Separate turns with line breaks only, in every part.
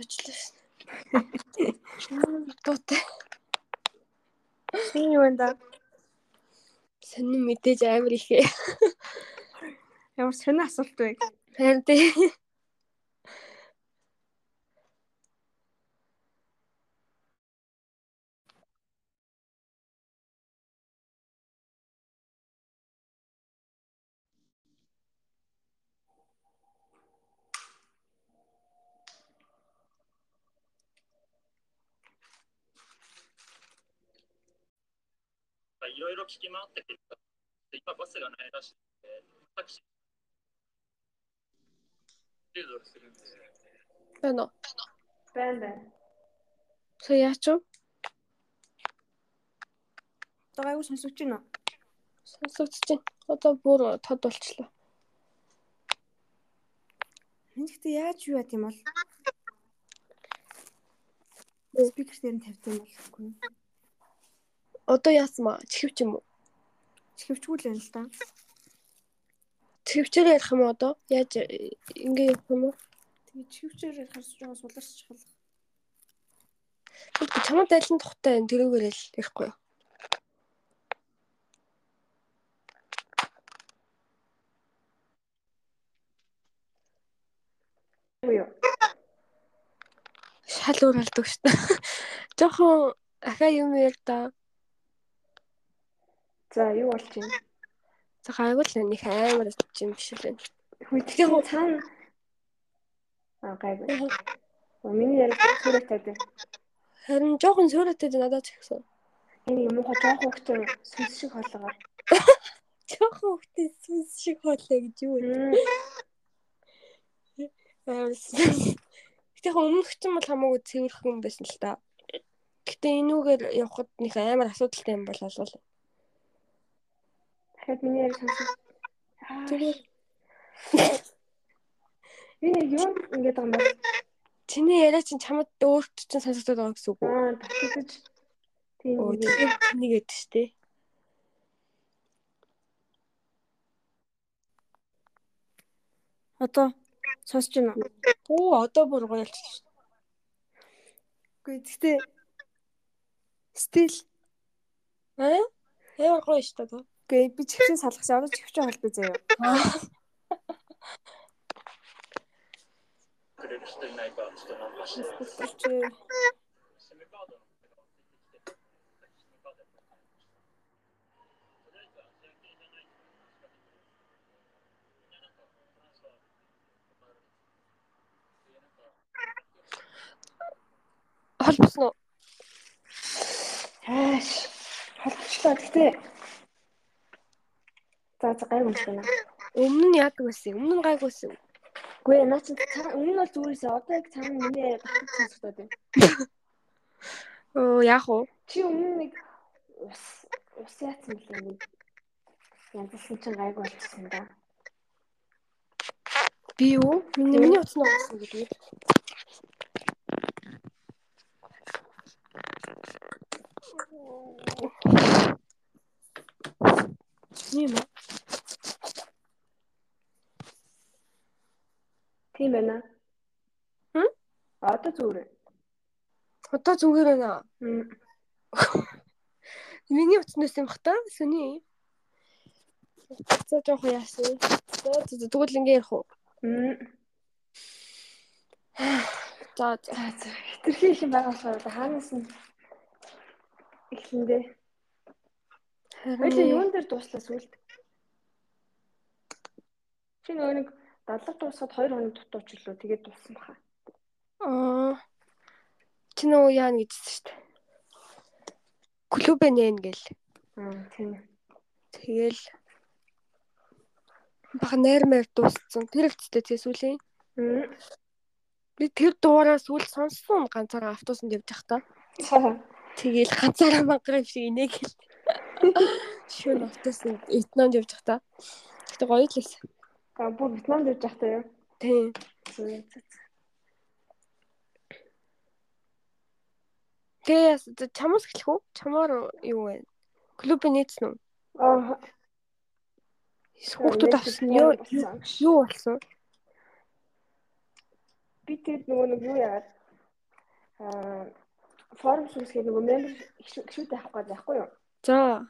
Сочлоо. Дуутай.
Сайн юу да?
Сонин мэдээж амар ихээ.
Ямар сонио асуулт вэ?
Харин тий.
いろいろ聞き回った結果、今バスがないらしくて、タクシー10ドルするんで、
Байна уу?
Байна байна.
Сая яач вэ?
Одоо аягүй сонсогч байна.
Сонсогдож байна. Одоо бүр тод болчлоо.
Энд гэхдээ яаж юу яа тийм бол? Спикер дээр нь тавьсан болохгүй.
Одоо яасан маа? Чихвч юм уу?
Чихвчгүй л байна л да.
Чихвчээр ярих юм одоо? Яаж э, ингэ явах юм уу?
Тэгээ чихвчээр ярихаар жоохон суларч чухал.
Тэгвэл чамд айлын тухтай энэ тэрүүгээр л ярихгүй юу?
Юу?
Шал өөр болдог шүү дээ. Жохон ахаа юм яар да.
За юу болж байна?
За гайвал нэг амар юм биш л байна.
Тэгэхээр цаана аа гайгүй. Миний яриаг сүрэг тавьдаг.
Харин жохон сөөрөтөд надад ч ихсэн.
Энэ юм уу жоох хөхтөр сүнс шиг хоолгоор.
Жохон хөвгтэй сүнс шиг хоолой гэж юу вэ? Гэтэ өмнөх ч юм бол хамаагүй цэвэрхэн байсан л та. Гэтэ энүүгээр явхад нэг амар асуудалтай юм бол олвол.
Дахиад миний яриаг сонсох.
Тэгээд
Энэ юу ингэж байгаа юм бэ?
чиний яриа чинь чамд өөрт чинь сонсогдоод байгаа гэсэн үг үү?
Аа татчихж тийм
Оо тийм нэг эд штэ.
одоо сонсож байна уу?
Оо одоо бүр гоё болчихлоо шүү.
Үгүй гэхдээ стил
Аа? Ямар гоё шүү дээ.
Гэ би чивчин салгасан. Одоо
чивчин хол би
заяа. Холбосноо.
Ааш. Холбочлоо. Гэтэ за за гайгүй юм байна.
Өмнө нь яадаг байсан? Өмнө нь гайг байсан.
Үгүй наа чи өмнө нь бол зүгээрээ одоо яг цаана миний батгах сонсогдоод байна.
Оо яах вэ?
Чи өмнө нэг ус ус яатсан билээ нэг янзлсан чинь гайгүй болчихсон да.
Би юу? Миний миний утас нь уусна гэдэг. Тийм үү?
Тийм байна.
Хм?
Одоо зүгээр.
Одоо зүгээр байна. Миний утаснаас юм бах та? Сүний. За жоох яасан. За тэгвэл ингэ ярих уу? За за.
Их юм байгаа болохоор хаанаас нь эхлэндээ. Хоёул
Харин
юун дээр дууслаа сүлд? Чи нөгөө нэг дадлаг дуусгаад 2 хоног дутуучлаа тэгээд дууссан баха.
аа чи нөгөө яана гэжсэн шүү дээ. Клуб нэн гэл.
Аа тийм.
Тэгэл бага найр маяр дууссан. Тэр хэвчтэй тий сүлийн. Би тэр дуураа сүүл сонссон ганцаараа автобусанд явж байхдаа. Тэгэл ганцаараа мангар юм шиг инегээл. Шүн автобусанд Вьетнамд явж байхдаа. Гэтэ гоё л байсан.
Аа бүр Вьетнамд явж байхдаа юу?
Тийм.
Зөө зөө.
Тэгээ чамаас эхлэх үү? Чамаар юу вэ? Клубын нийцсэн үү?
Аа
Хүүхдүүд авсан юу юу болсон?
би тэр нөгөө нэг юу яагаад аа форум үүсгээд нөгөө member гişүүд авах гэж яахгүй юу?
За.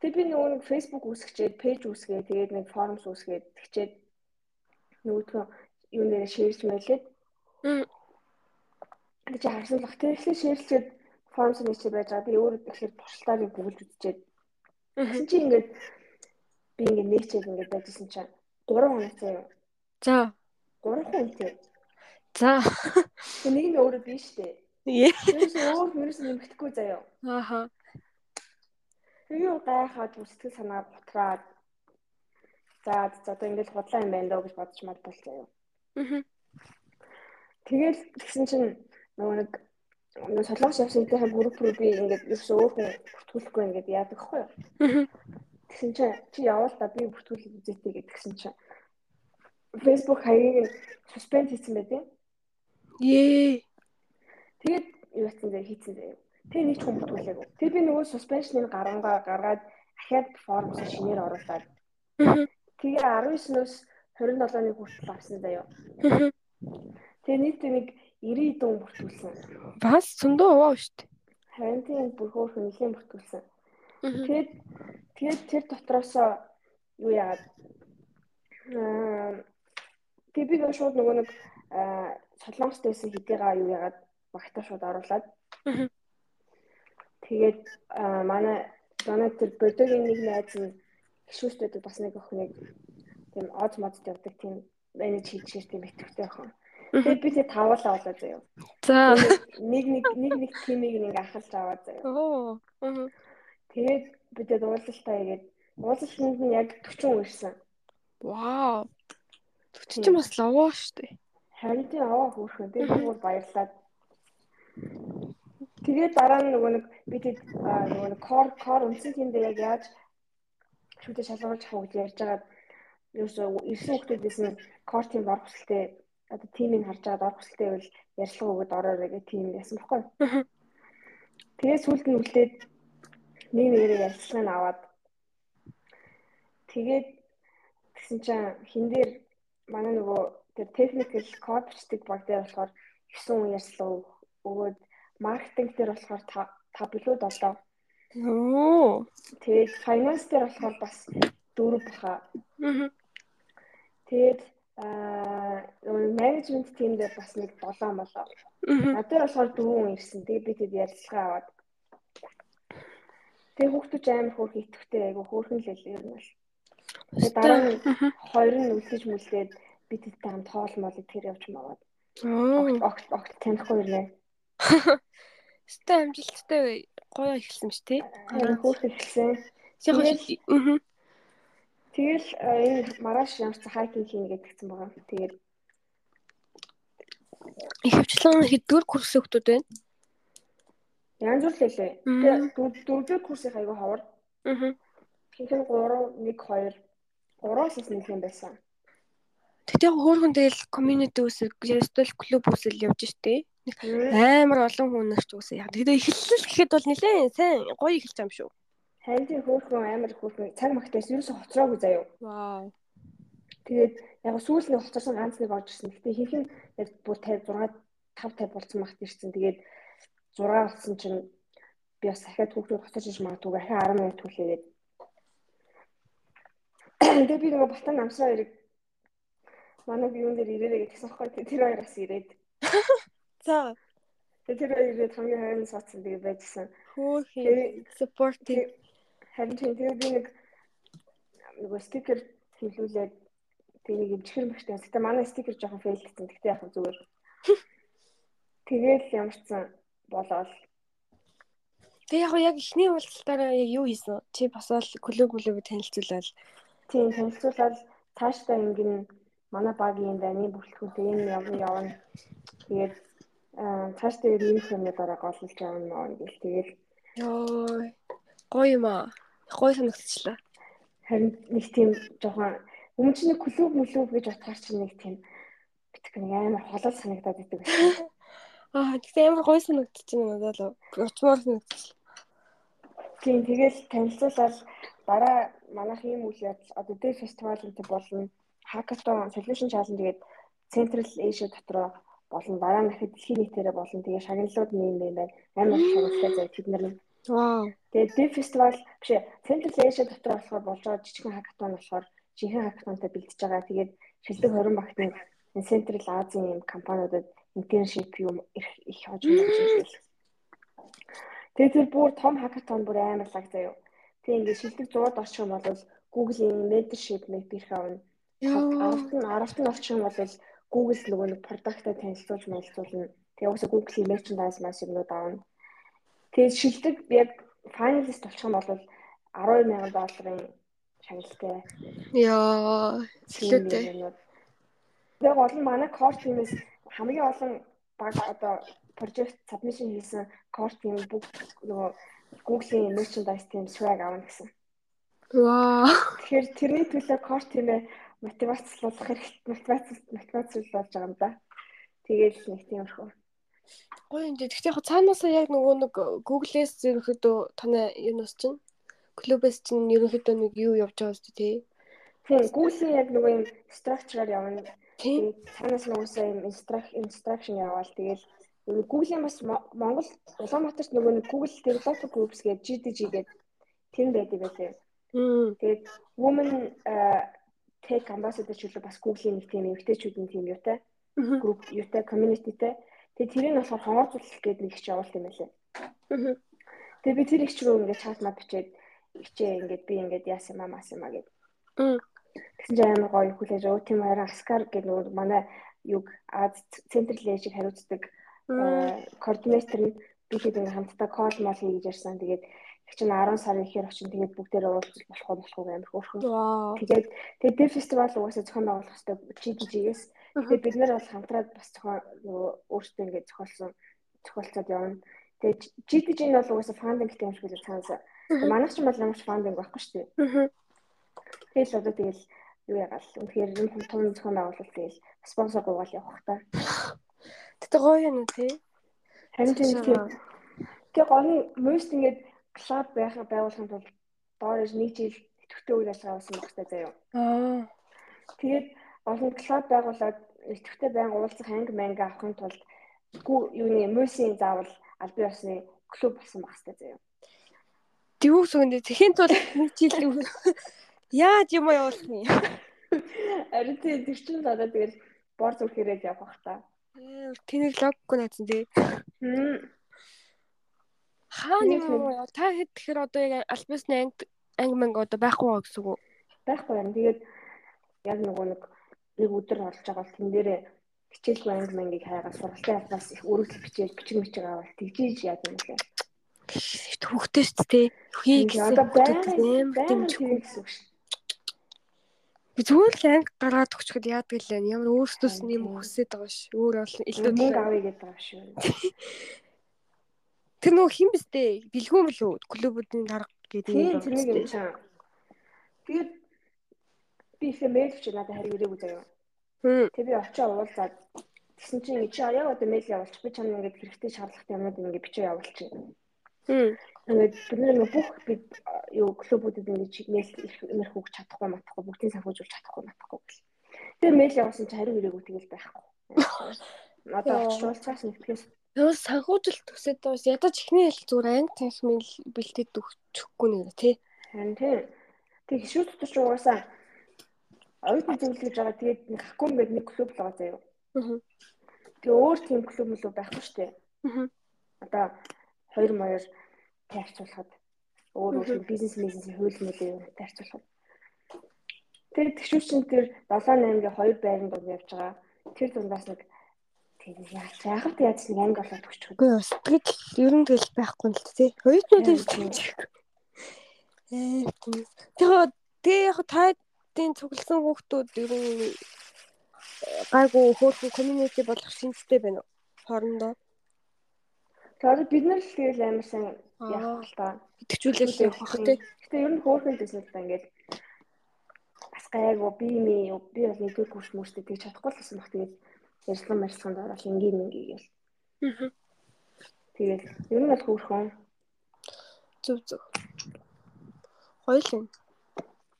Тэг би нөгөө нэг Facebook үүсгэчээд пэйж үүсгээ тэгээд нэг форумс үүсгээд тэгчээд нөгөөдгөө юу нэрэ шеэрч мэлээд гэж харсан л бах. Тэгэхээр шеэрлчээд форумс нээчээ байж байгаа. Би өөрөө тэгэхээр туршилтаарыг бүгэлж үзчихэд тэгсэн чи ингээд би ингээд нээчээд ингээд байжсэн чинь 3 хоног заяа.
За.
3 хоног тий.
За.
Тэг нэг нь өөрөө биш дээ.
Ээ.
Тэрс өөр вирус нэмэгдэхгүй заяа.
Ааха.
Тэгээ гайхаад сэтгэл санаа бутраад за одоо ингээд худлаа юм байна даа гэж бодож мод бол заяа.
Аа.
Тэгэл тэгсэн чинь нөгөө нэг нөгөө солонгос явсантай групп руу би ингээд ерөөсөө өөр хүн бүртгүүлэхгүй ингээд яадаг хгүй юу. Тэгсэн чинь чи явал та би бүртгүүлэх үзээтэй гэдгсэн чинь Facebook хаягийг суспенд хийсэн байдیں۔
Ээ.
Тэгээд юу яцсан зэ хийцэн зэ. Тэгээ нэг ч хүн бүртгүүлээгүй. Тэгээ би нөгөө suspension-ыг гарангаа гаргаад ахаад формс шинээр оруулаад. Тэгээ 19-ноос 27-ны хүртэл авсан заяа. Тэгээ нийт нэг 90 дун бүртгүүлсэн.
Бас зөндөө овоо шүү дээ.
Харин тийм бүр хөөрхөн нэлийн бүртгүүлсэн. Тэгээд тэгээд тэр дотроос юу яагаад тэг би нөгөө шууд нөгөө нэг солонгост байсан хэдийгаа юу яагаад багтаа шууд оруулаад тэгээд манай Донат тэр бодогийн нэг найз нь гişүүстэд бас нэг охиныг тийм оз модд явдаг тийм менеж хийчихэр тийм итгэвтэй охин. Тэгээд би тэг тавуулаа болоо заяа.
За.
Нэг нэг нэг нэг тимийг нэг ахалж аваад заяа.
Оо.
Тэгээд би тэг уулзалтаа игээд уулзалтанд нь яг 40 үрсэн.
Вау. 40 ч бас ловоо шүү дээ.
Харин тийм аваа хөөрхөн. Тэгээд би бүр баярлаад. Тэгээд дараа нь нөгөө нэг би тэг нөгөө нэг кор кор үнсэн тийм дээр яг яаж шүтэ шалгуулж авах гэж ярьж байгаа ерөөсөө 9 хүүхдүүдээс нь кор тим орох хүсэлтэй одоо тимийг харж байгаад орох хүсэлтэй байвал ярилцлага өгöd ороорой гэх тим ясан баггүй. Тэгээд сүүлд нь үлдээд нэг нэрээ ярилцлага нь аваад тэгээд тэгсэн чинь хин дээр манай нөгөө тэр техникэл код бичдэг баг дээр болохоор 9 ярилцлага өгөөд маркетинг дээр болохоор 5 билүүд олоо.
Оо.
Тэгээд finance дээр болохоор бас 4 баха. Тэгээд аа менежмент тим дээр бас нэг 7 болоо. Надад болохоор 4 хүн ирсэн. Тэгээд би тэд ярилцлага аваад. Тэгээд хүүхдүүд амар хөөрх итгэвтэй айгу хөөрхөн л ер нь бол. Тэгээд дараа нь хоёр нь үлдэж мүлдээд би тэдтэй хамт хоол мол тэр явж маваад. Огт огт танихгүй ирнэ.
Өстэй амжилттай гоё эхэлсэн тий.
Харин хөөрх эхэлсэн.
Яг
Тэгэл энэ маргааш ямар ч хайкинг хийнэ гэдгсэн байгаа. Тэгээд
ихэвчлэн хэдгээр курс өгдөд байна?
Янз бүр лээ. Тэгээд дөрөвдүгээр курсын аягүй ховор.
Аа.
Тэгэхээр 3 1 2 3-аас л нэг юм байсан.
Тэгтээ хөөрхөн тэгэл community үсэл, ястал клуб үсэл явж штэ. Амар олон хүн нарч үсэ. Яг тэгтээ эхэллэл гэхэд бол нэлээд сайн гоё эхэлж байгаа юм шүү.
Харин тийм хөөрхөн амар хөөрхөн цаг магтаас ерөөсө хоцроогүй заяа.
Вау.
Тэгээд яг сүүл нэг хоцорсон ганц нэг орж ирсэн. Гэтэ нь яг бүр 56 5 50 болсон магт ирсэн. Тэгээд 6 болсон чинь би бас дахиад хүүхдүүд хоцорж иж магадгүй дахиад 10 минут хүлээгээд. Тэгээд би нөгөө батан намсаа хоёрыг манай биеүн дээр ирээрэй гэдгсэн байхгүй тэр хоёр бас ирээд.
За.
Тэр хоёр ирээд хамгийн хайрын суудсан тэгээд байжсэн.
Хөөхий supportive
Харин тэгээ би нэг нөгөө стикер хийлүүлээд тэгээ нэг имчгэр мэгтэй. Гэтэ манай стикер жоохон фейл гэсэн. Гэтэ яг зүгээр. Тэгээд ямарчсан болоод
Тэгээ яг яг ихний уулзалтаараа яг юу хийсэн? Чи бас бол клуб клуб танилцуулаад
тийм танилцуулаад цаашдаа ингэн манай багийн дайны бүрэлдэхүүнтэй энэ явна явна. Тэгээд цааш тэгээд ийм хүмүүс дараа голлож явна гэл тэгээд
ёо гоё юм аа. Гоё санагдчихлаа.
Харин нэг тийм жоохон өмнө чинь клуб мүлүүг гэж утгаар чинь нэг тийм битгэх нэг амар холол санагдаад идэг байсан.
Аа тэгтээ амар гоё санагдчихна надад л. Учмаар санагдчихлаа.
Тийм тэгэл танилцуулаад дараа манайх ийм үйл явдал одоо дээр фестивал энэ болно. Hackathon Solution Challenge гэдэг Central Asia дотроо болон дараа нь дахиад дэлхийн нийтээрээ болон тэгээ шагналууд нэм юм байна. Амар шагналтай зав тэд нар. Тэгээ Dev Festival биш Central Asia дотор болохоор болж байгаа жижигхэн хакатон болохоор жинхэнэ хакатонтой бэлдэж байгаа. Тэгээд шилдэг 20 багтны Central Азийн юм компаниудад internship юм их хож хийж Тэгээд тэр бүр том хакатон бүр амар лаг заяа. Тэг ингээд шилдэг 100-д орчих юм бол Google-ийн mentorship мэт ирэх авна. Аравт нь аравт нь орчих юм бол Google нөгөө нэг продактаа танилцуулж мэлцүүлнэ. Тэгээ уусаа Google-ийн merchandise маш юмнууд авна. Тэгээд шилдэг яг finalist болчих юм бол 12000 долларын шагналтай.
Яа, зөвлөдөө.
Яг олон манай core team-ээс хамгийн олон баг одоо project submission хийсэн core team бүгд нөгөө Google-ийн merchandise team swag авна гэсэн.
Вау.
Тэгэхээр тэрний төлөө core team-ээ мотивацлуулах хэрэгтэй мотивац мотивацлуулж байгаа юм да. Тэгээд нэг тиймэрхүү.
Гоё юм дээ. Гэхдээ яг цаанаасаа яг нөгөө нэг Google-ээс ерөнхийдөө танай юунаас чинь клубээс чинь ерөнхийдөө нэг юу явж байгаа үстэй тий.
Тийм Google-ийн яг нөгөө юм structure явна. Тэгээд цаанаас нөгөөсөө юм instruction яваал тэгээд Google-ийн бас Монгол Улаанбаатарт нөгөө нэг Google Developer Groups гэдэг GDG гэдэг тэр байдаг байлээ. Тэгээд Women Tech Ambassador чөлөө бас Google-ийн нэг тийм эмэгтэйчүүдийн тийм юутай. Group юутай community-тэй. Тэгээ тэрийг нь болохоор хонгорцуулах гэдэг нэг их явуулт юм байлээ. Тэгээ би тэр их ч рүү ингээд чат мат бичээд хичээ ингээд би ингээд яасан юм аа мас юм аа гэд. Тэгсэн чинь амар гоё хүлээж өө тийм харин Аскар гэдэг нөгөө манай юг Аз Централ Эжиг хариуцдаг координатор нь бихэд ингээд хамтдаа кол мол хийж ярьсан. Тэгээд чинь 10 сарын ихээр очин тэгээд бүгдээрээ уулзах болох уу болох уу амар хөөрхөн. Тэгээд тэгээд Dev Festival угаасаа зохион байгуулах хэрэгтэй GDG-гээс Тэгээд бид нар бол хамтраад бас зохион нөгөө өөрсдөө ингээд зохиолсон зохиолцоод явна. Тэгээд GDG нь бол угаасаа фандинг гэдэг юм шиг л цаанаас. Манайх ч юм бол ямар ч фандинг байхгүй шүү дээ. Тэгэл одоо тэгэл юу ягаал. Үнэхээр юм том том зохион байгуулалт тэгэл спонсор гуйгаал явах та.
Тэгтээ гоё юм тий.
Харин тийм тэг гоё most ингээд клуб байх байгуулахын тулд доорож нэг жил идэвхтэй үйл ажиллагаа авсан багтай заяа. Аа. Тэгээд олон клуб байгуулад идэвхтэй байнга уулзах анги манга авахын тулд юуны мөсийн заавал аль бие усны клуб болсон хэрэгтэй заяа.
Дивүү сүгэндээ тэхийн тул нэг жил яаж юм явуулах юм.
Ари тий тэр чинь одоо тэгэл бор зүрхээрээ явах та.
Тэнийг логгүй наацсан тий. Хаа нэг юм яа та хэд тэгэхээр одоо яг альбисны анги анги манга одоо байхгүй байгаа гэсэн үг үү?
Байхгүй юм. Тэгээд яг нөгөө нэг нэг өдөр олж байгаа бол тэн дээрээ хичээлгүй анги мангийг хайгаа сургалтын албаас их өргөл бичээл бичиг мичиг аваад тэгжиж яа юм бэ?
Хүүхдээ шүү дээ. Хий гэсэн.
Одоо байнга дэмжихгүй гэсэн үг шүү.
Зүгээр л анги гаргаад өгчөхөд яадаг л юм. Ямар өөртөөс нэм хүсээд байгаа ш. Өөр бол
илүү мөнгө авъя гэдэг байгаа шүү.
Тэр нөгөө хин бистэ бэлгүүм л үү? Клубүүдийн дарга гэдэг
юм. Тийм тийм юм чам. Тэгээд би их мэйл чи надад харин ирээгүй заяа. Тэг би очиж уулзаад тэгсэн чинь чи яг одоо мэйл явуулчих би чамд ингээд хэрэгтэй шаардлагатай юмнууд ингээд бичиж явуулчих. Ингээд бид нэг бүх бид юу клубүүдэд ингээд мэйл ирэх үг чадахгүй матахгүй бүгдийг санхүүжүүлж чадахгүй матахгүй гэл. Тэгээ мэйл явуулсан чи харин ирээгүй тэгэл байхгүй. Одоо очиж уулзаас нэгтгэс
Юу санхүүжилт төсөөд бас ядаж ихний хэл зүгээр анги танх мэйл бэлтээд өгчихгүй нэ тий.
Харин тий. Тэг хишүү дотор ч угаасаа оюутны зөвлөж байгаа тэгээд нэг хакун гэдэг нэг клуб л байгаа заяа. Аа. Тэгээ өөр тийм клуб мөлөө байхгүй дээ. Аа. Одоо хоёр моёр таарцуулахад өөр өөр бизнес бизнесийн хууль мөлөө таарцуулахад. Тэгээд тэгшүүчин тэр 7 8-гийн хоёр байранд дунд явж байгаа. Тэр дундаас нэг тийм яах яахад яаж нэг анги болоод өгчих.
Үгүй сэтгэл ер нь тэгэл байхгүй л тий. Оюутнууд л тийм. Ээ тэгээ тэгээ яг та Монголын цугласан хүүхдүүд ер нь гайгүй хөөрхөн community болох шинжтэй байна уу? Хоорондоо.
Тэгэхээр бид нар л тэгэл амар сайн яах л та.
Итгэжүүлэл явах тий.
Гэтэ ер нь хөөрхөн дэсэн л та ингээд бас гайгүй би ми би бол нэгдүгээр курс мөрстэй тэгж чадахгүй л байсан баг тэгээд ярьслан марьсганд орол ингийн мингий гээл. Аа. Тэгээд ер нь бол хөөрхөн.
Зүг зүг. Хоёул юм.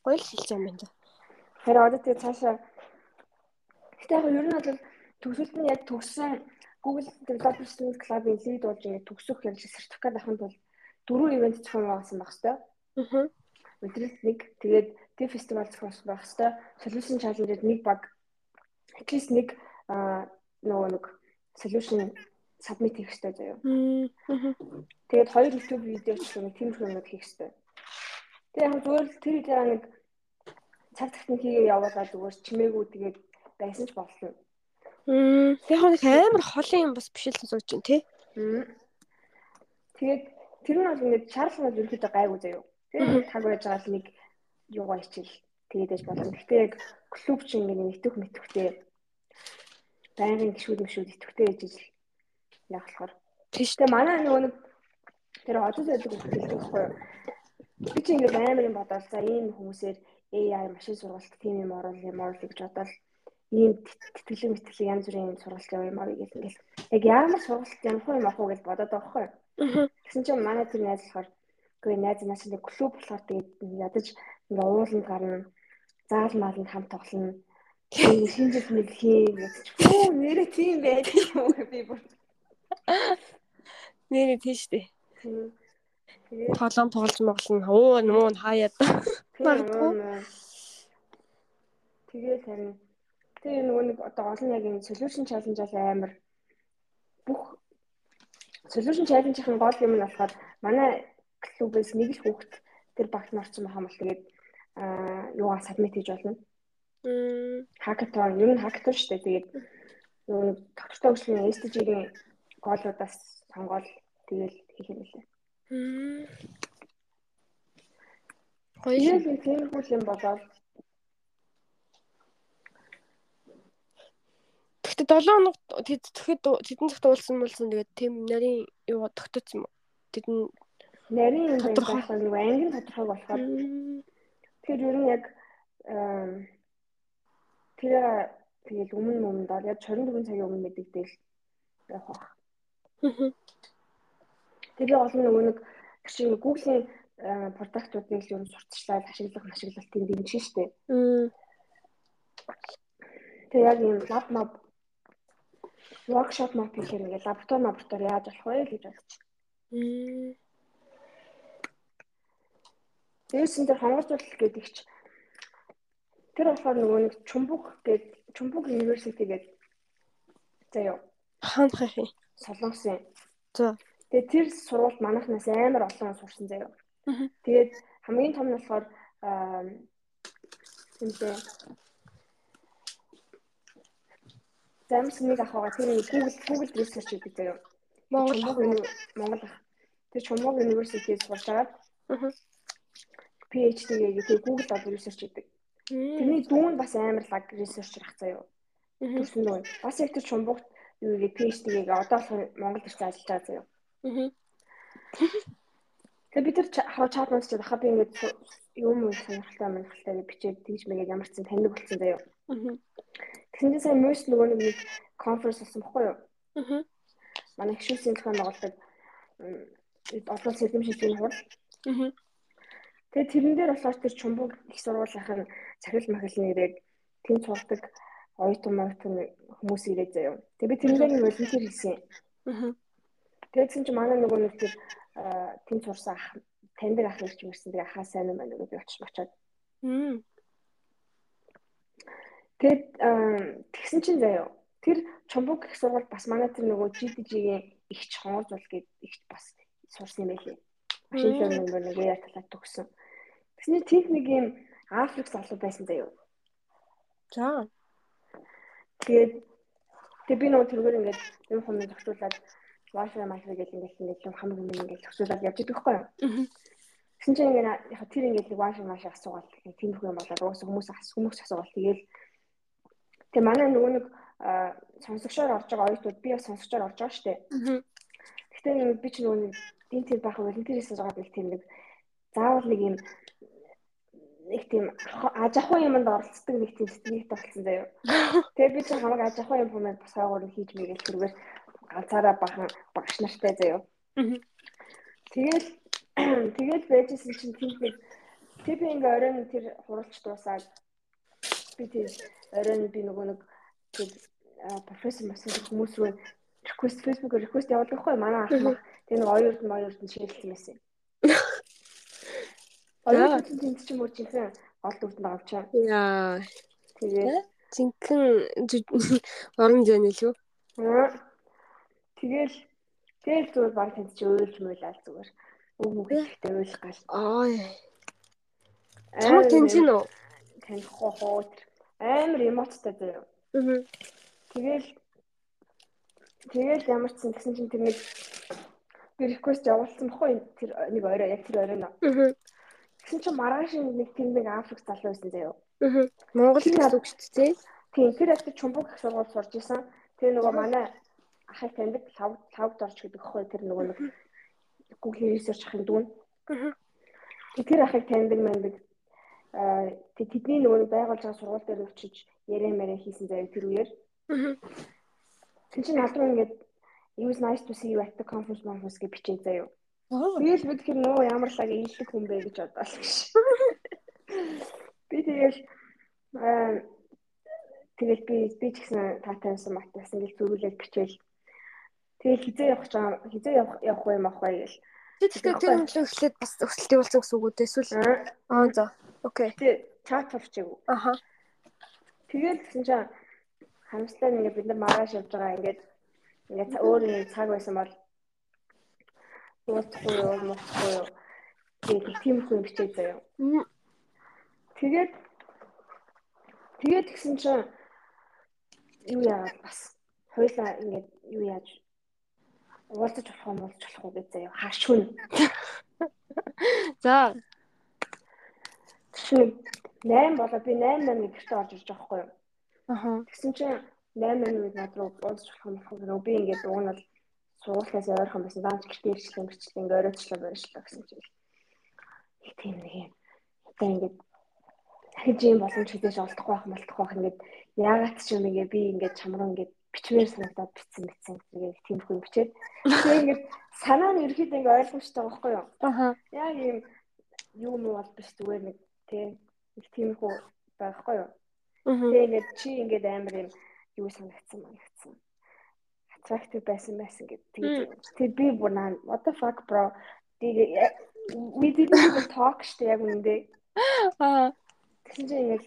Хоёул хэлж юм байна.
Харин одоо тэгээ цаашаа Гэтэ яг ер нь бол төгсөлт нь яг төгссөн Google Developers Club-ийн лид болж ингээд төгсөх яг сертификат авахын тулд дөрвөн ивент зохион байгуулсан байх хэвээр. Аа. Өдрөлт нэг тэгээд тэг фестивал зохиолсон байх хэвээр. Solution challenge-д нэг баг at least нэг нөгөө нэг solution submit хийх хэрэгтэй заяа. Тэгээд хоёр YouTube видео ч нэг тиймэрхүү юмуд хийх хэрэгтэй. Тэгээд яг зүгээр л тэр дээр нэг цаг техникийг явуулаад зүгээр чимээгүй тэгээд байсан ч болно.
Яг нэг амар холын юм бас биш л сонсож байна тий.
Тэгээд тэр нь бол ингээд шаардлагууд ерөөдөө гайгүй заяа. Тэгээд таг байж байгаа л нэг юугаа хичээл тэгээд яж болно. Гэхдээ яг клуб чинь ингээд нэтэх мэтхтэй байнгын гişүүд мшүүд итгэвтэй гэж ижил яг болохоор. Тийштэй манай нөгөө нэг тэр одод байдаг хэлдэг байхгүй? Би чи ингээд амар юм бодоод за ийм хүмүүсээр AI машин сургалт тийм юм орол юм орол гэж бодоод ийм тэтгэлэг мэтгэлэг янз бүрийн юм сургалт яваа юм аа гэж ингээл яг ямар сургалт ямар хөө юм ах уу гэж бодоод байгаа байхгүй. Тэгсэн чинь манай тэр найз болохоор үгүй найз нас нэг клуб болохоор тэгээд ядаж ингээ ууланд гарна заал мааланд хамт тоглоно. Шинжил мэлхий гэж. Оо нэрээ тийм байдаг юм би бүр.
Нэрээ тийш дээ. Тэгээд тоглоом тоглож моглоно. Оо нуун хаяад.
Тэгээд харин Тэгээ нөгөө нэг одоо олон яг энэ solution challenge-аас амар бүх solution challenge-ийн гол юм нь болохоор манай клубээс нэг л хүүхэд тэр багт марцсан байгаа мэл тэгээд аа юугаа submit хийж болно. Hackathon ер нь hackathon шүү дээ. Тэгээд нөгөө доктортой хөшлийн SDG-ийн голуудаас сонгоод тэгээд хийх юм лээ. Хоёрын тийм юм болоод
Гэтэ 7 хоног тэд тэгэхэд тэдэн цагт уулсан мөлсөн тэгээд тийм нарийн юу тогтоцсон юм уу? Тэдэн
нарийн юм тодорхой. нэг англи тодорхой болохоор тэгэхээр ер нь яг тэр тэгээд өмнө өмнө доо яг 24 цагийн өмнө мэдэгдээл явах баг. Тэгээ олон нөгөө нэг чинь Google-ийн продуктуудыг л ер нь сурталчлаад ашиглах ашиглалтын дэмжин шүү дээ. Тэгээ яг юм лаб маб workshop мап хийхээр ингээд лаборатори лаборатори яаж болох вэ гэж бодож байна. Тэгээс энэ хонгорцуулалт гэдэг ч тэр болохоор нөгөө нэг Чумбук гээд Чумбук University гээд заяа.
Хаан хахи.
Солонгосын.
За.
Тэгээ тэр сургуульд манайхнаас амар олон сурсан заяа. Тэгээд хамгийн том нь болохоор энэ Замс нэг ах байгаа. Тэр Google Google research гэдэг заяа. Монгол Монгол ах. Тэр Чумбог University-д сурч агаад PhD гэдэг тэр Google research гэдэг. Тэрний дүүн бас амар лаг researcher ах заяа. Төрсөн дүү. Бас яг тэр Чумбогт юу гэдэг PhD-ийг одоо бол Монгол ирсэн ажиллаж байгаа заяа. Тэгээ бид нар хаа чат мас чад хаа би ингээд юм уу сонирхолтой сонирхолтой гэж бичээд тэгж мэгээд ямар ч зэн таньдаг болсон заяа. Тэгсэн чинь сайн мөс нөгөө нэг конференс болсон баггүй юу? Аа. Манай гişүсийн зохион байгуулдаг олон сэлэм шилжээний хурал. Аа. Тэгээ тэрэн дээр болохоор тэр чумбуг их сургуулийнх нь цахил махил нэрээд тэнд сурдаг оюутан мойтон хүмүүс ирээд заяа. Тэгээ би тэрэн дээр нэг волонтер хийсэн. Тэгсэн чинь манай нөгөө нэг тэр тэнд сурсан ах таньдаг ах ирж мэрсэн. Тэгээ ахаа сайн байна гэж би очиж. Аа Тэгээд тэгсэн чинь заяа. Тэр Чомбук их сургууль бас манай тэр нөгөө GDG-ийн ихч хонгорзул гээд ихч бас сурсан юм байлээ. Машин learning нэг яа талаад төгсөн. Тэгсний тэнд нэг юм Африк залуу байсан заяа.
За.
Тэгээд тэг би нөгөө тэргээр ингээд юм хүмүүс зохицуулаад Wi-Fi маяг гэж ингээд ингээд юм хамаг юм ингээд зохицуулаад явж байхгүй юу? Тэгсэн чинь ингээд яг тэр ингээд Wi-Fi маш асуугаад тийм их юм болоод уус хүмүүс хүмүүс асуугаад тэгээд Тэгээ манай нөгөө нэг сонсогчоор орж байгаа оюутнууд би бас сонсогчоор орж байгаа шүү дээ. Гэхдээ нэг би ч нөгөө нэг тийм тийм байх волонтерээс байгаа би тийм нэг заавал нэг юм нэг тийм аж ахуй юмд оролцдог нэг тийм сэтгэлтэй болсон заяа. Тэгээ би ч хамаг аж ахуй юм хүмүүс бас хаагуур хийж мэйгээл тэргээр ганцаараа бахан багш нартай заяа. Тэгэл тэгэл байжсэн чинь тийм нэг тэг би ингээ оройн тэр хуралч дуусаад би тэр оройн би нөгөө нэг профессор масаж хүмүүс рүү request Facebook-оор request явуулдаг хгүй манай ах мах тэр нэг оюурд нь оюурд нь ширэлсэн байсан. Оюурд нь тэнд чинь мөр чихэн гол дүртэн байгаа ч.
Яа.
Тэгээд
Зинхэн орон зээн л юу?
Тэгэл тэгэл зүгээр баг тэнд чи уйлж муулаад зүгээр. Үг үг ихтэй уйлах гал.
Аа. Чамд тэнцэн үү?
Танихгүй хоо. Амар эмоттой заяа.
Аа.
Тэгэл тэгэл ямар ч юм гэсэн чинь тэр нэг request явуулсан баггүй тэр нэг орой яг тэр орой нөө.
Аа.
Тэгсэн чинь маргааш нэг тэр нэг Африк залуу байсан заяа.
Аа. Монгол үг шүү дээ.
Тийм тэр ахтай чумбук их сургууль сурж исэн. Тэр нөгөө манай ахыг таньдаг лав лавд орч гэдэг хгүй тэр нөгөө нэг Google research ахын дүүн.
Аа.
Тэр ахыг таньдаг мэндэг аа тэдний нөгөө байгуулж байгаа сургууль дээр очиж ярэ мэрэ хийсэн заяа тэр үеэр.
Аа.
Тэг чинь над руу ингээд it was nice to see you at the conference conference гэж бичээд заяа.
Аа.
Тэгэл бид тэр нөө ямар лаг ийдэг хүн бэ гэж бодлоо гэж. Би тэгэл тэгэл би би ч гэсэн таатай байсан матаас ингээл зөрүүлээд бичээл. Тэгэл хизээ явах гэж байгаа хизээ явах явах юм ах бай гэл.
Тэгэхээр тэр хөндлөө эхлээд бас өсөлт явуулсан гэсэн үг үү эсвэл аа за. Окей.
Тэг чат авчиг.
Аха.
Тэгэл гэсэн чинь харамсалтай ингээд бид нар маргааш явж байгаа ингээд ингээд өөр нэг цаг байсан бол уулзахгүй юу, уулзахгүй юу. Тэгээд тийм хүн бичээд заяа. Тэгээд тэгээд тэгсэн чинь юу яагаад бас хойлоо ингээд юу яаж уулзаж болох юм болж болох уу гэж заяа. Хашгүй.
За.
Тэгсэн 8 болоо би 8 8 гэртээ орж ирж байгаа хгүй юу.
Аха.
Тэгсэн чинь 8 8 үед над руу уулзах болох юм болох би ингээд дуунал сургуулиас ойрхон байсан. Даанч гэртээ ирчлээ мэрчлээ ингээд оройтчлаа барьчлаа гэсэн чинь. Их тийм нэг юм. Одоо ингээд дахиж юм боломж хэдэж олдохгүй байх малтахгүй байх ингээд яагаад ч юм ингээд би ингээд чамруу ингээд бичмээр санагдаад битсэн битсэн гэдэг тийм хүн бичээд тэгээ ингээд санаа нь ерөөхдөө ингээд ойлгомжтой байхгүй юу?
Аха.
Яг юм юу муу бол биш зүгээр нэг тийм их тийм хүү байхгүй юу? Тэгээ ингээд чи ингээд амар юм юу санагдсан манагдсан. Attractive байсан байсан гэдэг. Тэгээ би бүр наа what the fuck bro. Тэгээ we didn't even talk штэ яг үндэ.
Аа.
Тэгсэн чинь ингээд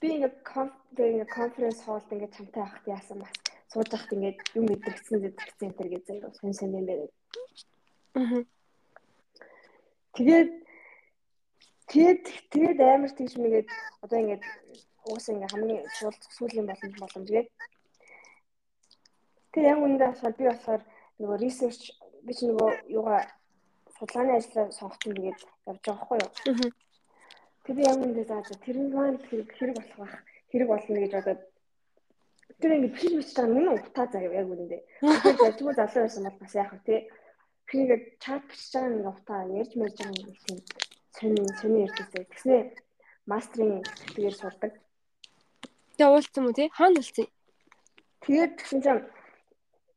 би ингээд ингээд конференс хоолд ингээд чамтай байхад яасан бас сууж байхад ингээд юм мэдрэгцэн зэрэгцэн энэ гэж заяа сонь сонь юм байна.
Аа.
Тэгээд тэгээд тэгээд амар тийш мэгээд одоо ингээд уус ингээ хамгийн шууд сүүлийн боломж боломж гээд тэр яг үндэ болохоор би болохоор нөгөө research би ч нөгөө юугаа судалгааны ажлаа сонгосон тэгээд явж байгаа хгүй юу. Тэр би яг үндэ зааж тэр нь маань хэрэг хэрэг болох байх хэрэг болно гэж бодоод тэр ингээ бичиж бичиж байгаа юм утаа заяа яг үндэ. Тэгэхээр зажгүй залуу байсан бол бас яах вэ те. Тэр ингээ чат бичиж байгаа ингээ утаа ярьж мэрж байгаа юм тийм сонин сонин ярьдагсаа. Тэгснэ мастрын тэтгээр сурдаг.
Тэгээ уулцсан уу тий? Хаана уулцсан?
Тэгээд тэгсэн чинь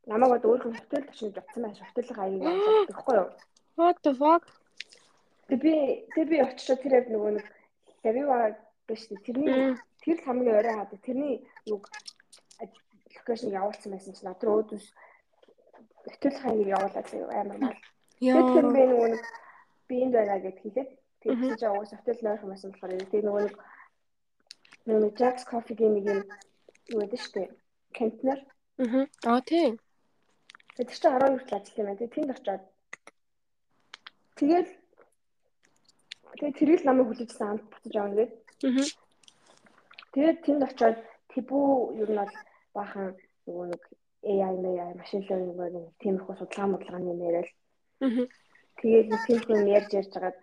намайг одоо өөрхөн хотел төчнөд явцсан байж хотелын аяыг явуулдаг байхгүй юу?
What the fuck?
Тэг би тэг би очиж тэр яг нөгөө нэг Савива биш тэрний тэр л хамгийн орой хаад тэрний юг локейшн явуулсан байсан чинь над руу өөдөөс хотелын аяыг явуулаад амар мал. Тэгэхээр би нөгөө нэг би энд байна гэд хэлээд чинь уус хотел нойрхон байсан болохоор тэг нөгөө нэг нөгөө Jack's Coffee-гийн нэг юм юу гэдэг штэ. Кентнер.
Аа. Аа тийм.
Тэр чинь 12 жил ажилласан юм байна. Тэгээ тэнд очиод тэгэл тэгээ тэрийг намайг хүлээжсэн амт буцаж авна гээд.
Аа.
Тэгээд тэнд очиод тэбүү ер нь бол баахан нөгөө нэг AI AI машин learning нэг тиймэрхүү судалгаа юм яриад.
Аа.
Тэгээд тиймэрхүү юм ярьж ярьж хагаад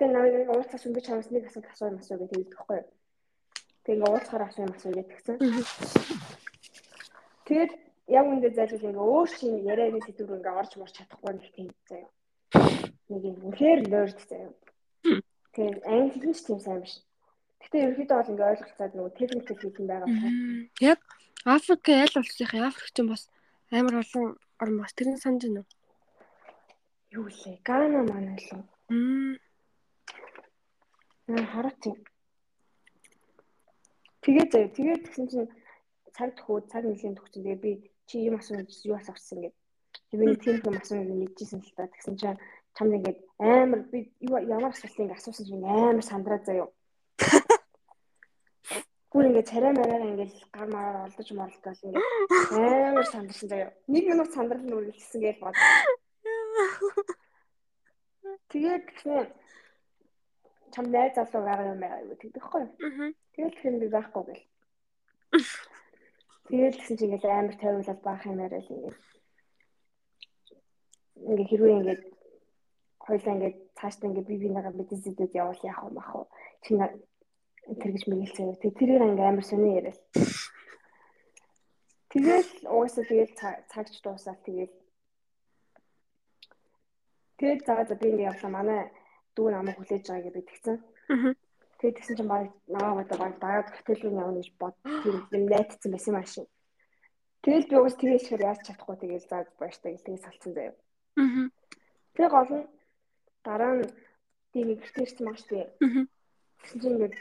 Гэтэ намайг уулзах юм би чамаас нэг асуулт асууя масуу гэдэг хэлдэг байхгүй юу? Тэгээ уулзахаар асуу юм асуу гэдгсэн. Тэгээд яг үндэ зайлшгүй ингээ өөр шин ярианы сэдвэр ингээ орж морч чадахгүй нэг тийм заяа. Нэг юм үнэхээр нерд заяа. Тэгээд англи хэлнч тийм сайн биш. Гэтэ ерөөхдөө бол ингээ ойлголцоод нөгөө техниктэй хийсэн байгаа байна.
Яг Африк аль улсынхаа Африкч юм бас амар олон орн бас тэрний санаж байна уу?
Юу лээ? Гана манай л.
Мм.
Аа хараач. Тэгээ заяа. Тэгээ тэгсэн чинь цаг төхөө цаг нэлийн төгсөн. Тэгээ би чи юм асууж юу асуусан гэдэг. Би нэг тийм юм асууж мэдчихсэн л та. Тэгсэн чинь чамд ингээд амар би ямар асуултыг ингээд асуусан чинь амар сандраа заяа. Гүр ингээд царай мараа ингээд гар мараа олдож морлтол ингээд амар сандарсан заяа. Нэг минут сандрал нь үргэлжлсэн гэж бод. Тэгээд тэгсэн чам найз залуу байгаа юм байгаа юу тэгдэхгүй. Тэгээд тэр би байхгүй гэл. Тэгээд тэгсэн чинь ингээд амар тайвуулаад баах юм яриа л ингээд. Ингээ хэрвээ ингээд хоёлаа ингээд цаашдаа ингээд би бинийгаа мэдээсэдэд явуул яах вэ мах уу. Чи тэр гэж мэгэлцээ. Тэг тэрийг ингээ амар сони яриа. Тэгэл угаасаа тэгэл цагч дуусаад тэгэл Тэгээд заа за би ингээ явлаа манай дүү намайг хүлээж байгаа гэж би тэгсэн. Тэгээд тэгсэн чинь баг намайг одоо баг дагаад хотел руу явна гэж бод тийм юм найтцсан байсан машин. Тэгэл би уус тэгээс ихээр яаж чадахгүй тэгээд заа баяртай тэгээд салцсан заяа. Тэгээ гол нь дараа нь тийм гэртээрч маш тий. Тэгсэн чинь ингээ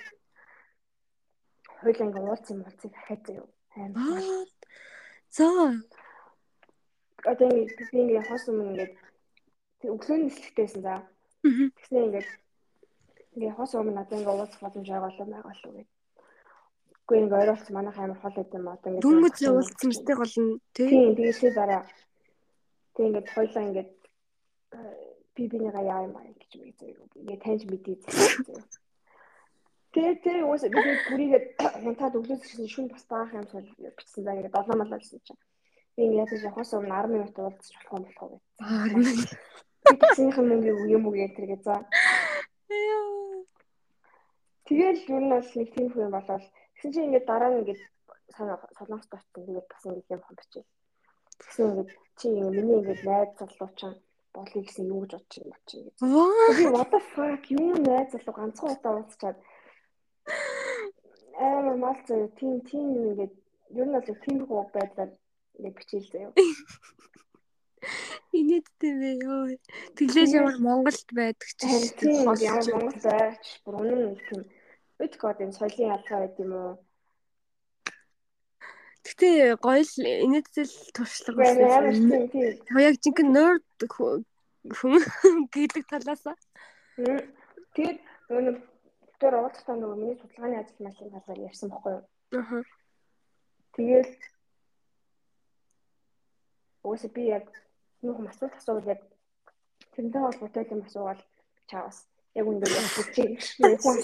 хойлоо ингээ уулцсан муулцыг дахиад заяа.
Аа. За.
Одоо ингээ би ингээ хос юм ингээ өглөөний нислэгтэйсэн за. Тэгснэ ингээд ингээ хос өмнө надад ингээ уулзах боломж болоо байгаа шүү гэдэг. Үгүй ингээ ойролц манайх амар хол гэдэг юм одоо ингээ
Дүнмэд уулзсан мэтэй гол нь тий.
Тийм тийшээ дараа. Тэг ингээ хойлоо ингээ би бинийгаа яа юм аа гэж би зөө. Ингээ таньж мэдээ зөө. Тэгээ тэгээ уус би бүрийгээ хянтаад өглөөс ирсэн шүн бас баах юм шиг бичсэн даа ингээ 7 малаа гэсэн чинь. Би ингээ яаж явахаас өмнө 10 минут уулзчих болох юм болох. 10 минут. Тэгсийнхэн мөнгө юм уу гэх тэргээ за. Тэгэл юу нь бас нэг тийм хүн болоод тэгсэн чинь ингээд дараа нь ингээд солонгост очсон. Тэгээд бас ингээд юм хомбичээ. Тэгсэн ингээд чи ингээд миний ингээд найз залуучин болъё гэсэн юу гэж бодчих юм чи гэж. Би what the fuck юу найз залуу ганцхан удаа уулзчаад аа мал зөө тийм тийм ингээд юу нь бол тийм хөө байдлаар ингээд бичээл заяа.
Инээдтэй бэ ёо. Тэглээж ямар Монголд байдаг ч
тийм ямар Монголд байж бүр үнэн тийм Bitcoin энэ соёлын ялгаа байд юм уу?
Гэтэ гоё л инээдтэл туршлага
байсан.
Яг жинхэнэ нerd хүн гэдэг талаасаа.
Тэгээд нөгөө тэр уулзалтаа нөгөө миний судалгааны ажил машин талаар ярьсан байхгүй юу? Аа. Тэгээд Уусаа би яг нөх асуулт асуувал яг тэрнтэй холбоотой юм асуувал чаавас яг үндэ асууж чинь хүн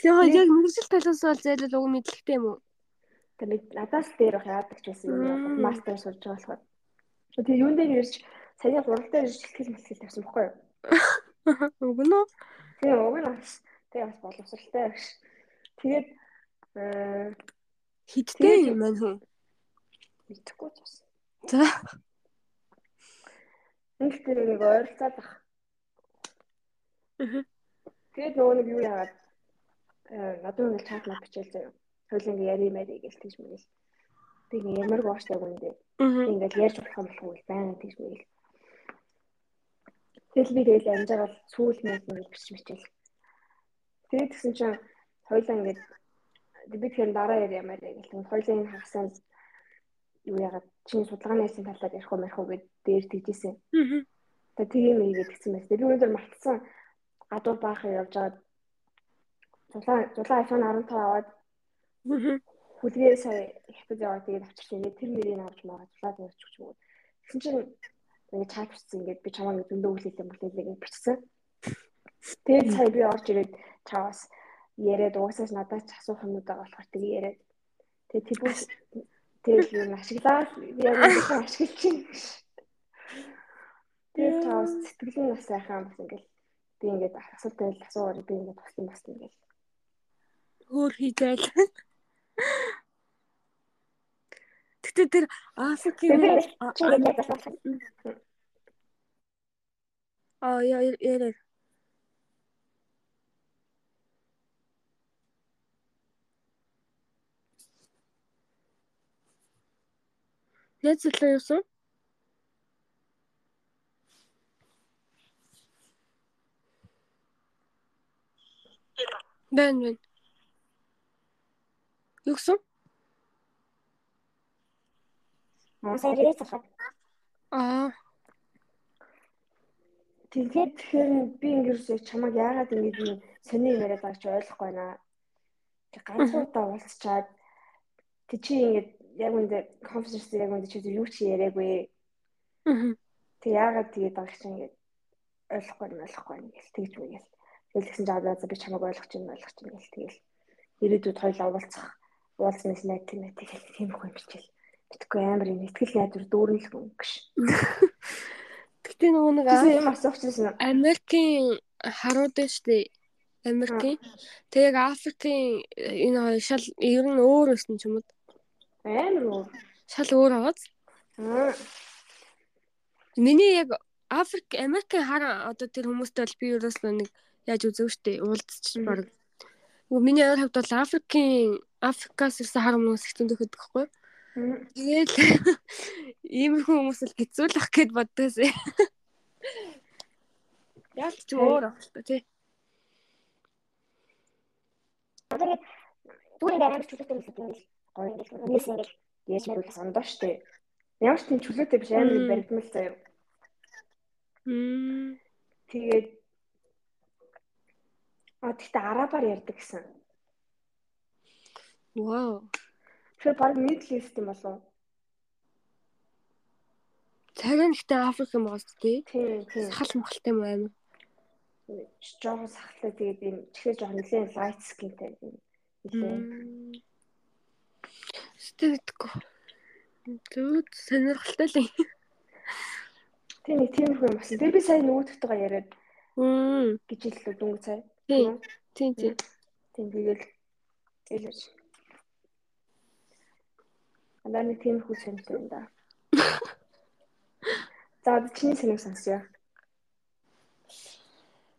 Тэгээ яг мэрэгжил талаас бол зайлал уг мэдлэгтэй юм уу?
Тэгээд надаас дээр их яадаг ч байсан юм. Мастер сурж байгаа болохоор. Тэгээ юун дээр ирж саяны хуралдаа ирж сэтгэл мэтгэл тавьсан бохгүй юу?
Уг нь уу?
Тэгээ уг нь бас тэгээ бас боловсралтай багш. Тэгээд
хиттэй юм байна хүн
мэдэхгүй бас.
За.
Нэг тэр нэг ойролцоод ах. Тэгээд нөгөө нэг юу яагаад э надад нэг чат мат бичээл заяа. Хойлоо ингээ яри мэри гэж тэгж мэгэл. Би ингээ ямар гооштай гүндээ. Ингээ ярьж болох юм болох уу байна тэгж мэгэл. Тэгэл би тэгэл амжаагаад сүүл мэт нэг бичиж бичээл. Тэгээд тэгсэн чинь хойлоо ингээ би тэгэхээр дараа яри ямар гэл. Хойлоо энэ хагасаа юу ягаад чиний судалгааны ясын талаар ярих уу марих уу гэд дээр тэгжсэн. Аа. Тэгээ тийм ийгээд гисэн байсан. Би өнөөдөр мартсан гадуур баахыг явж байгаад зулаа зулаа iPhone 15 аваад хүлгээ сая хятад яваад тэгээд авчирсан. Тэр мөрийг авч магаа зулаад явчих юм уу. Тэгсэн чинь ингээд чат бичсэн ингээд би чамаа зөндөө хүлээлээ мүлээлээ гэж бичсэн. Тэгээд сая би орж ирээд чаваас яриад уусаас надад ч асуух юмуд байгаа болохоор тэгээ яриад тэгээд тэр Тэгэл юу ашиглаа ингэ ашиглаж чинь. Тэгээд таас сэтгэлийн бас сайхан бас ингээл би ингээд асуулт байл асуугаар би ингээд туссан бас ингээл
хөөр хийгээл. Тэгтээ тэр Африкийн Аа яа яа Найз залуу юусан? Бэн бэн. Юу гэсэн?
Монсаа ирээд захаа.
Аа.
Тэгээд тэгэхээр би ингээрсээ чамайг яагаад ингэж юм сони яриад байгаа ч ойлгохгүй байна. Тэг ганц удаа уулзчаад тэг чи ингэж яг үндэ конференс яг үндэ чи юу ч яриаггүй. Тэг яагаад тэгээд байгаа ч ингэж ойлгохгүй байна ойлгохгүй байна гэл тэгж мэгэл. Тэгэл тэгсэн чинь аа би чамайг ойлгож байна ойлгож байна гэл тэгэл ирээдүйд хоёул уулзах уулзмаас найт тийм ээ тэгэл тийм их юм бичээл. Битгүй амар юм ихтгэл найдвар дүүрэн л хүн гэж.
Гэтэ нөгөө нэг
Тэгсэн юм асуучихсан.
Америкийн харууд нь штэ. Америкийн. Тэг яг Африкийн энэ хоёр шал ер нь өөр өссөн ч юм уу.
Амар уу.
Шал өөр аваад.
Аа.
Миний яг Африк Америкийн хар одоо тэр хүмүүстэй бол би ерөөсөө нэг яаж үзэв штэ уулзчих баг. Нөгөө миний ойр хувьд бол Африкийн Африкаас ирсэн хар хүмүүс их зөндөх гэдэг байхгүй. Тэгэл иймэрхүү хүмүүс л хэцүүлэх гээд боддоос. Ялч ч өөр авах тий.
Тэгээд түүний дараа чөлөөтэй юм шиг гоё юм. Нэгс ингэж яаж мөрөх сондоо штэ. Ямар ч тийм чөлөөтэй биш амар баригдмал заяа.
Мм.
Тэгээд А тэгтээ арабаар ярьдаг гэсэн.
Вау.
Тэгэхээр баг Middle East юм болов уу?
Царин ихтэй Африк юм байна тий.
Тийм, тийм.
Сахал махалтай юм байна.
Жохон сахалтай тэгээд юм чихээ жохон нэлээд light skinтэй юм. Нэлээд.
Сэтгэдэггүй. Зүг сонирхолтой л юм.
Тийм нэг тиймэрхүү юм болсон. Тэгээ би сая нөгөөдөгтэйгээ яриад
Мм.
гэж хэллээ дөнгөж сая.
Тийм. Тийм тийм.
Тийм тэгэл хэлж. Андаа нэг тиймэрхүү сонирхтой юм да. За чиний сонирх сонсё.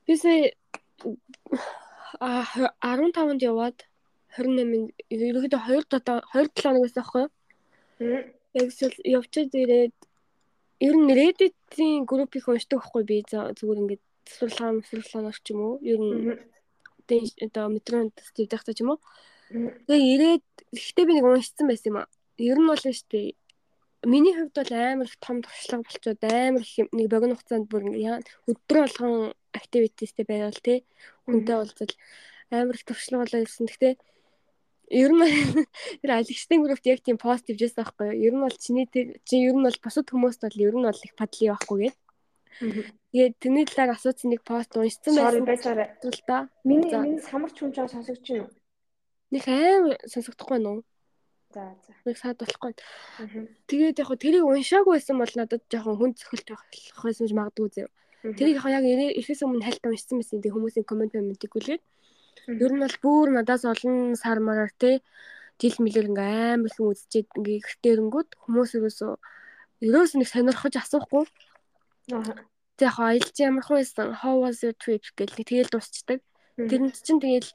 Бисээ а 15-нд яваад 28-нд ерөөдөө 2 удаа 2 7 хоног байсан аахгүй юу? Яг эсвэл явчаад ирээд ер нь Reddit-ийн группийг уншдаг байхгүй би зүгээр ингээд сурлагаа сурлагаанаар ч юм уу? Ер нь одоо метронд студент та ч юм уу? Тэгээ ирээд ихтэй би нэг уншсан байсан юм а ер нь бол штэ миний хувьд бол амар их том туршлага болчоод амар их нэг богино хугацаанд бүр өдөр болгон активитистэй байвал те хүнтэй уулзал. Амар их туршлага болоо ирсэн. Гэхдээ ер нь тэр алагчдын группт яг тийм пост ивжсэн байхгүй юу? Ер нь бол чиний чи ер нь бол бусад хүмүүст бол ер нь бол их падли байхгүй гээд. Тэгээд тэрний талаар асуусан нэг пост уншсан байсан.
байцаарай.
Л да.
Миний миний самарч хүн жоо сонсогч юм. уу?
Нэг амар сонсогдохгүй нөө.
За за.
Нэг саад болохгүй. Тэгээд яг хөө тэрийг уншаагүй байсан бол надад жоохон хүн цохилт байх байсан гэж магадгүй зөө. Тэрийг яг ирэхээс өмнө хальт уншсан байсан. Тэг хүмүүсийн комент комментиг үлээд. Ер нь бол бүр надаас олон сар мараар те жил мэлэр ингээм их үзчихэд ингээ ихтэрэнгүүд хүмүүс ерөөсөө ерөөс нэг сонирхож асуухгүй. Тэг яг чи ямар хөөсөн? How was your trip гэл тэгэл дуусчдаг. Тэрэнд чинь тэгэл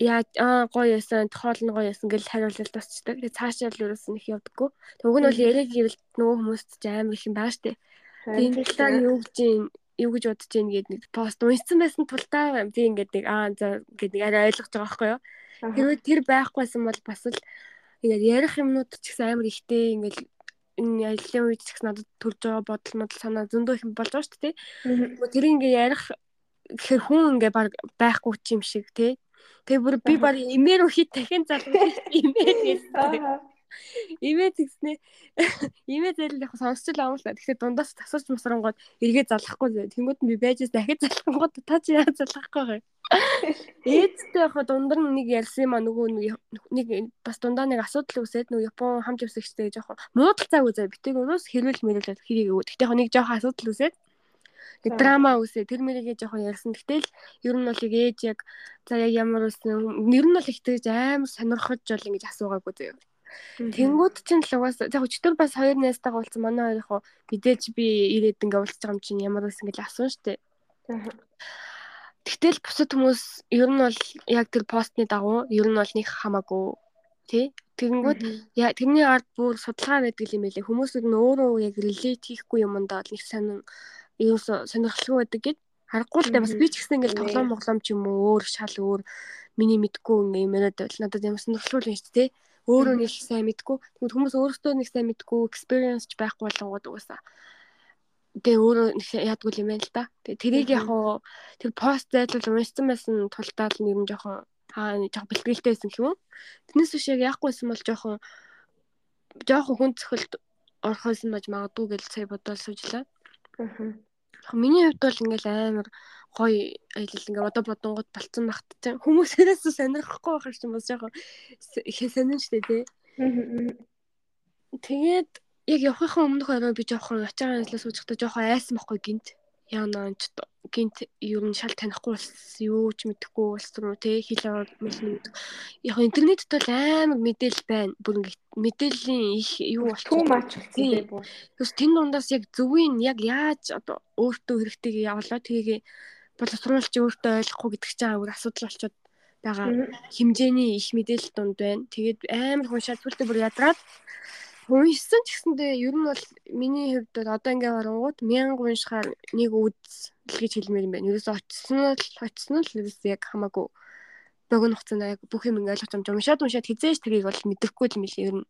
яа аа гоё ясан тохиол нь гоё ясан гэл хариулал дуусчдаг. Тэг цаашаа л нь их явдаггүй. Тэг уг нь бол яриаг гэвэл нөгөө хүмүүст ч амар их юм байна штэ. Тийм талаар юу гэж юу гэж бодож гин гээд нэг пост уншсан байсан тултаа би ингээд нэг аа за ингээд нэг арай ойлгож байгаа байхгүй юу. Хэрвээ тэр байхгүйсэн бол бас л ингээд ярих юмнууд ч гэсэн амар ихтэй ингээд энэ аяллаа үед гэсэн надад төрж байгаа бодол модал санаа зөндөө их болж байгаа шүү дээ. Тэр ингээд ярих гэхэр хүн ингээд баг байхгүй ч юм шиг тий. Тэгээ бүр би баг имээр үхий дахин залуу имээр гэсэн. Имээ тэгснэ. Имээ зээл яг сонсч л аамал та. Тэгэхээр дундаас тасарч мусрангууд эргээ залахгүй зөө. Тэнгүүд нь би байжээс дахиж залхангууд та чи яа залахгүй. Ээдтэй дундар нь нэг ярьсан юм а нөгөө нэг бас дундаа нэг асуудал үүсээд нөгөө Япон хамт явсагчтай жоохон муудал цааг үзээ. Битэг өрөөс хэрүүл мэрүүлээд хэрийг өгөө. Гэхдээ яг нэг жоохон асуудал үүсээд нэг драма үсээ тэр мэрийгээ жоохон ярьсан. Гэтэл ер нь бол яг ээж яг за яг ямар үсэн ер нь бол их тэгж амар сонирхож бол ингэж асуугаагүй зөө. Тэнгүүд чинь л угаас яг өчтөр бас хоёр найзтайгаа уулзсан манай хоёр яг мэдээж би ирээд ингээ уулзж байгаа юм чинь ямар байсан гэж асуун штэ. Тэгтэл бусад хүмүүс ер нь бол яг тэр постны дагуу ер нь бол нэг хамаагүй тий? Тэгэнгүүт тэрний ард бүр судалгаа байдаг юм байлээ. Хүмүүс нь өөрөө яг релейт хийхгүй юмдаа бол нэг сонин юу сонирхолтой байдаг гэд Харахгүй л дээ. Бас би ч гэсэн ингээл тоглоом моглоом ч юм уу? Өөр шал өөр миний мэдгүй юм яриад байл надад ямар сонирхолтой юм шүү дээ. Өөрөө нэг сайн мэдгүй. Тэгвэл хүмүүс өөрсдөө нэг сайн мэдгүй experience ч байхгүй болонгууд угаасаа тэгээ өөрөө яадгүй юм байна л да. Тэгээ тэрийг яг хуу тэр пост зайлуул уншсан байсан тултаал нэр нь жоохон аа жоох бэлтгэлтэй байсан юм. Тэрнээс биш яг яахгүйсэн бол жоохон жоохон хүн цохилт орхоос нь маж магадгүй гэж сая бодоод суужлаа. Аа. Миний хувьд бол ингээл амар гоё аялал ингээ одоо бодонгууд болцсон багт чинь хүмүүсээс сонирхохгүй байх юм бол жоохон их сонин штэ тий. Тэгээд яг явахын өмнөх орой би жоохон ачаагаа ажиллаж суучихдаа жоохон айсан байхгүй гинт. Яана ч гинт ер нь шал танихгүй бас юу ч мэдэхгүй улс руу те хилээ мэлнүүд яг интернетд бол амар мэдээлэл байна. Бүр ингэ мэдээллийн их юу
болчихсон мач болсон
тэгээс тэн дундаас яг зөвийн яг яаж одоо өөртөө хэрэгтэйг явуулаа тгийгээ боловсруулж өөртөө ойлгохгүй гэдэг чинь өөр асуудал болчиход байгаа хэмжээний их мэдээлэл дунд байна. Тэгээд амар хүн шалбартай бүр ядраад уншсан ч гэсэндээ ер нь бол миний хувьд бол одоо ингээ барангууд 1000 уншихаар нэг үз гэж хэлмээр юм байна. Ерөөс очсон нь очсон нь л ерөөс яг хамаагүй богино хугацаанд яг бүх юм ингээ ойлгож юм. Уншаад уншаад хизээж тэрийг бол мэдэхгүй юм биш ер нь.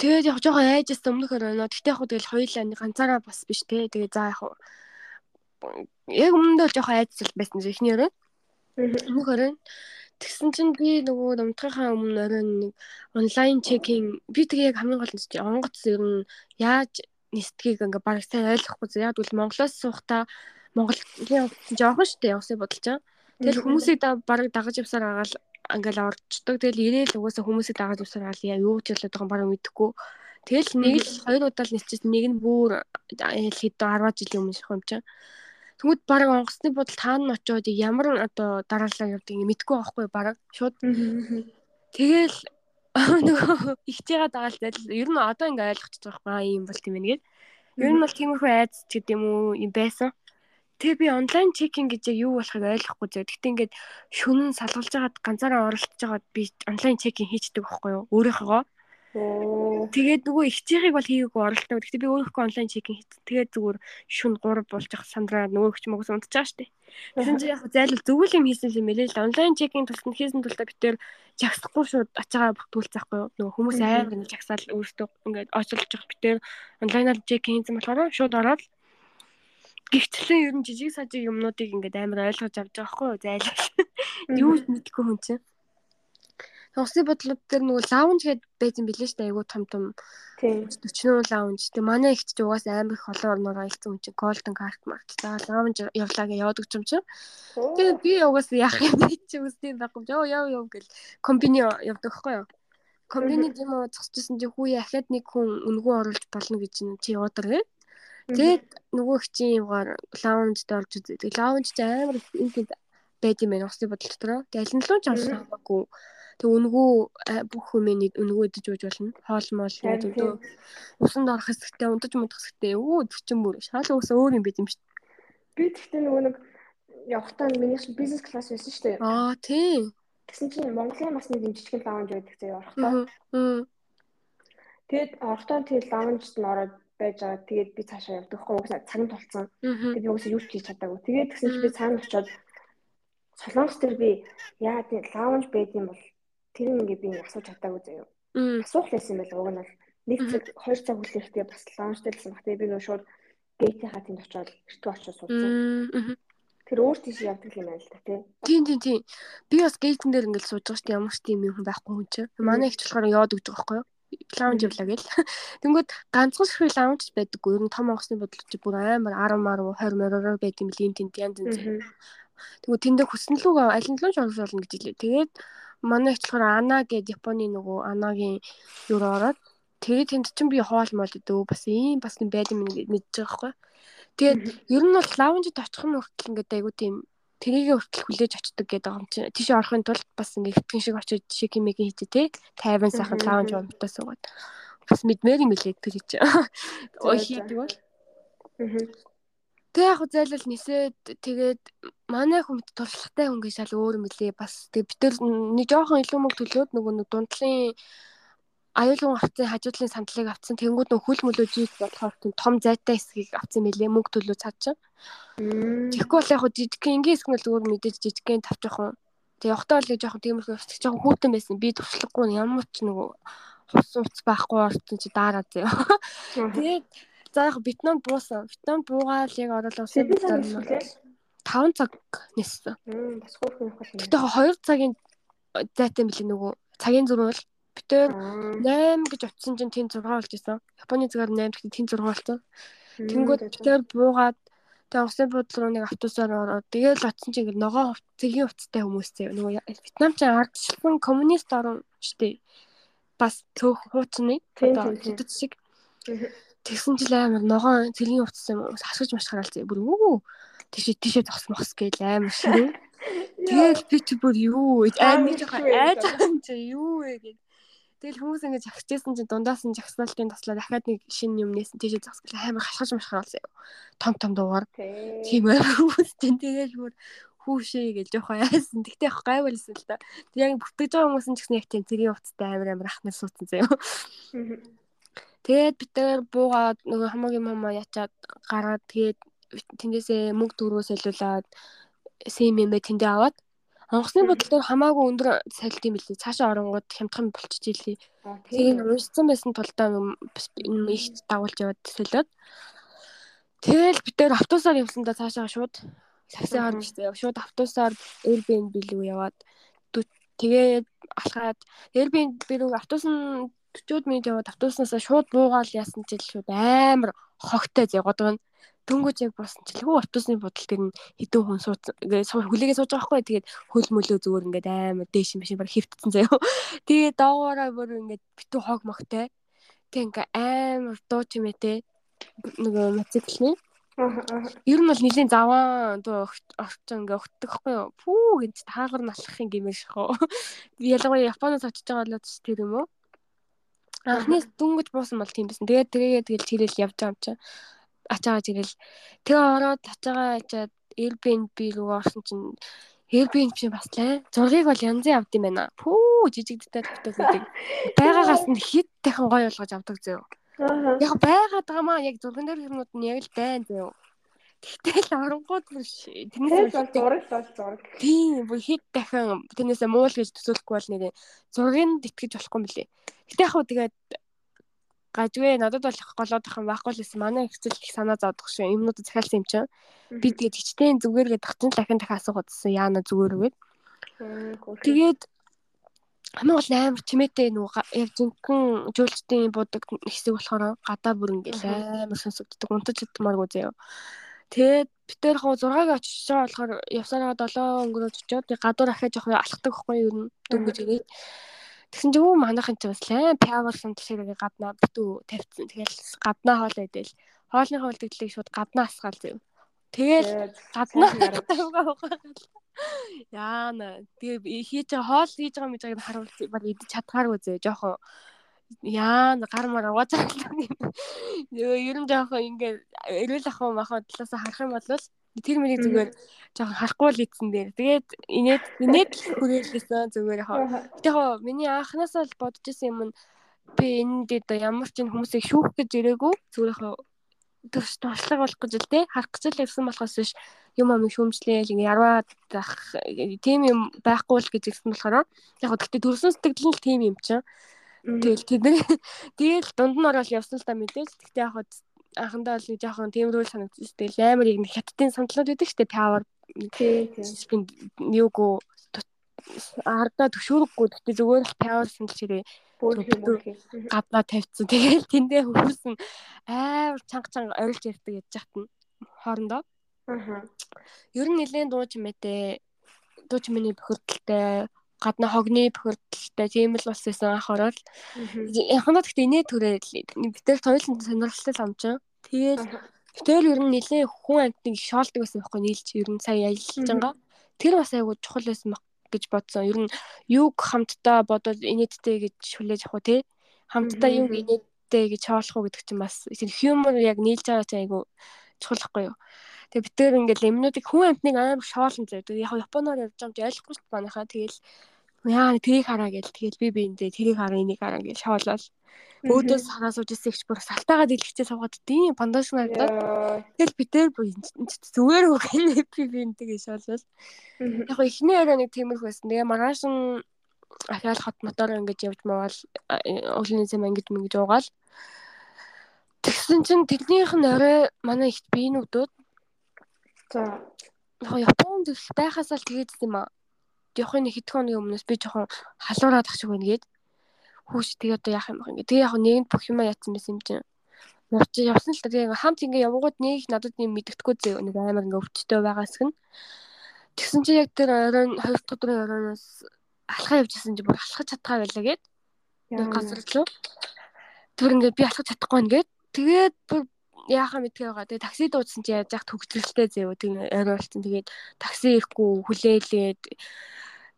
Тэгээд яг жоохон айжсэн өмнөхөр байна. Тэгтээ яг тэгэл хоёулаа нэг ганцаараа бас биш те. Тэгээ за яг яг өмнөд бол жоохон айжсэл байсан ихнийөрөө. Өмнөхөр нь Тэгсэн чинь би нөгөө намтрахаа өмнө орой нэг онлайн чекинг би тэгээ яг хамгийн гол нь онгоц ер нь яаж нисдгийг ингээ бараг сайн ойлгохгүй. Яг бол Монголоос суухта Монголын жоохон штэ явсыг бодолч чам. Тэгэл хүмүүсийг да бараг дагаж явсаар агаал ингээл орчдөг. Тэгэл ирээл угаасаа хүмүүсийг дагаж явсаар агаал яа юу ч ялаад байгаа бараг мэдэхгүй. Тэгэл нэг л хоёр удаа л нисчихсэн нэг нь бүр хэд 10 жилийн өмнө шахам чам. Тэгмэд баг онгоцны бодол таана очиод ямар одоо дараалал явдаг юм мэдгүй байхгүй баг шууд. Тэгэл нөгөө ихтэйгээ дагаал зайл ер нь одоо ингээ ойлгочихж байгаа юм бол тийм ээ гээд. Ер нь бол тиймэрхүү айц ч гэдэм үү юм байсан. Тэгээ би онлайн чекинг гэж юу болохыг ойлгохгүй зөө. Гэтэ ингээд шүнэн салгалж хагаад ганцаараа оролцож хагаад би онлайн чекинг хийчихдэг байхгүй юу? Өөрийнхөө. Тэгээд нөгөө ихчийнхийг бол хийгээгүй оролдоо. Гэхдээ би өөрөөхөө онлайн чекинг хийсэн. Тэгээд зүгээр шүн 3 болж явах сандраа нөгөөгч мөгс унтж байгаа штэ. Тэгсэн чинь яг зайлал зөвөл юм хийсэн юм хэлээ л онлайн чекинг тултанд хийсэн тултаа битээр жагсахгүй шууд ачаагаа бүртгүүлцэхгүй юу. Нөгөө хүмүүс амар нэг жагсаал өөртөө ингээд очилж явах битээр онлайнаар чекинг хийсэн болохоор шууд ороод гихчлэн ер нь жижиг сажиг юмнуудыг ингээд амар ойлгож авч байгаа хгүй юу зайлал. Юу мэдгүй хүн чинь. Усны бодлууд дээр нөгөө лаунж гээд байсан билээ шүү дээ. Айгуу том том. Тийм. 40 лаунж. Тэг манай ихч ч угаас амар их олон орноор аялсан хүн чинь Golden Card марк. За лаунж явлаа гэж явдаг юм чинь. Тэгээ би угаас яах юм бэ чи үстэй байхгүй. Йоо яв яв гэл комбини явдаг хгүй юу. Комбини юм уу зогсчихсан чи хүү яхад нэг хүн үнгүү оруулж болно гэж чи яваад гэ. Тэгээд нөгөө хчийн югаар лаунжд орж үзээ. Тэг лаунж ч амар их юм байд юм байна усны бодол дотор. Тэг аль нь л ч авсан хамаагүй Тэг үнгүү бүх хүмүүний үнгүү идэж ууж болно. Хоол моол гэдэг. Усанд орох хэсэгтээ унтаж мудах хэсэгтээ өө 40 бүр шал ус өөр юм байт юм шүү.
Би тэгтээ нөгөө нэг явахтаа миний бизнес класс байсан шүү дээ.
Аа тий.
Тэгсэн чинь Монголын бас нэг жижигхэн лаунж байдаг заяа орохдоо. Тэгээд орохдоо тэгээд лаунжд нь ороод байж байгаа. Тэгээд би цаашаа явдаг хгүй угсаа цаг нь толцсон. Тэгээд би угсаа юу ч хийж чадаагүй. Тэгээд тэгсэн чинь би цаана очиод Солонгос төр би яа тийм лаунж байд юм бол тэр ингээ би асууж чадаагүй заяа. Асуух байсан байл уг нь бол нэг цаг 2 цаг хүлээхдээ бас лаунжтай байсан баг. Тэгээ би нөө шууд гейтийнхаа тэнд очиод эртөө очиж суудсан. Тэр өөр тийш явдаг юм байна л та тий.
Тийм тийм тийм. Би бас гейтэн дээр ингээл сууж байгаа шүү дээ. Ямар ч тийм юм байхгүй хүн чинь. Манай ихч болохоор яваад өгч байгаа байхгүй юу? лаунж явлаа гэл. Тэнгүүд ганцхан ширхэг лаунж байдаггүй. Ер нь том онгоцны бодлого бүр амар 10 10 20 мороор байд юм лин тент янз янз. Тэнгүүд тэндээ хүссэн лүүгээ аль нь л ч оруулна гэж хэлээ. Тэгээд манай их болохоор Ана гэдэг Японы нөгөө Анагийн юур ороод тэгээд тэнд чинь би хоол мол өдөө бас ийм бас юм байд юм мэдж байгаа байхгүй. Тэгээд ер нь бол лаунжид очих нь хүртэл ингээд айгу тийм тэрийгэ хүртэл хүлээж очдөг гэдэг юм чинь. Тийш орохын тулд бас ингээд хэвтгэн шиг очиж шиг ийм хийжээ те тайван сайхан лаунж унтаа суугаад. Бас мэдмээр юм билээ тэр чинь ой хийдэг бол Тэг яг зайлал нисээд тэгээд манай хүмд туршлагатай хүн гэж шал өөр мөлий бас тэг бид нар нэг жоохон илүү мөнгө төлөөд нөгөө нэг дундлын аюулгүй авцсан хажуудлын сандлыг авцсан тэнгууд нөх хөл мөлөө жийд болохоор том зайтай хэсгийг авцсан мэлээ мөнгө төлөө цаад чинь. Тэгэхгүй бол яг жижиг энгийн хэсэг нь зүгээр мэдээж жижигхэн тавчих юм. Тэг явахтаа л жоохон тиймэрхүү өсчих жоохон хүүтэн байсан. Би туршлагагүй ямар ч нөгөө хус уц байхгүй орсон чи дараа зөө. Тэгээд за яг Вьетнам буусан. Вьетнам буугаад яг орол усан
Бид
5 цаг ниссэн.
бас хөөрхөн явах юм.
Гэтэ 2 цагийн зайтай мэлээ нөгөө цагийн зураг бол битээр 8 гэж утсан чинь тэн 6 болж исэн. Японы зэрэг 8 гэхдээ тэн 6 болсон. Тэнгүүд битээр буугаад тэгээ усын буудлын руу нэг автобусаар ороод тэгээл очсон чинь ингээд ногоо цэгийн уцтай хүмүүстэй нөгөө Вьетнам ч ардчлан коммунист орн штэ. Бас цөөх хуучны одоо хэдэд шиг. Тэгсэн чил амар ногоо цэгийн уцсан юм хашгиж маш хараалцээ. Бүр үү тийшээ тийшээ зогс мохс гээл амар ширээ. Тэгэл би чи бүр юу амар жоохон айж байгаа юм чи юу вэ гэдэг. Тэгэл хүмүүс ингэж агчжсэн чинь дундаас нь жагсаалтын таслаа дахиад нэг шинэ юм нээсэн тийшээ зогс гээл амар хашгиж машгаал заяа. Том том дуугаар. Тийм амар хүмүүс чинь тэгэл бүр хүүшээ гэж жоохон айсан. Тэгтээ яг гайвалсан л та. Тэг яг бүтгэж байгаа хүмүүс нь ч гэсэн яг тийм цэргийн уцтай амар амар ахнаар суудсан заяа. Тэгээд бид тэр буугаад нөгөө хамаагийн мама ячаад гараад тэгээд тэндээсээ мөнгө төгрөгөө солиулаад СММ тэндээ аваад онгоцны бодол дээр хамаагүй өндөр салт юм билий. Цаашаа оронгууд хямдхан болчихж ийлээ. Тэгээд уншсан байсан тулдаа их дагуулж яваад солиод. Тэгэл бид тэр автобусаар явсандаа цаашаа шууд саксаар бичсэн. Шууд автобусаар Airbnb рүү яваад тэгээд алхаад Airbnb рүү автобус нь 40 минут яваад автобуснаас шууд буугаал яасан ч шууд амар хогтой зэ годгоо дөнгөж яг буусан чи лгүй автобусны бодол дээр нь хэдэн хүн сууц хүлээгээ сууж байгаа хгүй тэгээд хөл мөлөө зүгээр ингээд амар дээш юм биш баг хөвтцэн заяа. Тэгээд доогоороо бүр ингээд битүү хог могтой. Тэг ингээд амар дуу чимээтэй нөгөө мотоциклны Ер нь бол нэлийн заваан дуу орч ингээ өгдөхгүй юу? Пүү гэж таагаар налахын гэмээр шахуу. Ялангуяа Японоос очиж байгаа л тэр юм уу? Анхны дүнгэж буусан бол тийм байсан. Тэгээд тэгээд тэгэл чирэл явж байгаа юм чинь ачаагаа жирэл тэгээ ороод ачаагаа ачаад Airbnb руу орсон чинь Airbnb бас лай зургийг бол янзын авд юм байна. Пүү жижигдтэй гэдэг. Байгаагаас нь хэд дахин гой болгож авдаг зөө. Яг байгаад байгаа маа яг зурган дээр юмнууд нь яг л байна зөө. Тэгтэл оронгууд биш.
Тэрнээс бол зураг бол зураг.
Тийм, бүр хэд дахин тэрнээсээ муул гэж төсөөлөхгүй бол нэрээ зургийг итгэж болохгүй лээ. Гэтэ яг хөө тэгээд гажгүй надад бол голоод ах юм байхгүй л байсан. Манай ихцэл их санаа зовдох шүү. Юмнуудад захиалсан юм чинь. Би тэгээд хичтээн зүгээргээ тагчин дахин дахин асуугаад байсан. Яана зүгээр үгээд. Тэгээд хамгийн гол амар чимээтэй нөгөө яг жинхэнэ жуулчдын будаг хэсэг болохоор гадаа бүр ингээл амар сонсогддог. Унтаж идмааргүй заяа. Тэгээд бид тэр хоо 6-ыг очиж байгаа болохоор явсараа 7 өнгөрөөж очиод гадуур ахиж явах алхдаг байхгүй юу? Дөнгөж ирээд. Тэгсэн чинь өө манайхан ч бас лайн пявалсан тишээгээ гаднаа битүү тавьчихсан. Тэгэл гаднаа хоол идэл. Хоолны хоолтөглийг шууд гаднаа асгаал зав. Тэгэл гаднаа. Яана. Тэгээ хийж хоол хийж байгаа мэж байгааг харуул баг идэж чадхааргүй зөө. Жохоо яана гар мар угаацаа. Ер нь жохоо ингээ эрүүл ахуй махаа талаас харах юм бол тэр миний зүгээр жоохон харахгүй л ийдсэн дээр. Тэгээд инээд инээд хүрээлсэн зүгээр яхаа. Гэтэ хоо миний анханасаа л бодож исэн юм нь би энэ дэд ямар ч хүмүүсийг шүүх гэж ирээгүй зүгээр яхаа төвш туршлага болох гэж л те. Харах гэж л ирсэн болохоос биш. Юм амиг шүүмжлээл ингээ ярваад ах тийм юм байхгүй л гэж ирсэн болохоор яг гэхдээ төрсөн сэтгэл нь тийм юм чинь тэгэл тэдний тэгэл дунд нь ороод явсан л та мэдээж гэхдээ яг анхандаа л нэг жоохон тиймэрхүү санагдчих. Тэгэл амар яг хаттын сандлууд байдаг дээ. Power тийм юугүй ардаа төшөөрөхгүй гэхдээ зүгээр л power сандал чирээ гаднаа тавьчихсан. Тэгэл тэндээ хөрсөн амар чанга чанга орилж ярьдаг яж хатна хоорондоо. Аа. Ер нь нэлээд дуу чимээтэй дуу чимээний бохирдолтой гадна хогны бохирдолтой тийм л бас байсан анх ороод. Яханаа гэхдээ инээ төрөөл битэр тойлон сонирхолтой самчин. Тэгээд битэр ер нь нэлээ хүн амьтныг шоолдог байсан байхгүй нийлж ер нь сая аялж байгаа. Тэр бас айгу чухал байсан баг гэж бодсон. Ер нь юг хамтдаа бодоод инээдтэй гэж хүлээж авах уу те. Хамтдаа юг инээдтэй гэж хаалах уу гэдэг чинь бас humor яг нийлж байгаа чинь айгу чухал байхгүй юу. Тэгээ бид тэр ингээл юмнуудыг хүн амьтныг амар шоолон зав. Яг японоор явж байгаа юм чи ойлгохгүй шүү дээ манайхаа. Тэгээл Яа тэрийг хараа гэл тэгэл би биэндээ тэрийг хараа энийг хараа гэж шоолол. Өөдөөс хараа сууж ирсэн их бүр салтаагаа дэлгэцээ суугаад тийм пандаш надад. Тэгэл би тэр зүгээр үгүй би биэндээ шоолол. Яг го эхний яриа нэг тиймэрхүү байсан. Тэгээ маргааш нь ахаал хот мотор ингэж явж мавал уулын зэм ингэж мэнгэж уугаал. Тэгсэн чинь тэрнийх нь орой манай ихт биенүүдүүд за яг Японд байхаас л тэгээд юм аа явахын хэдхэн хоногийн өмнөөс би жоохон халуураад ах шиг байна гээд хүүш тэгээ одоо яах юм бэ ингээ тэгээ яг нэгэнд бүх юм яатсан байсан юм чинь. Явж явсан л тэгээ хамт ингээ явгууд нэг надад юм мэддэхгүй зөө. Нэг амар ингээ өвчтөй байгаас гэн. Тэгсэн чи яг тэр оройн хоёр дахь өдрийн оройноос алхаа явжсэн чи бүр алхаж чадхаа байлаа гээд. Нэг газар руу тэр ингээ би алхаж чадахгүй байна гээд. Тэгээд бүр яахаа мэдгээ байгаа. Тэгээ такси дуудсан чи яаж яах төгсрэлтэй зэв. Тэгээ орой болсон. Тэгээд такси ирэхгүй хүлээлээд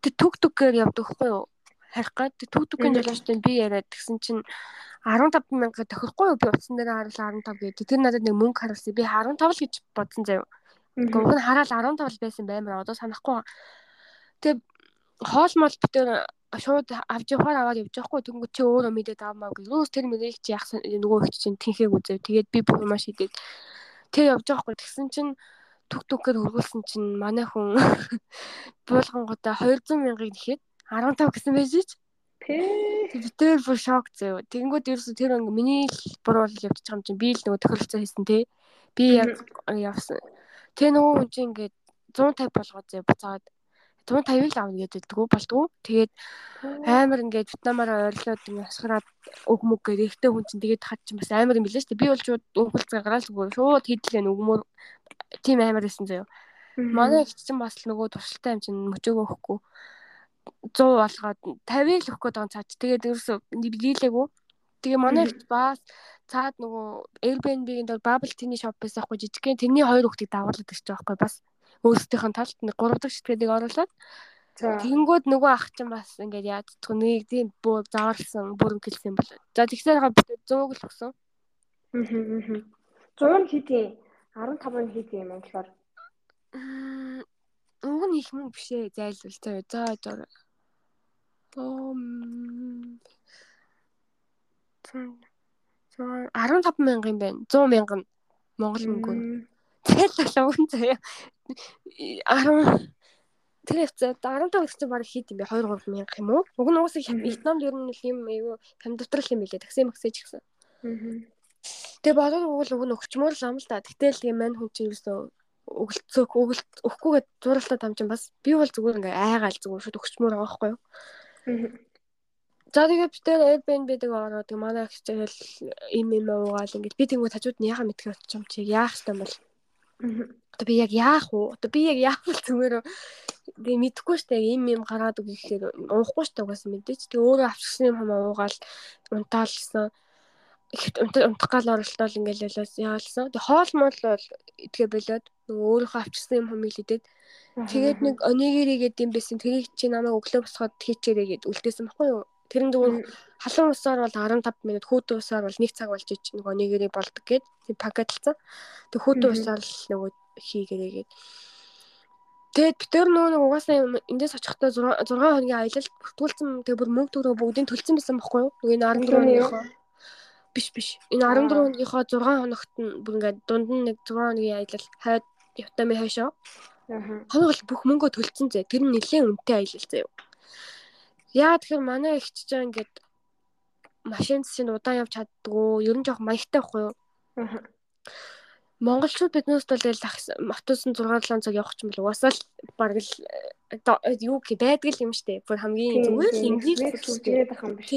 тэг түг түгээр явдаг хгүй юу? Харих гад түг түгийн жолоочтой би яриад тэгсэн чинь 15 мянга тохирохгүй юу? Би утсан дээр харуулсан 15 гэдэг. Тэр надад нэг мөнгө харуулсан. Би 15 л гэж бодсон заяа. Гэхдээ уг нь хараал 15 л байсан баймар. Одоо санахгүй. Тэгээ хоол мол битэр шууд авч явахаар аваад явж байхгүй тэнгуү чи өөрөө мэдээд авмаа гэх. Юус тэр мэрийг чи яах нөгөө их чинь тэнхээг үзэв. Тэгээд би бүх юмаа шийдээд тэг явж байхгүй. Тэгсэн чинь түг түгээр хөргүүлсэн чинь манай хүн буулгангуудаа 200 мянгаыг нэхэд 15 гэсэн байж чи. Тэг тэр бүр шок зөө. Тэнгүүд ерөөсө тэр ингээ миний л буруул явж байгаа юм чинь би л нөгөө тохиролцоо хийсэн те. Би яг явсан. Тэ нөгөө хүн чинь ингээ 150 болгоо зөө буцаад 150-ыг л авна гэж байдгүй болдгоо. Тэгээд амар ингээд Вьетнамаараа ойрлоод ингээд хасгараад өгмөг гэх ихтэй хүн чинь тэгээд хад чинь бас амар юм билээ шүү дээ. Би бол шууд өгүүлцгээ гараал зүгээр шууд хийдлээ өгмөр тийм амар байсан заяа. Манай их чинь бас нөгөө туршилтаа юм чинь мөчөөгөө өгөхгүй 100 болгоод 50-ыг л өгөх гээд байгаа цаач. Тэгээд ерөөсө дийлээгүй. Тэгээ манай их бас цаад нөгөө Airbnb-ийн дор Bubble Tea-ний shop байсан хгүй жижигхэн тэрний хоёр хүүхдийг дагуулдаг гэж байгаа хгүй бас өөрсдийнх нь талд нэг 3 дахь шитгэдэг оруулаад Тэнгүүд нөгөө ах чинь бас ингээд яаж чадах нэг тийм бүр заарлсан бүрэн гэлсэн бол. За тэгсээр хаа бид 100-г л өгсөн.
Аа. 100 хэдий 15 нь хэдий юм болохоор.
Уг нь их мөнгө биш ээ зайлвал заа. За за. Том 15 мянга юм байна. 100 мянга нь Монгол мөнгөөр. Тэгэл логон заяа. 10 тэр хэвчээ 15 гэсэн баг хэд юм бэ? 2 3 мянга юм уу? Уг нь уусаа Вьетнамд ер нь юм айгүй компьютер юм билээ. Такси максэж гисэн. Тэгээ бодоод угол уг нь өгчмөр л ам л да. Гэтэл тийм мань хүн чинь ерөөсөө өгөлцөөх өгөлт өгөхгүйгээд зурлалтаа там чинь бас би бол зүгээр ингээ айгаал зүгээр шууд өгчмөр байгаа байхгүй юу? За тэгээ бид тэр Airbnb-дэг ороод манай тэгэл им им уугаал ингээд би тэнгуү тажууд нь яхаа мэдхээ очиж юм чи яах юм бол Одоо би яг яах вэ? Одоо би яг яах вэ зүгээр би мэдэхгүй штэ юм юм гараад үг гэхээр уухгүй штэ угаас мэдээч. Тэгээ өөрөө авчихсан юм хамаа уугаал унтаалсан. Унтах гал оролтол ингээл ялаас яалсан. Тэгээ хоол мол бол идгээ болоод нөгөө өөрийнхөө авчихсан юм хамыг л идэд тэгээд нэг онигиригээд юм байсан. Тэрийг чи намайг өглөө босгоод хийчээрэй гэд үлдээсэн баггүй юу? Тэрэн дөрөв халуун усаар бол 15 минут хөөтөн усаар бол 1 цаг болж ич нөгөө нэгэрий болдог гэд пакетлцсан. Тэг хөөтөн усаар л нөгөө хийгэрээгээд Тэгээд бид нар нөгөө угаасаа эндээс очихдоо 6 6 хоногийн аялал бүртгүүлсэн тэгээ бүр мөнгө төгрөг бүгдийг төлсөн байсан байхгүй юу? Энэ 14 хоногийнхоо биш биш. Энэ 14 хоногийнхоо 6 хоногт нь бүр ингээд дунд нь нэг 6 хоногийн аялал хойд Ятами хойшоо. Аа. Хоног л бүх мөнгөө төлсөн зэ. Тэр нь нэлээд үнэтэй аялал заяа. Яа тэгэхээр манай их ч жаа ингээд машин чинь удаан явж чаддгүй. Ер нь жоох маягтай байхгүй юу? Монголчууд биднээс бол автобусын 6 7 цаг явах ч юм бол угаасаа л баг л э, юу гэх байдаг юм штэ. Бүр хамгийн зүгээр л ингээл
хэлээд байгаа юм биш.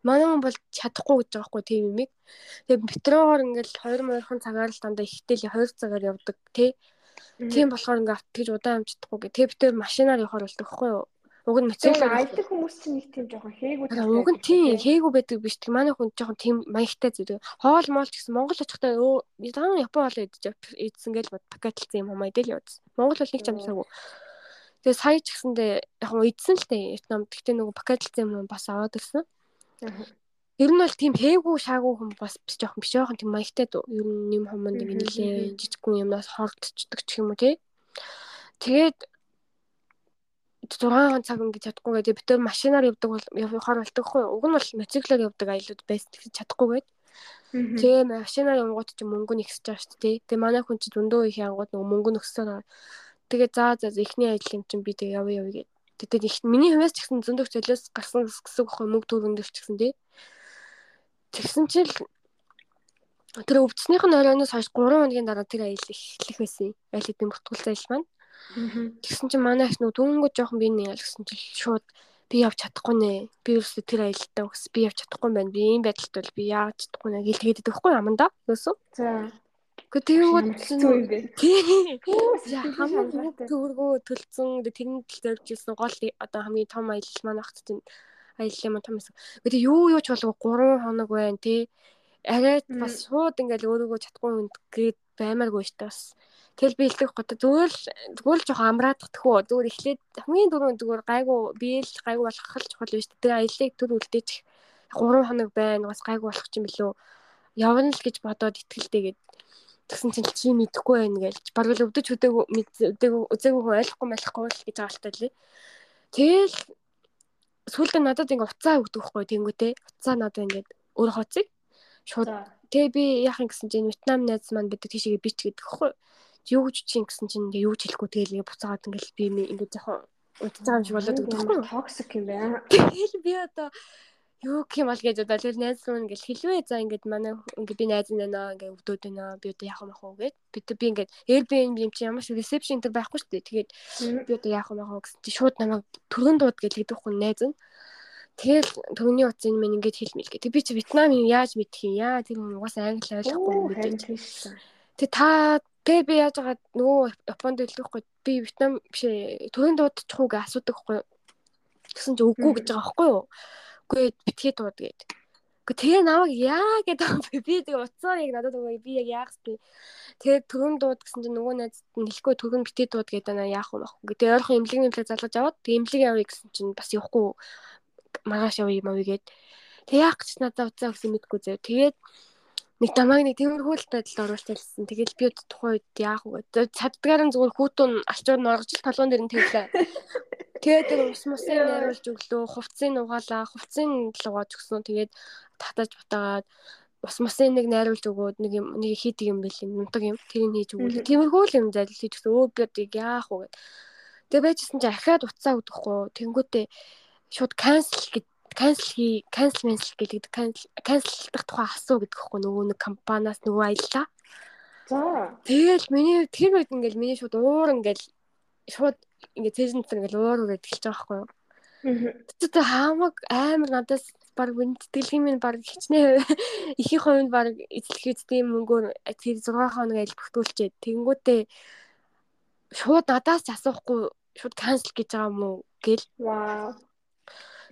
Манай хүн бол чадахгүй гэж байгаа байхгүй тийм юмыг. Тэгээ метрогоор ингээл 2 морхон цагаар л дандаа ихтэл 2 цагаар явдаг тий. Тийм болохоор ингээ авт гэж удаан амж чадахгүй гэх. Тэгээ бид тэр машинаар явахаар болдог байхгүй юу? Уг нь
мотоциклаар аялдаг хүмүүс чинь нэг тийм жоохон хээгүү.
Уг нь тийм хээгүү байдаг биш. Тэг манай хүн жоохон тийм маягтай зүйл. Хоол моол ч гэсэн Монгол очихдаа өө тань Япон хоол идсэн гэж бод пакетлсан юм хамаа идэл явуулсан. Монгол бол нэг ч амсаагүй. Тэгээ сая ч гэсэндээ яг нь идсэн л дээ. Вьетнам гэхдээ нөгөө пакетлсан юм бас аваад ирсэн. Ер нь бол тийм хээгүү шаагүй хүн бас биш жоохон биш жоохон тийм маягтай дөө. Ер нь юм хомонд ингэ нилээ жижигхэн юмнаас хордчихдаг ч юм уу тий. Тэгээд 6 цаг ингэж чадахгүй гэдэг бид төр машинаар явдаг бол явахаар болдог хгүй уг нь бол мотоциклаар явдаг аялууд байсан гэж чадахгүй гээд Тэгээ машинаар явгууд чи мөнгө нэгсэж байгаа шүү дээ. Тэгээ манай хүн чи дундуу их янгууд нөгөө мөнгө нөхсөөр. Тэгээ заа заа эхний ажил юм чинь би тэгээ явъя явъя гэдэг. Тэгээд их миний хувьас ч гэсэн зөндөх золиос гарсан гэсэн үг хөө мөнгө төрөндөрч гэсэн тий. Тэгсэн чил тэр өвдснийх нь оройноос хойш 3 хоногийн дараа тэр аялал эхлэх байсан. Аялал эдийн бүртгүүлсэн ажил маань. Тэгсэн чинь манай их нөгөө дөнгөж жоохон би нэг гэсэн чил шууд би явж чадахгүй нэ. Би ерөөсө тэр аялалтаа өгс би явж чадахгүй байна. Би ийм байдалд бол би яаж чадахгүй нэ гэл тэгээд байхгүй аманда. Юусэн? За. Гэхдээ тэгээд хамгийн төргөө төлцөн тэрний тал зоржсэн гол одоо хамгийн том аялал маань багт тийм аялал юм том байсан. Гэхдээ юу юу ч болов 3 хоног байна тий. Арай бас шууд ингээл өөрийгөө чадахгүй юм гээд баймааргүй шүү дээ бас. Тэгэл би хэлдэг гот зүгээр л зүгээр л жоохон амраадах тхүү зүгээр эхлээд хамгийн дөрөв зүгээр гайгүй биэл гайгүй болох л чухал биш тэр аялыг төр үлдээж 3 хоног байна. Бас гайгүй болох юм билүү. Явна л гэж бодоод итгэлтэйгээд тэгсэн чинь чи мэдэхгүй байна гэж. Баг л өвдөж өдөг өдөг үзээгүй хүн ойлгохгүй малахгүй л гэж байгаа л таа тэгэл сүулдэ надад ингээ уцаа өгдөг хгүй тэнгүүтэй уцаа надад ингээд өөр хоцыг шууд тэгээ би яах юм гэсэн чинь Вьетнам найз маань бид тийшээ бич гэдэг хгүй юу гэж чинь гэсэн чинь ингээ юу ч хэлэхгүй тэгэл ингээ буцаагаад ингээл би ингээ жоохон удаж байгаа юм шиг болоод
байгаа. Токсик юм байна.
Тэгэл би одоо юу гэх юм бол гэж одоо тэгэл найз руу ингээл хэлвээ за ингээд манай ингээд би найз нэнэ ингээ өвдөд байна би одоо яах юм ах уу гэд би би ингээд Airbnb юм чи ямар ч reception тэр байхгүй шүү дээ тэгээд би одоо яах юм ах уу гэсэн чи шууд намайг төргөн дууд гэж хэлдэг хүн найз нь Тэгэл төгний утсыг минь ингээд хэлмэл гэ. Тэг би чи Вьетнам юм яаж мэдэх юм яа тэр хүн угаасаа англи ойлгохгүй юм гэж. Тэг та Тэгээ би яаж байгаа нөгөө Японд хэлэхгүй би Вьетнам биш төрийн дуудчих уу гэж асуудаг хгүй. Тэгсэн чи үгүй гэж байгаа байхгүй юу? Үгүй битгий дууд гээд. Гэхдээ тэгээ намайг яа гэдэг би тэгээ уцаар яг надад өгөө би яг яах вэ? Тэгээ төрөн дууд гэсэн чинь нөгөө найз нь хэлэхгүй төрөн битгий дууд гэдэг наа яах вэ? Тэгээ ойрхон имлэг нэмлэг залгаж аваад тэгээ имлэг явъя гэсэн чинь бас явахгүй маргааш явъя юм аа гээд. Тэг яах гэж надад уцаа өгсөн мэдгүй зөө. Тэгээд нэг дамааг нэг тиймэрхүү л байдалд оруулчихсан. Тэгэл би тухайн үед яах вэ? Цаддгаар нь зүгээр хүүтэн алчуур нь оргож толгоон дээр нь тэглээ. Тэгээд тэр ус мусын найруулж өглөө, хувцсыг угаалаа, хувцсыг л угааж өгсөн. Тэгээд татаж бутаагаад ус мусын нэг найруулж өгөөд нэг юм нэг хийдэг юм байл юм нутаг юм тэрийг хийж өгвөл тиймэрхүү л юм зайлж хийж өгсөн өө би одоо яах вэ гэд. Тэгээ байжсэн чи ахаад уцаа өгдөхгүй тэнгүүтээ шууд cancel гэд cancel хий cancel cancel гэдэг cancel cancelдах тухай асуу гэдэг хэвгүй нөгөө нэг компаниас нөгөө аяллаа. За. Тэгэл миний тэр үед ингээл миний шууд уур ингээл шууд ингээд цэжинт ингээл уур үрээд эхэлж байгаа байхгүй юу. Тэгээд хаамаг амар надаас баг сэтгэлгийн минь баг хичнээн ихэнх хувь нь баг эзлэх эздэм мөнгөөр тэр 6 хоног айл бүртгүүлчихэд тэгэнгүүтээ шууд надаас асуухгүй шууд cancel гэж байгаа юм уу гэл. Вау.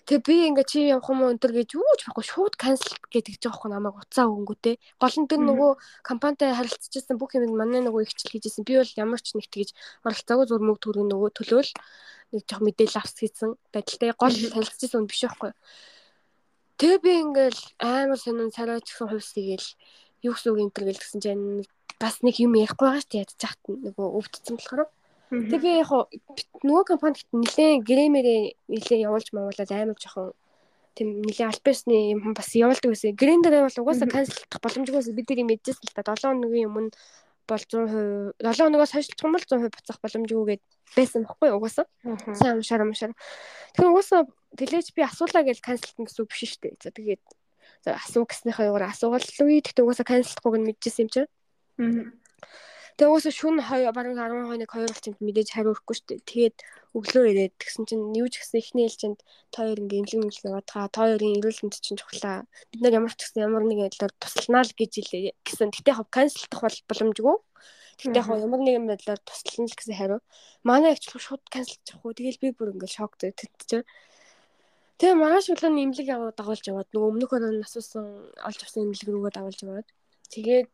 Тэгээ би ингээ чи явах юм уу өнтер гэж юу ч байхгүй шууд cancel гэдэг ч жоохгүй намайг уцаа өгөнгөтэй. Гол нь тэр нөгөө компанитай харилцажсэн бүх юм манай нөгөө ихчл хийжсэн. Би бол ямар ч нэг тэгж оролцоогүй зур мөг төргөн нөгөө төлөөл нэг жоох мэдээлэл авсгийсэн байдалтай гол танилцажсэн үн биш байхгүй. Тэгээ би ингээл амар сонин царайч гэсэн хувьс тэгэл юу гэсэн үг энэ төр гэлсэн чинь бас нэг юм ярихгүй байгаа ч ядчих хат нөгөө өвдсөн болохоор Тэгээ яг нөгөө компанид нэлээ грэмэрээ нэлээ явуулж мавуулаад амар жоохон тийм нэлээ альбасны юм бас явуулдаг байсан. Грэндэрээ бол угаасаа канселдах боломжгүй байсан. Бид тэрийг мэдчихсэн л та 7 хоногийн өмнө бол 100%, 7 хоногоос хойш чумал 100% буцах боломжгүйгээд байсан байхгүй угаасаа. Сайн амшаар амшаар. Тэгэхээр угаасаа тэлээж би асуулаа гэж канселтна гэсэн үг биш шүү дээ. За тэгээд асуу гэснийхаа югаар асуувал үе тэгтээ угаасаа канселдахгүйг нь мэдчихсэн юм чинь. Тэгээ угаасаа шүн бараг 12-ны 2 болчихсон мэдээж хариу өгөхгүй шүү дээ. Тэгээд өглөө ирээд тэгсэн чинь юу ч гэсэн эхний ээлжинд тоор ингээ имлэг имлэг яваад та тоорын эрүүл мэнд чинь чухлаа. Бид нар ямар ч гэсэн ямар нэгэн байдлаар тусланаа л гэж хэлээ гэсэн. Гэтэ яг канселдах бол боломжгүй. Гэтэ яг ямар нэгэн байдлаар туслана л гэсэн хариу. Манай агч шууд канселдчих уу. Тэгэл би бүр ингээ шокд тэтчихэ. Тэгээ маргааш өглөө имлэг яваад дагуулж яваад нөгөө өмнөх өрөөнд асуусан олж авсан имлэг рүүгээ дагуулж яваад тэгээд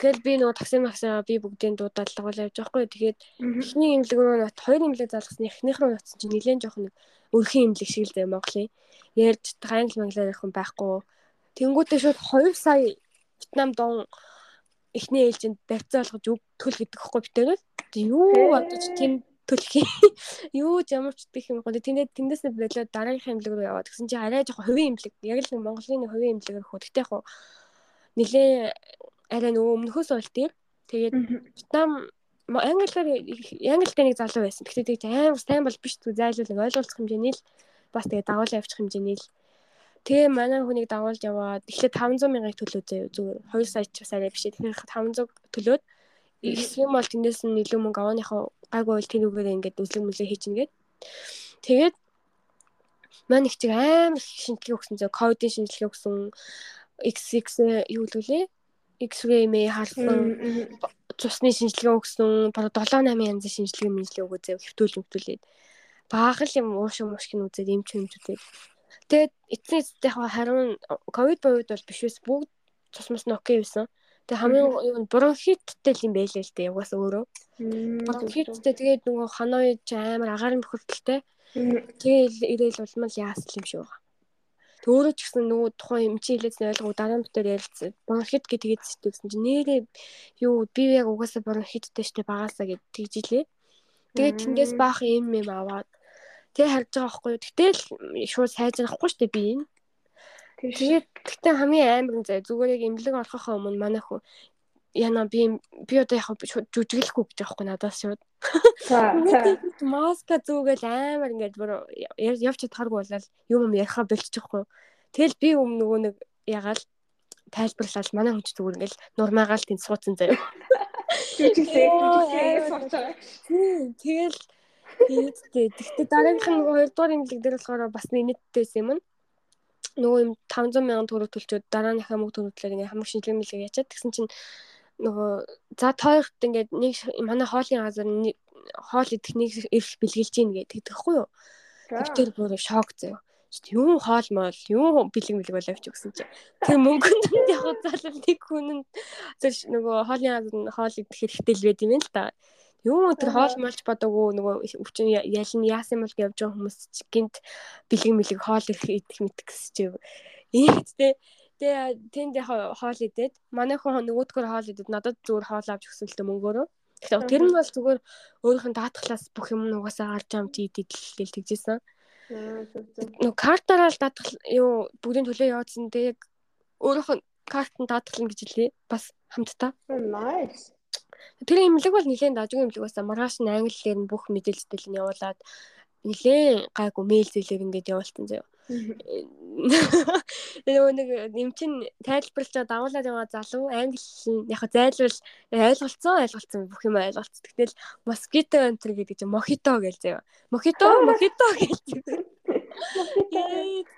Тэгэл би нөгөө такси максаа би бүгдийн дуудаад лагуул явж байгаа хгүй. Тэгээд эхний имлэг рүү нот хоёр имлэг залгасан эхнийх рүү нотсон чинь нэлээд жоох нэг өрхийн имлэг шиг л зэ Монголын. Ярьж англи манглаар явах юм байхгүй. Тэнгүүтээ шууд 2 сая Вьетнам дон эхний ээлжинд барьцаа болгож өг төл гэдэг хэвгүй битэрэл. Юу бодож тийм төлөх юу ч ямар ч гэх юм гоо тэндээ тэндээс нь болоод дараагийнхаа имлэг рүү яваад гэсэн чи арай жоохон хувийн имлэг яг л нэг Монголын хувийн имлэгээр хөө тэгтээ яг нилээ арай нөгөө өмнөхөөс тэр тэгээд Вьетнам англиар англитэй нэг залуу байсан. Гэхдээ тэгж амар сайн бол биш зү зайлуулаг ойлгуулах хэмжээний л бас тэгээ дагуулсан явчих хэмжээний л. Тэгээ манай хүнийг дагуулж яваад эхлээд 500 мянгаыг төлөө заяа. Зүгээр 2 сая ч бас арай биш. Тэгэхээр 500 төлөөд. Эсвэл бол тэндээс нь илүү мөнгө авааныхаа гайгүй бол тэрүүгээр ингээд үзлэг мүлээ хийж ингээд тэгээд маань их чиг амар шинжилгээ өгсөн зөө кодын шинжилгээ өгсөн XX юу лүлээ X-ray мэй харсан цусны шинжилгээ өгсөн бараг 7 8 янзын шинжилгээ мэнжилгээ өгөө зөө хэвтүүл хөвтүүлээд баахал юм уушиг мушиг нь үзээд эмч юм үзээд Тэгээд эцсийн яг харин ковид боёуд бол биш биш бүгд цусмас нь окей байсан. Тэгээ хамгийн юу бронхиттэй юм байлээ л дээ угаасаа өөрөө. Бронхиттэй тэгээд нөгөө ханой амар агарын бохирдолтой. Тэгээд ирээл улмал яасан юм шиг байгаа. Төөрөө ч гэсэн нөгөө тухайн эмчийн хэлээс ойлгоо дараа нь битээр ярилцсан. Бронхит гэдгийг сэтгэвсэн чинь нэрээ юу би яг угаасаа бронхиттэй штэ багасаа гэд тэгжилээ. Тэгээд тэндээс баах юм юм аваад Тэг харж байгаа байхгүй юу. Гэтэл шууд сайжрахгүй дээ би энэ. Тэгээд гэхдээ хамгийн амар нь заа зүгээр яг имлэг орохоо өмнө манай хүн яна би би одоо яг жүжиглэхгүй гэж байгаа хгүй надаас шууд. За маска зүгэл амар ингээд бүр явж чадхааргүй болол юм юм ярихаа болчих хгүй. Тэгэл би өмнө нөгөө нэг ягаал тайлбарлал манай хүн ч зүгээр ингээл нурмаагаал тэнд суудсан заяа. Жүжиглээ жүжиглээ байгаа. Тэгэл Тэгэхдээ тэгтээ дараагийнх нь нөгөө 2 дугаар имлэг дээр болохоор бас нийтдээс юм нь нөгөө юм 500 сая төгрөг төлчөөд дарааныхаа мөнгө төлөвлөлөөр ингээ хамаг шинжилгээ мэлгээ ячаад тэгсэн чинь нөгөө за тойрогт ингээд нэг манай хоолын газар хоол идэх нэг эрх бэлгэлж гин гэдэг тэгэхгүй юу. Тэр бүр шок зөө юм хоол моол юм бэлэг мэлэг болоо явчих гэсэн чинь тэр мөнгөнд яг залуу нэг хүнд нөгөө хоолын газар хоол идэх хэрэгтэй л байд юм л та Юу тэр хоол малч бодоогүй нөгөө өвчин ялн яасан юм бол явж байгаа хүмүүс гинт бэлэг мэлэг хоол идэх мэтг гэсч. Иймтэй Тэгээ тэнд яг хоол идээд манай хүн нөгөөдгөр хоол идээд надад зүгээр хоол авч өгсөн л дээ мөнгөөрөө. Тэгэхээр тэр нь бол зүгээр өөрийнх нь даатгалаас бүх юм нугасаа гарч ам чи идэл гэл тэгжсэн. Нөгөө картаараа л даатгал юу бүгдийн төлөө явуулсан. Тэгээ өөрийнх нь картанд даатгална гэж хэлээ. Бас хамтдаа.
Nice.
Тэр имлэг бол нэлээд дажгүй имлэг байсан. Маргааш нь англиэр нь бүх мэдээлэлтэй нь явуулаад нэлээд гайгүй мэйл зэлээр ингээд явуулсан заяа. Тэгээ нэг нэмчин тайлбарлаж дагуулад байгаа залуу англи яг зайлвал ойлголцсон ойлголцсон бүх юм ойлголцсон. Тэгтэл москито энтер гэдэг чинь мохито гэж заяа. Мохито мохито гэж.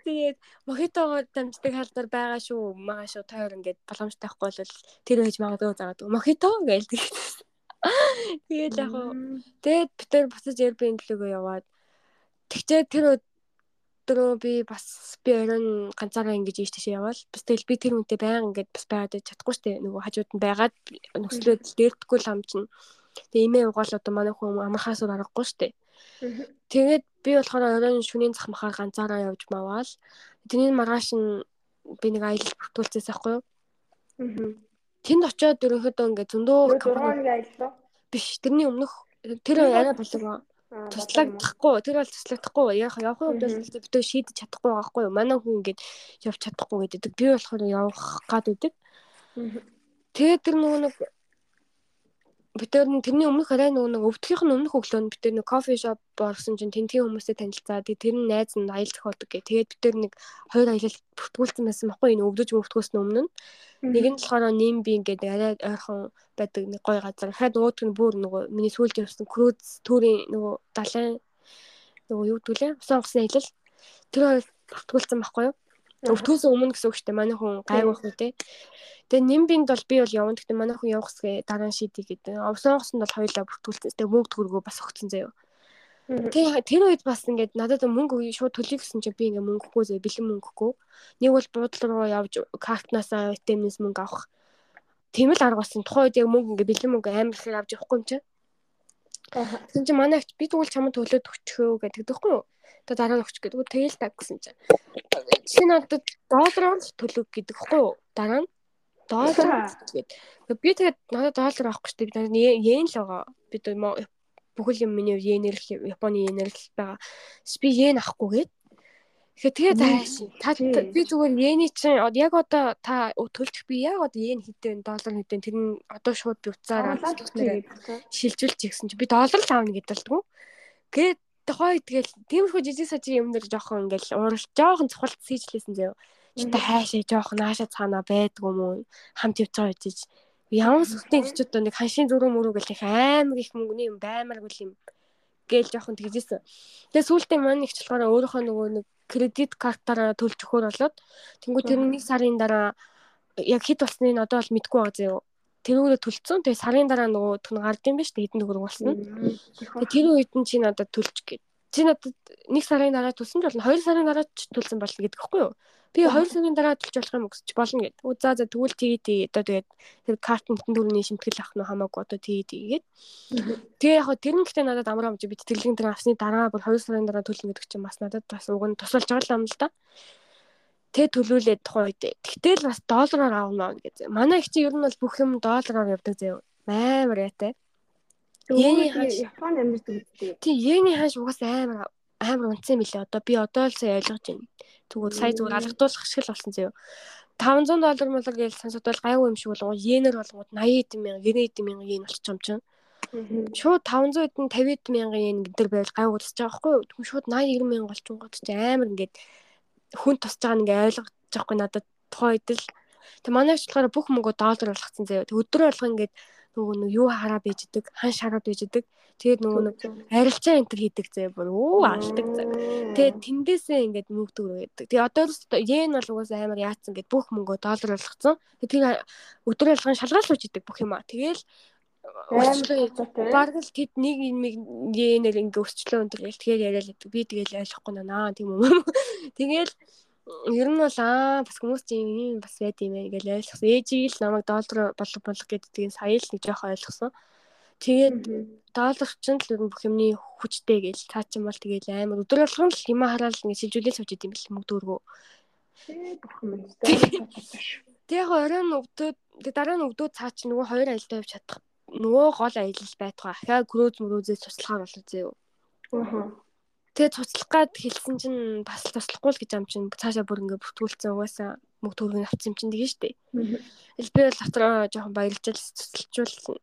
Тэгээд мохитогоо дамждаг халдвар байгаа шүү. Мага шүү. Тойр ингээд боломжтой байхгүй бол тэр байж магадгүй заагаад. Мохито гэж. Тэгээд яг хоо тэгээд бид тэр буцаж Airbnb лөө яваад тэгчээ тэр өдрөө би бас би оройн ганцаараа ингэж ийш тийш яваал. Бас тэгэл би тэр үнтэй байнга ингэж бас байгаад чадахгүй штэ. Нөгөө хажууд нь байгаад нөхцлөө дээрдэхгүй л хамжина. Тэгээ имээ угаал одоо манай хүн амархаас өөр аргагүй штэ. Тэгээд би болохоор оройн шүнийн захмахаар ганцаараа явж маваал. Тэний маргааш нь би нэг аялал бүртгүүлчихсэн байхгүй юу? Тэнд очиод ерөнхийдөө ингээ зөндөө
компани
биш. Тэрний өмнөх тэр арай болов туслагдахгүй. Тэр бол туслагдахгүй. Яг явахын үед бол бид шийдэж чадахгүй байгаа хгүй юу? Манай хүн ингээд явж чадахгүй гэдэг. Би болохоор явах гад үүдэг тэгээд тэр нөгөө нэг бид тэр тэрний өмнөх арай нөгөө нэг өвдгийнх нь өмнөх өглөө бид тэр нэг кофе шоп орсон чинь тентгийн хүмүүстэй танилцаа. Тэгээд тэр нь найз нь аялал зохиодог гэх тэгээд бид тэр нэг хоёр аялал бүртгүүлсэн байсан байхгүй энэ өвдөж өвдгөөс өмнө нь. Нэг нь болохоор нэм би ингээд арай ойрхон байдаг нэг гоё газар. Хаад нөгөөдг нь бүр нөгөө миний сүүлд явсан круз төрийн нөгөө далайн нөгөө юу гэдгүүлээ усан онгоцны аялал. Тэр хоёр бүртгүүлсэн байхгүй юу өвдгөөс өмнө гэсэн үг шүү дээ манай хүн гайвах үү те Тэгээ нимбинд бол би бол явна. Гэхдээ манай хүн явах гэсгээ дараа нь шийдий гэдэг. Овсон онгоцонд бол хоёулаа бүртгүүлсэн. Тэгээ мөнгө төгрөгөө бас өгсөн заяа. Тэгээ тэр үед бас ингээд надад мөнгө шууд төлөй гэсэн чинь би ингээд мөнгөгүй зөө бэлэн мөнгөгүй. Нэг бол буудлын руу явж картнаасаа витаминс мөнгө авах. Тийм л арга болсон. Тухайн үед яг мөнгө ингээд бэлэн мөнгө амар ихээр авч явахгүй юм чинь. Тэгсэн чинь манай ихт би тэгвэл чамд төлөөд өгчихөө гэдэг тэгэхгүй юу? Тэгээ дараа нь өгч гэдэг. Тэгэл таг гэсэн чинь. Чи надад доллараар төлөв гэдэг хэвгүй юу? Дараа нь доллар тэгээд би тэгээд надад доллар авахгүй шүү дээ. Би йен л байгаа. Би бүхэл юм миний йенэр л Японы йенэр л байгаа. Би йен авахгүйгээд Тэгэхээр тэгээ тааш. Та би зүгээр йений чинь яг одоо та төлчих би яг одоо йен хэдэн доллар хэдэн тэр нь одоо шууд би уцаараа шилжүүлж ирсэн чи би доллар л аавна гэдэлтгүү. Тэгээд хой тэгэл тиймэрхүү жижиг сажиг юм дээр жоохон ингээл уурал жоохон цохолт сийжлээсэн заяа. Чи та хайшаа жоохон нааша цаана байдгүй мүү хамт явж байгаа гэж. Ямар сүхтийн чичүүд нэг ханшийн зүрх мөрөг гэл их амар их мөнгөний юм баймаргүй юм гээл жоохон тэгжсэн. Тэгээ сүүлдээ маань их болохоор өөрийнхөө нөгөө нэг кредит картаараа төлж өгөхөр болоод тэнгуү тэр нэг сарын дараа яг хэд болсныг одоо бол мэдгүй байгаа зөө. Тэрүүрээ төлцсөн. Тэгээ сарын дараа нөгөө түн гард юм ба шүү дээ хэдэн төгрөг болсон. Тэгээ тэр үед нь чи надад төлж гээд. Чи надад нэг сарын дараа төлсөн ч болно. Хоёр сарын дараа ч төлсөн болно гэдэг хэвгүй юу? Би 2 сарын дараа төлж болох юм өсч болно гэд. Үу за за тэгвэл тгий тгий одоо тэгээд тэр карт нэтэн дөрөвний шимтгэл авах нь хамаагүй одоо тгий тгийгээд. Тэгээ яг тэр нь гэхдээ надад амраа амж би тэтгэлгийн тэр авсны дараа бүр 2 сарын дараа төлнө гэдэг чинь бас надад бас уг нь тусалж байгаа юм л да. Тэ төлүүлээд тухайн үед. Тэгтэл бас доллараар авна гэж. Манай их чинь ер нь бол бүх юм доллараар явдаг заяа. Амар яатай.
Йений хаш Японд амьддаг үстэй.
Тий, йений хаш угаас амар амар унтсан мөлий. Одоо би одоо л сая ойлгож байна. Тэгвэл сая зүгээр алгадуулах шиг л болсон зөө. 500 доллар молор гэж сонсоод бол гайгүй юм шиг болгоо. Йенээр болгоод 80 мянга, 90 мянга йен болчих юм чинь. Шууд 500 эдэн 50 мянган йен гэдэр байвал байгаа байхгүй юу? Тэгвэл шууд 80 90 мянга болчихгоо ч амар ингээд хүн тусч байгаа нэг ойлгож байгаа байхгүй надад тухайн үед л Тэг манай болохоор бүх мөнгө доллар болгоцсон заяа. Өдөр болго ингээд нөгөө нэг юу хараа байж идэг, ханш хараад байж идэг. Тэгээд нөгөө нэг арилжаа энтер хийдэг зэ бүр өө алдаг зэ. Тэгээд тэндээсээ ингээд мөнгөдөг гэдэг. Тэгээд одоо йен бол угаасаа амар яатсан гэд бүх мөнгөө доллар болгоцсон. Тэгээд өдөр болгон шалгаалж идэг бүх юм аа. Тэгээл Бараг л тэд нэг йенээр ингээ өсчлөө өндөр тэгээд яриад байдаг. Би тэгэл ойлгохгүй наа тийм үү. Тэгэл ер нь бол аа бас хүмүүс чинь юм бас байд юм ээ гэж ойлгосон. Ээжийг л намайг доллар болго болго гэдгийг сая л нэг жоох ойлгосон. Тэгээд доллар чинь л ер нь бүх юмны хүчтэй гэж цаа чинь бол тэгээд амар өдөр болгон л юм хараал ингэ шилжүүлэл сууж идэм бэл мөнгө дөрвөө. Тэг яг оройн өвдөд дараа нь өвдөд цаа чинь нөгөө хоёр аялдаа явж чадах нөгөө гол аялал байтугай ахаа крүүз мөрөөзөө туслахаар болов зөө. Аа Тэгээ цуцлах гад хэлсэн чинь бас туслахгүй л гэж ам чинь цаашаа бүр ингээ бүртгүүлсэн угаасаа мөнгө төгрөг авсан юм чинь тэгээ штэ. Ил би бол дотроо жоохон баярлжал цуцлчул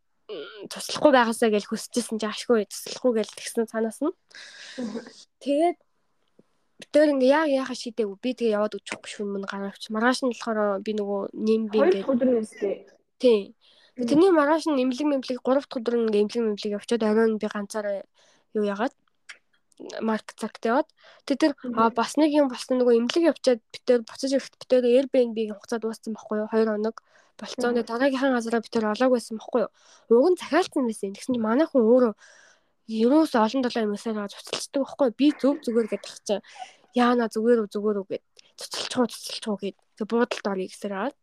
туслахгүй байгаасаа гэж хүсчихсэн чи ашгүй туслахгүй гэж тэгсэн цаанаас нь. Тэгээд битээр ингээ яг яаха шийдээгүй би тэгээ яваад өчөхгүй шүн мөн гаравч. Маргааш нь болохоор би нөгөө нэм би
ингээ. Хоёр өдөр нэстэй.
Тий. Тэрний маргааш нь имлэг мэмлэг 3 дахь өдөр ингээ имлэг мэмлэг явчаад оройн би ганцаараа юу ягаад марк цагт яваад. Тэр тэр бас нэг юм болсон нөгөө имлэг явчаад битээр буцаж ирэхэд битээр Airbnb-ийн хугацаа дууссан байхгүй юу? 2 хоног болцоо нэг дараагийнхаа газараа битээр олоог байсан байхгүй юу? Уг нь захиалсан байсан тэгсэн чинь манай хүн өөрөө ерөөс олон долоо юм усаар цуцалцдаг байхгүй би зөв зүгээр гэдэг чинь яана зүгээр үү зүгээр үү гэд. Цуцалчихоо цуцалчихоо гэд. Тэг буудалд орё гэсээр аваад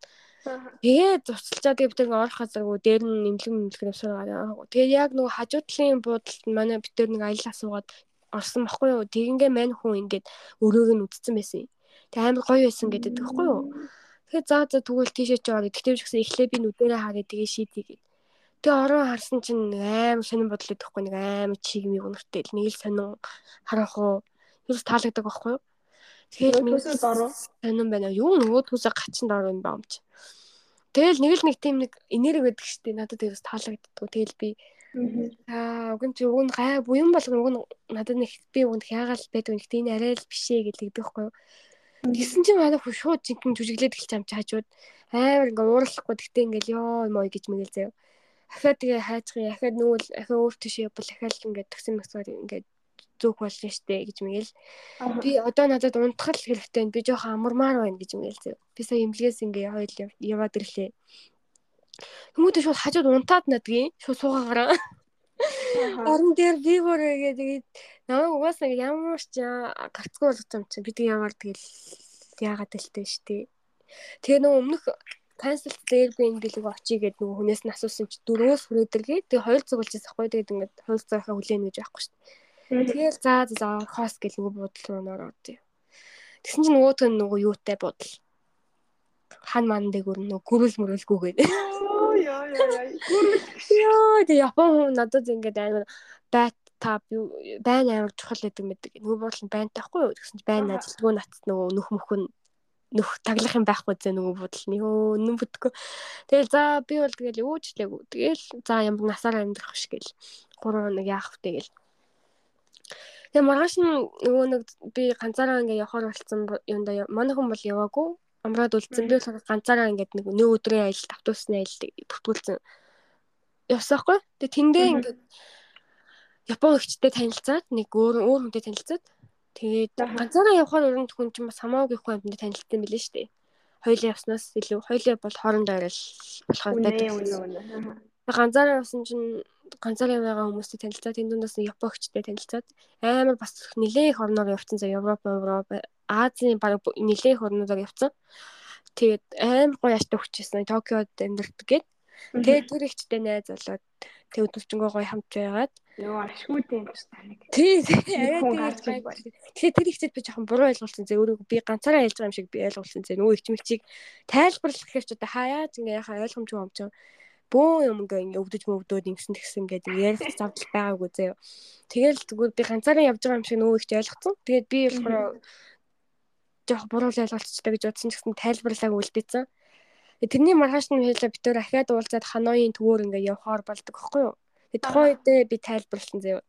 Тэгээд тэгээд бид нэг орох газаргүй дээр нь нэмлэг нэмлэг навсаар гараа. Тэгээд яг нөгөө хажуудлын буудалд манай бид нэг аялал асуугаад орсон баггүй юу. Тэгингээ мань хүн ингээд өрөөг нь үдцсэн байсан. Тэг амар гоё байсан гэдэг тэгэхгүй юу. Тэгэхээр заа за тэгвэл тийшээ чи орё. Тэгтээ ч гэсэн эхлээ би нүдэрээ харъя тэгээ шийдье гэд. Тэгээ орон харсан чинь амар сонирн бодлоо гэхгүй нэг амар чиг миг өнөртэй нэг л сонин харах уу. Юу таалагддаг байхгүй юу.
Тэгээд минь дороо
сонин байна. Юу нөгөө түүсээ гачин дороо юм баа юм чи. Тэгэл нэг л нэг тийм нэг энерги байдаг штеп надад тэрс таалагддаг. Тэгэл би Аа уг нь чи уг нь гай буян болгоно уг нь надад нэг би уг нь яагаал байдаг нэг тийм арай л бишээ гэлэгдэх байхгүй юу. Тэгсэн чинь манай хүү шууд жинхэнэ жүжиглээд эхэлж ам чи хажууд амар ингээ ууралахгүй тэгтээ ингээл ёо мой гэж мэгэл заяа. Ахаа тэгээ хайцгын ахаа нүүл ахаа өөр тийш явбал ахаа л ингээ тгсэн мэсгээр ингээ зүөх болно штэ гэж мэгэл. Би одоо надад унтахал хэрэгтэй би жоохон амармаар байна гэж мэгэл заяа. Би сая имлгээс ингээ хоёул яваад ирлээ. Хүмүүдээ шууд хажууд унтаад надгийн шууд суугаагаараа. Орон дээр би бүрээгээ тэгээд намайг угаасаа ямар ч гарцгүй болгож юм чинь бид ямар тэгэл яагаад гэлтэй штэ. Тэгээ нөгөө өмнөх cancel Airbnb лиг очие гэдэг нөгөө хүнээс нь асуусан чи дөрөвөөс хүрээдэргээ тэгээ хоёр цуглаж байсан хгүй тэгээд ингээд хоёр цагаа хүлээнэ гэж байхгүй штэ. Тэгэл за за хост гэл нөгөө буудал руу нөрөөд. Тэгсэн чинь нөгөөт нь нөгөө юутай буудал хан ман дээгүүр нөгөө гүрэл мөрөлгүйгээд.
Яа яа яа.
Яа тэгээ Япон хүн надад ингээд амар байт та байн амар чухал гэдэг мэддэг. Нөгөө буудлын байн таахгүй юу гэсэн чинь байн ажилтгүй натц нөгөө нөх мөх нь нөх таглах юм байхгүй зэ нөгөө нь ёо нүн бүтгөө. Тэгэл за би бол тэгэл өөжлээгүй. Тэгэл за ямар насаараа амьдрах биш гэл. 3 хоног яах вэ тэгэл. Тэгээ маргааш нь нөгөө нэг би ганцаараа ингээ явахаар болсон юмда манай хүн бол яваагүй. Амраад үлдсэн би бол ганцаараа ингээд нэг нөө өдрийн аялалд автобусны аялалд бүртгүүлсэн. Явсаахгүй. Тэгээ тэндээ ингээд Япон эгчтэй танилцаад нэг өөр өөр хүнтэй танилцаад Тэгээд ганцаараа явхаар өрөнд хүн чинь бас хамаагүй хүн амьд танилцсан билээ шүү дээ. Хоёлаа явснаас илүү хоёлаа бол хоорондоо арил болохоор байдаг. Ганцаараа явсан чинь ганцаараа байгаа хүмүүстэй танилцаад энэ дундаас Япогчтэй танилцаад амар бас нэлээ их орноор явцсан за Европ, Европ, Азийн баг нэлээ их орноор явцсан. Тэгээд амар гоё аштай хүчээсэн Токиод амьдардаг гээд. Тэгээд тэр ихтэй найз болоод тэг өдөржингөө гоё хамт байгаад
Йоо ашгүйтэй юм шиг таныг.
Тий. Тэгээ тэр ихтэй би жоохон буруу ойлгуулсан зэ өөрөө би ганцаараа ялж байгаа юм шиг би ойлгуулсан зэ нөгөө ичмэлчийг тайлбарлах ч одоо хаяа ингээ яхаа ойлгомжгүй юм чинь бөө юм ингээ ингээ өвдөж мөвдөөд ингэсэн тэгсэн гэдэг ярих завдал байгаагүй зэ. Тэгэл зүгээр би ганцаараа явж байгаа юм шиг нөгөө ихтэй ойлгоцсон. Тэгээд би болохоор жоох буруу ойлголцтой гэж бодсон гэсэн тайлбарлааг үлдээсэн. Тэрний маргааш нь хэлээ битээр ахиад уулзаад ханоийн төвөр ингээ явахаар болдог байхгүй юу? Тэгээ тухайн үедээ би тайлбарласан заяа.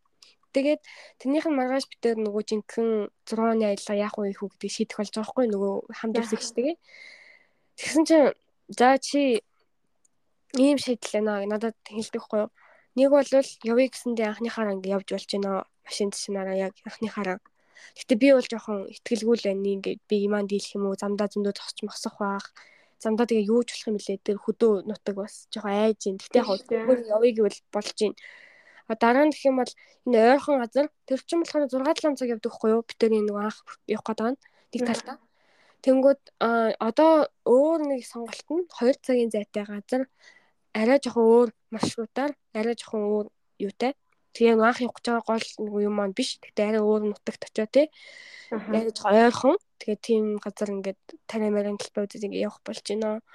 Тэгээд тэрнийх нь маргааш битээр нөгөө жинхэнэ 6-ны аялал яах вэ хүү гэдэг шийдэх болж байгаа хгүй нөгөө хамт явсагч тэгээ. Тэгсэн чинь за чи ийм шийдэл байна надад хэлдэг хгүй юу. Нэг бол явъя гэсэндээ анхныхаараа ингэ явж болж байна. Машин зэшнараа яг анхныхаараа. Гэтэ би бол жоохон ихтгэлгүй л байна. Ингээд би иман дийлэх юм уу замдаа зөндөө зогсч мосох баах замдаа тэгээ юу ч болох юм лээ тэр хөдөө нутаг бас жоохон айж ин. Гэтэ яг хөр явъя гэвэл болж ин. А дараа нь гэх юм бол энэ ойрхон газар тэр чинь болохоор 6 7 цаг явдаг хгүй юу? Би тэр нэг анх явах гээд байгаа нь нэг талдаа. Тэнгүүд одоо өөр нэг сонголт нь 2 цагийн зайтай газар арай жоохон өөр маршрутаар арай жоохон өөр юутай Тэгээ анх явах гэж байгаа гол нэг юм маань биш. Гэтэ арай өөр нутагт очиод те. Яаж ойрхон. Тэгээ тийм газар ингээд тариамарын талбай үзэж ингээд явах болж байна.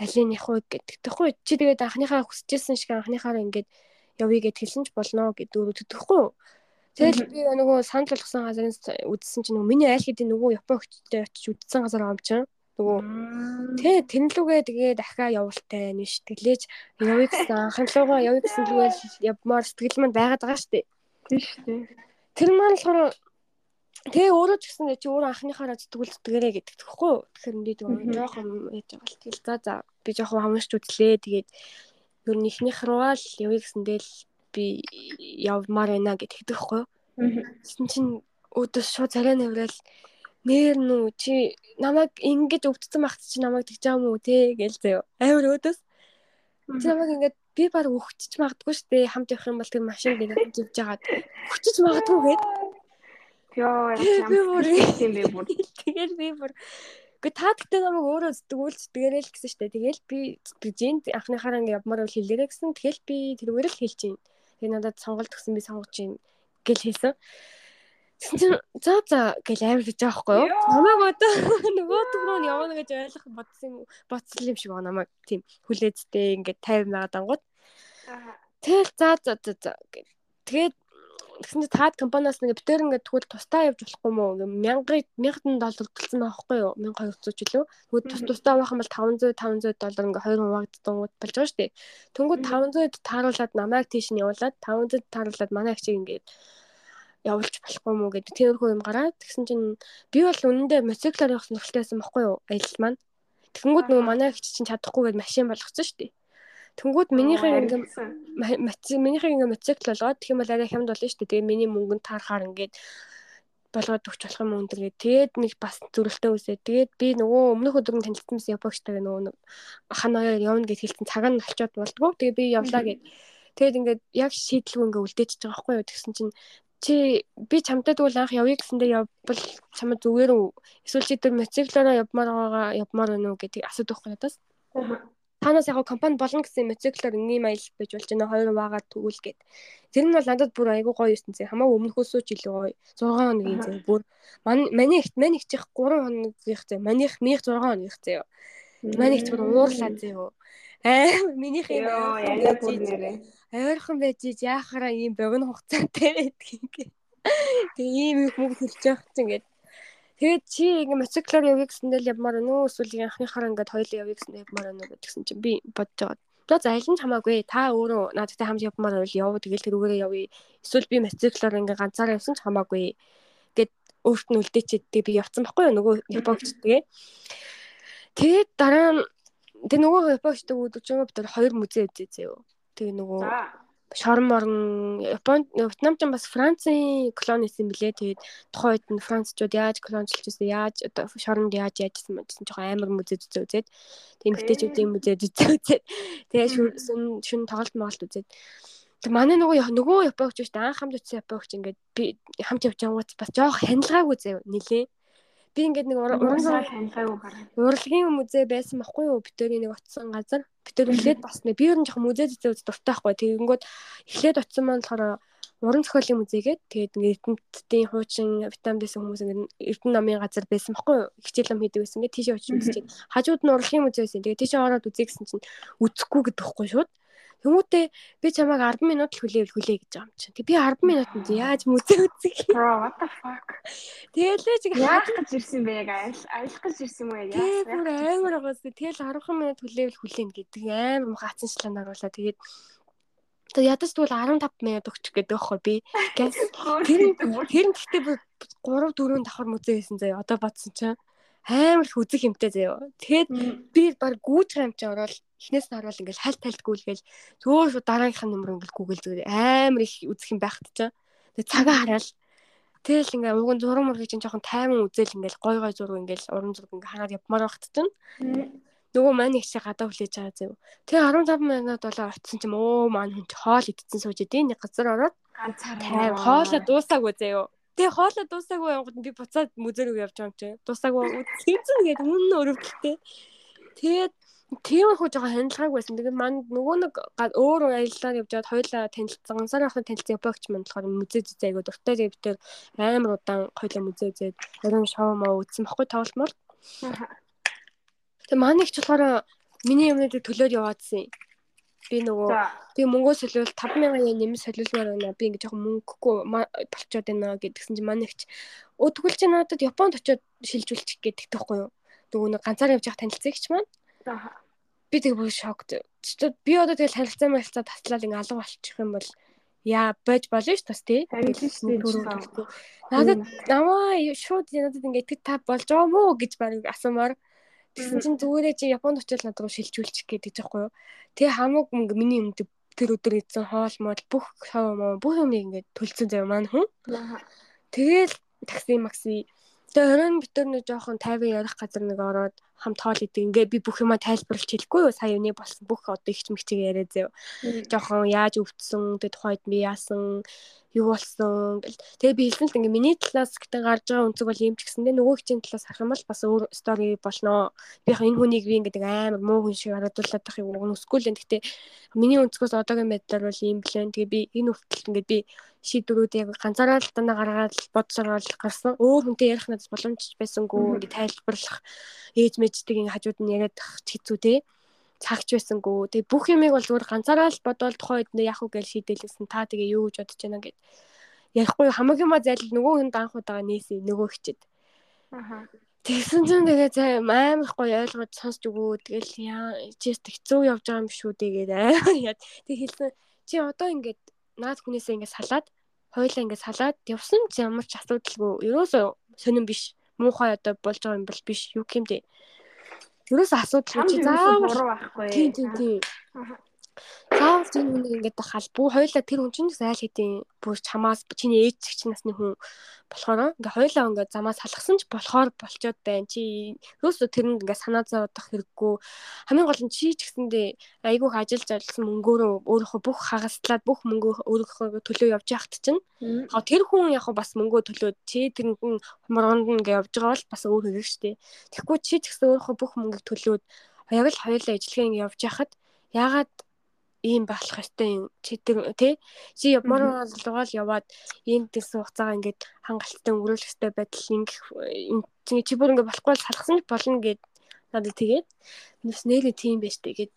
Алийг явах уу гэдэг. Тэгэхгүй чи тэгээд анхныхаа хүсэжсэн шиг анхныхаараа ингээд явъя гэд хэлсэн ч болно гэдэг өөрөө төдөхгүй? Тэгэл би нөгөө санал болгосон газарын үзсэн чинь нөгөө миний айл хэдийн нөгөө Япон хөчтэй очиж үзсэн газар чинь нөгөө тий тэнлүүгээ тэгээ дахиад явуултай нэш тэглээж явъя гэсэн анханлуугаа явъя гэсэн зүгээр явмаар сэтгэл маань байгаад байгаа шүү дээ.
Тий шүү дээ.
Тэр маань болохоор тэгээ өөрөө ч гэсэн чи өөрөө анхныхаараа зүтгүүл зүтгэрэй гэдэг тэгэхгүй юу? Тэгэхээр би тэгээ жоохон яаж байгаа л тэгэл за за би жоохон хамаарч үзлээ тэгээд ер нь ихнийх руугаа л явъя гэсэндээ л би явмаар байна гэдэг тэгэхгүй юу? Тэгсэн чинь өөдөөс шууд царай наврал нэр нүү чи намайг ингэж өвдсөн багт чи намайг тэгж байгаа юм уу те гээл заяа. Амар өөдөөс. Чи намайг ингэж би баг өгчөж магадгүй шүү дээ. Хамт явах юм бол тэр машин дээр хамт явж байгаад өгчөж магадгүй гээд.
Ямар юм бэ бүр.
Тэгэл би бүр Гэхдээ та гэхдээ намайг өөрөө зүтгүүл зүтгэрэй л гэсэн штэ. Тэгэл би зүтгэж ин анхныхаараа ингэ явмаар бол хэлээрэй гэсэн. Тэгэл би тэрүүгээр л хэлж ин. Тэгээ надад сонголт өгсөн би сонгож ин гэл хэлсэн. Тэгсэн за за гэж амар гэж байхгүй юу? Намайг одоо нөгөө түрүү нь явна гэж ойлгох бодсон юм бодсон юм шиг байна. Намайг тийм хүлээцтэй ингээд 50 мянга дангууд. Тэгэл за за за за. Тэгээд тэгсэн чинь таад компаниас нэг битэр ингээд тэгвэл тусдаа явж болохгүй мó? Мянган мянган доллар төлсөн байхгүй юу? 1200 ч үлээ тэгвэл тус тусдаа байх юм бол 500 500 доллар ингээд хоёр хуваагдсан болж байгаа шүү дээ. Тэнгууд 500-д тааруулаад намайг тийш нь явуулаад 500-д тааруулаад манай ачиг ингээд явуулж болохгүй мүү гэдэг тиймэрхүү юм гараад тэгсэн чинь би бол үнэндээ мотоциклаар явах байсан байхгүй юу аялал маань. Тэнгүүд нөгөө манай их чинь чадахгүй гэдэг машин болгоцсон шүү дээ. Тэнгүүд минийхээ ингээ минийхээ ингээ мотоцикл болгоод тэгэх юм бол арай хямд болно шүү дээ. Тэгээ миний мөнгөнд таарахаар ингээд болгоод өгч болох юм өндөр гээ. Тэгээд нэг бас зөрөлтөө үсээ. Тэгээд би нөгөө өмнөх өдөр нь танилцсан байсан Япогчтайгаа нөгөө ханаа явна гэж хэлсэн цаг нь олцоод болдгоо. Тэгээд би явлаа гэд. Тэгээд ингээд яг шийдлгүй ингээ үлдээчихэж байгаа байхгүй юу. Тэгсэн чинь чи би чамтай тэгвэл анх явъя гэсэндээ явбал чамд зүгээр үү? Эсвэл чи тэр мотоциклаараа явмаар байгаа явмаар байна уу гэдэг асуудаг байхгүй надаас. Танаас яг компани болно гэсэн мотоциклаар ингийн аялал байж болж байна хоёр ваагаад тэгвэл гэд. Тэр нь бол надад бүр айгүй гоё юусэн зэ. Хамаагүй өмнөхөөсөө ч илүү гоё. 6 хоногийн зэ бүр маний ихт маний их чих 3 хоногийн зэ. Маних минийх 6 хоногийн зэ. Маний их бүр уурлаа зэ. Аа минийх юм
яна бүр нэрээ.
ойрхон байж яахаараа ийм богино хугацаатай байдаг ингээ. Тэгээ ийм их мөнгө төлж явах чинь ингээд Тэгээд чи ингээ мотоциклоор явъя гэсэндээ л явмаар өнөө эсвэл анхныхаараа ингээд хоёул явъя гэсэндээ явмаар өнөө гэдгсэн чинь би бодож байгаа. За за аль нь хамаагүй та өөрөө надтай хамт явмаар байвал яв тэгэл тэрүүгээрээ явъя. Эсвэл би мотоциклоор ингээ ганцаараа явсан ч хамаагүй гэд өөрт нь үлдээчихэд би явцсан байхгүй юу нөгөө япогч тэгээ. Тэгээд дараа нь тэг нөгөө япогчдаг өдөржингөө бид хоёр музей үзээ зөө. Тэгээ нөгөө шорон морон Японд Вьетнам ч бас Францын колонисэн билээ. Тэгээд тухайн үед нь Францчууд яаж колоничлж байсан, яаж одоо шоронд яаж яажсан мэдсэн жоохон амар музей үзээ үзээд. Тэгээд эмгтээчүүдийн музей үзээ үзээд. Тэгээд шүн шүн тоглолт моголт үзээд. Тэг манай нөгөө нөгөө Япогч шүү дээ. Анх хамт үзсэн Япогч ингээд би хамт явж байгаа бас жоох хянлагаагүй заяа нилээ. Би ингээд нэг уран. Урлагийн музей байсан байхгүй юу? Битүүрийн нэг утсан газар. Битүүр эхлээд бас нэг би ер нь жоохон музей үз дуртай байхгүй. Тэгэнгүүт эхлээд утсан маань болохоор уран зохиолын музей гээд тэгээд ингээд эрдэмтдийн хуучин Вьетнамд байсан хүмүүс ингээд эрдэнэ намын газар байсан байхгүй юу? Хичээл ном хийдэг байсан. Ингээд тийшээ очиж үзчихээд хажууд нь урлагийн музей байсан. Тэгээд тийшээ ороод үзье гэсэн чинь үзэхгүй гэдэг байхгүй шууд. Тэмүүтээ би чамайг 10 минут л хүлээвэл хүлээ гэж байгаа юм чинь. Тэг би 10 минутанд яаж мүзээ үзэх юм?
Bro what the fuck.
Тэгэлээ чиг
яах гэж ирсэн бэ яг аялах гэж ирсэн юм уу яа?
Тэгээ бүр амар байгаас тэгэл 10 минут хүлээвэл хүлээн гэдэг амар муха ацанчлан наруулаа. Тэгээд тэг ядаж тэгвэл 15 минут өгчих гэдэг байхгүй би. Тэр тэр гэхдээ бүр 3 4 давхар мүзээ хийсэн заяа. Одоо бодсон чинь амар их үзэх юмтай заяа. Тэгээд би баг гүүж юм чи ороод эхнээс нь харуул ингээл хальт тальт гүйлгээл зөөр шууд дараагийнх нь нөмөр ингээл гүгэл зүгээр амар их үзэх юм байхт чаа. Тэгээ цагаа хараал. Тэгэл ингээ уг нь зураг мургийг чинь жоохон тайман үзэл ингээл гой гой зураг ингээл уран зураг ингээ хараад явмаар байхт чинь. Нөгөө маань их чи гадаа хүлээж байгаа зэв. Тэгээ 15 минут болоо очисон чим өө маань хүн хоол идсэн сууж идэв нэг газар ороод
ганцаараа
хоолоо дуусаагүй заяа. Тэгээ хоолоо дуусаагүй ангууд би буцаад музей рүү явж байгаа юм чи. Дуусаагүй үзсэн гэдэг үнэн өрөвдөлтэй. Тэгээд тийм их жоохон хандлагааг байсан. Тэгээд манд нөгөө нэг өөр аяллаар явж байгаад хоёлаа танилцсан. Ганцаар ахны танилцсан Япогч манд болохоор музей зэзээ айгуу дуртай. Тэгээд бид амар удаан хоёлаа музей зээд орон шоу маа үзсэн баггүй тоглолт мол. Тэгээд маань их болохоор миний юмнуудыг төлөөд яваадсэн. Би нөгөө би мөнгөө солиул 5000 yen нэмэлт солиулмаар байна. Би ингэ жоохон мөнгөгүй болчоод байна гэдгсэн чинь манай ихч өө тэгвэл чи надад Японд очиод шилжүүлчих гэдэг тэгэхгүй юу. Нөгөө нэг ганцаар явж явах танилцагч маань. Би тэг бүр шокт. Би одоо тэгэл харилцаа мэлцаа таслаад ингэ алга болчих юм бол яа байж болно ш бас тий. Надад намаа шууд надад ингэ итгэж та болж байгаа мó гэж баг асуумаар. Тэгсэн чинь зүгээрээ чи Японд очил надад шилжүүлчих гэдэг жоохгүй юу. Тэгээ ингээ миний юм тэр өдөр ийдсэн хоол мод бүх шоу моо бүх юм ингээ төлцөн заяа маань хүн. Тэгээл такси макси Тэгээ оройн битэр нэг жоохон 50 ярих газар нэг ороод хамт хоол идэг. Ингээ би бүх юма тайлбарлаж хэлэхгүй юу? Сая юуны болсон бүх одоо ихч мэгчиг яриа зөө. Жоохон яаж өвдсөн, тэгээ тухайд би яасан, юу болсон гэл. Тэгээ би хэлсэн л ингээ миний талаас гэтэн гарч байгаа үнцэг бол юм ч гэсэндээ нөгөө хичээн талаас харах юм бол бас өөр стори болноо. Би яг энэ хүнийг би ингээ амар муу хүн шиг харуулдаг байх юм өсгүй л энэ. Гэтэ миний өнцгөөс одоогийн байдлаар бол ийм блэн. Тэгээ би энэ хүртэл ингээ би шийдвэрүүд яг ганцаараа л дандаа гаргаад бодсорол гарсан. Өөр хүнтэй ярих надад боломж байсангүй ингээ тайлбарлах ээж ингээ хажууд нь яриад хэцүү те цагч байсангүй. Тэгээ бүх юмыг бол зүгээр ганцаараа л бодвол тухайн үед яах вэ гэж шийдэлсэн. Та тэгээ юу гэж бодож байна гэд. Ярихгүй хамгийн ма зайлд нөгөө хүнд анх удаага нээсээ нөгөө хчэд. Аха. Тэгсэн чинь тэгээ зай амар гоё ойлгож сонсч өгөө. Тэгэл яа чист хэцүү явж байгаа юм шүү дээ гэдэг аа. Тэг хэлсэн чи одоо ингээд наад хүнээсээ ингээд салаад хойлоо ингээд салаад явсан ч ямар ч асуудалгүй. Ерөөсөө сонирн биш. Муухай одоо болж байгаа юм бол биш. Юу гэмдэ. Ерөөсөө асуудал чи заавал
байхгүй.
Тийм тийм тийм. Заавал тийм хүн ингээд хал бүү хоёлаа тэр хүн чинь айл хэдийн бүр чамаас чиний ээж чинь насны хүн болохоор ингээ хоёлаа ингээ замаас салгасан ч болохоор болчоод байна. Чи ерөөсөө тэрэнд ингээ санаа зовоодох хэрэггүй. Хамгийн гол нь чи ч гэсэндээ айгүйх ажиллаж ажилласан мөнгөөрөө өөрийнхөө бүх хагаслаад бүх мөнгөө өөрийнхөө төлөө явж яхад чинь. Тэр хүн яг бас мөнгөө төлөөд чи тэрэнд нь хумргонд ингээ явж байгаа бол бас өөр хэрэг шүү дээ. Тэгэхгүй чи ч гэсэн өөрийнхөө бүх мөнгийг төлөөд яг л хоёлаа ажиллагаа ингээ явж яхад ягаад ийм болох ёстой юм. Чи тий? Чи ямар болгоол яваад энэ гэсэн хугацаагаа ингээд хангалттай өнгөрүүлэх ёстой байдал ингэх чи бүр ингээд болохгүй салгасан ч болно гэд надад тэгээд. Нүс нэрээ тийм байж тэгээд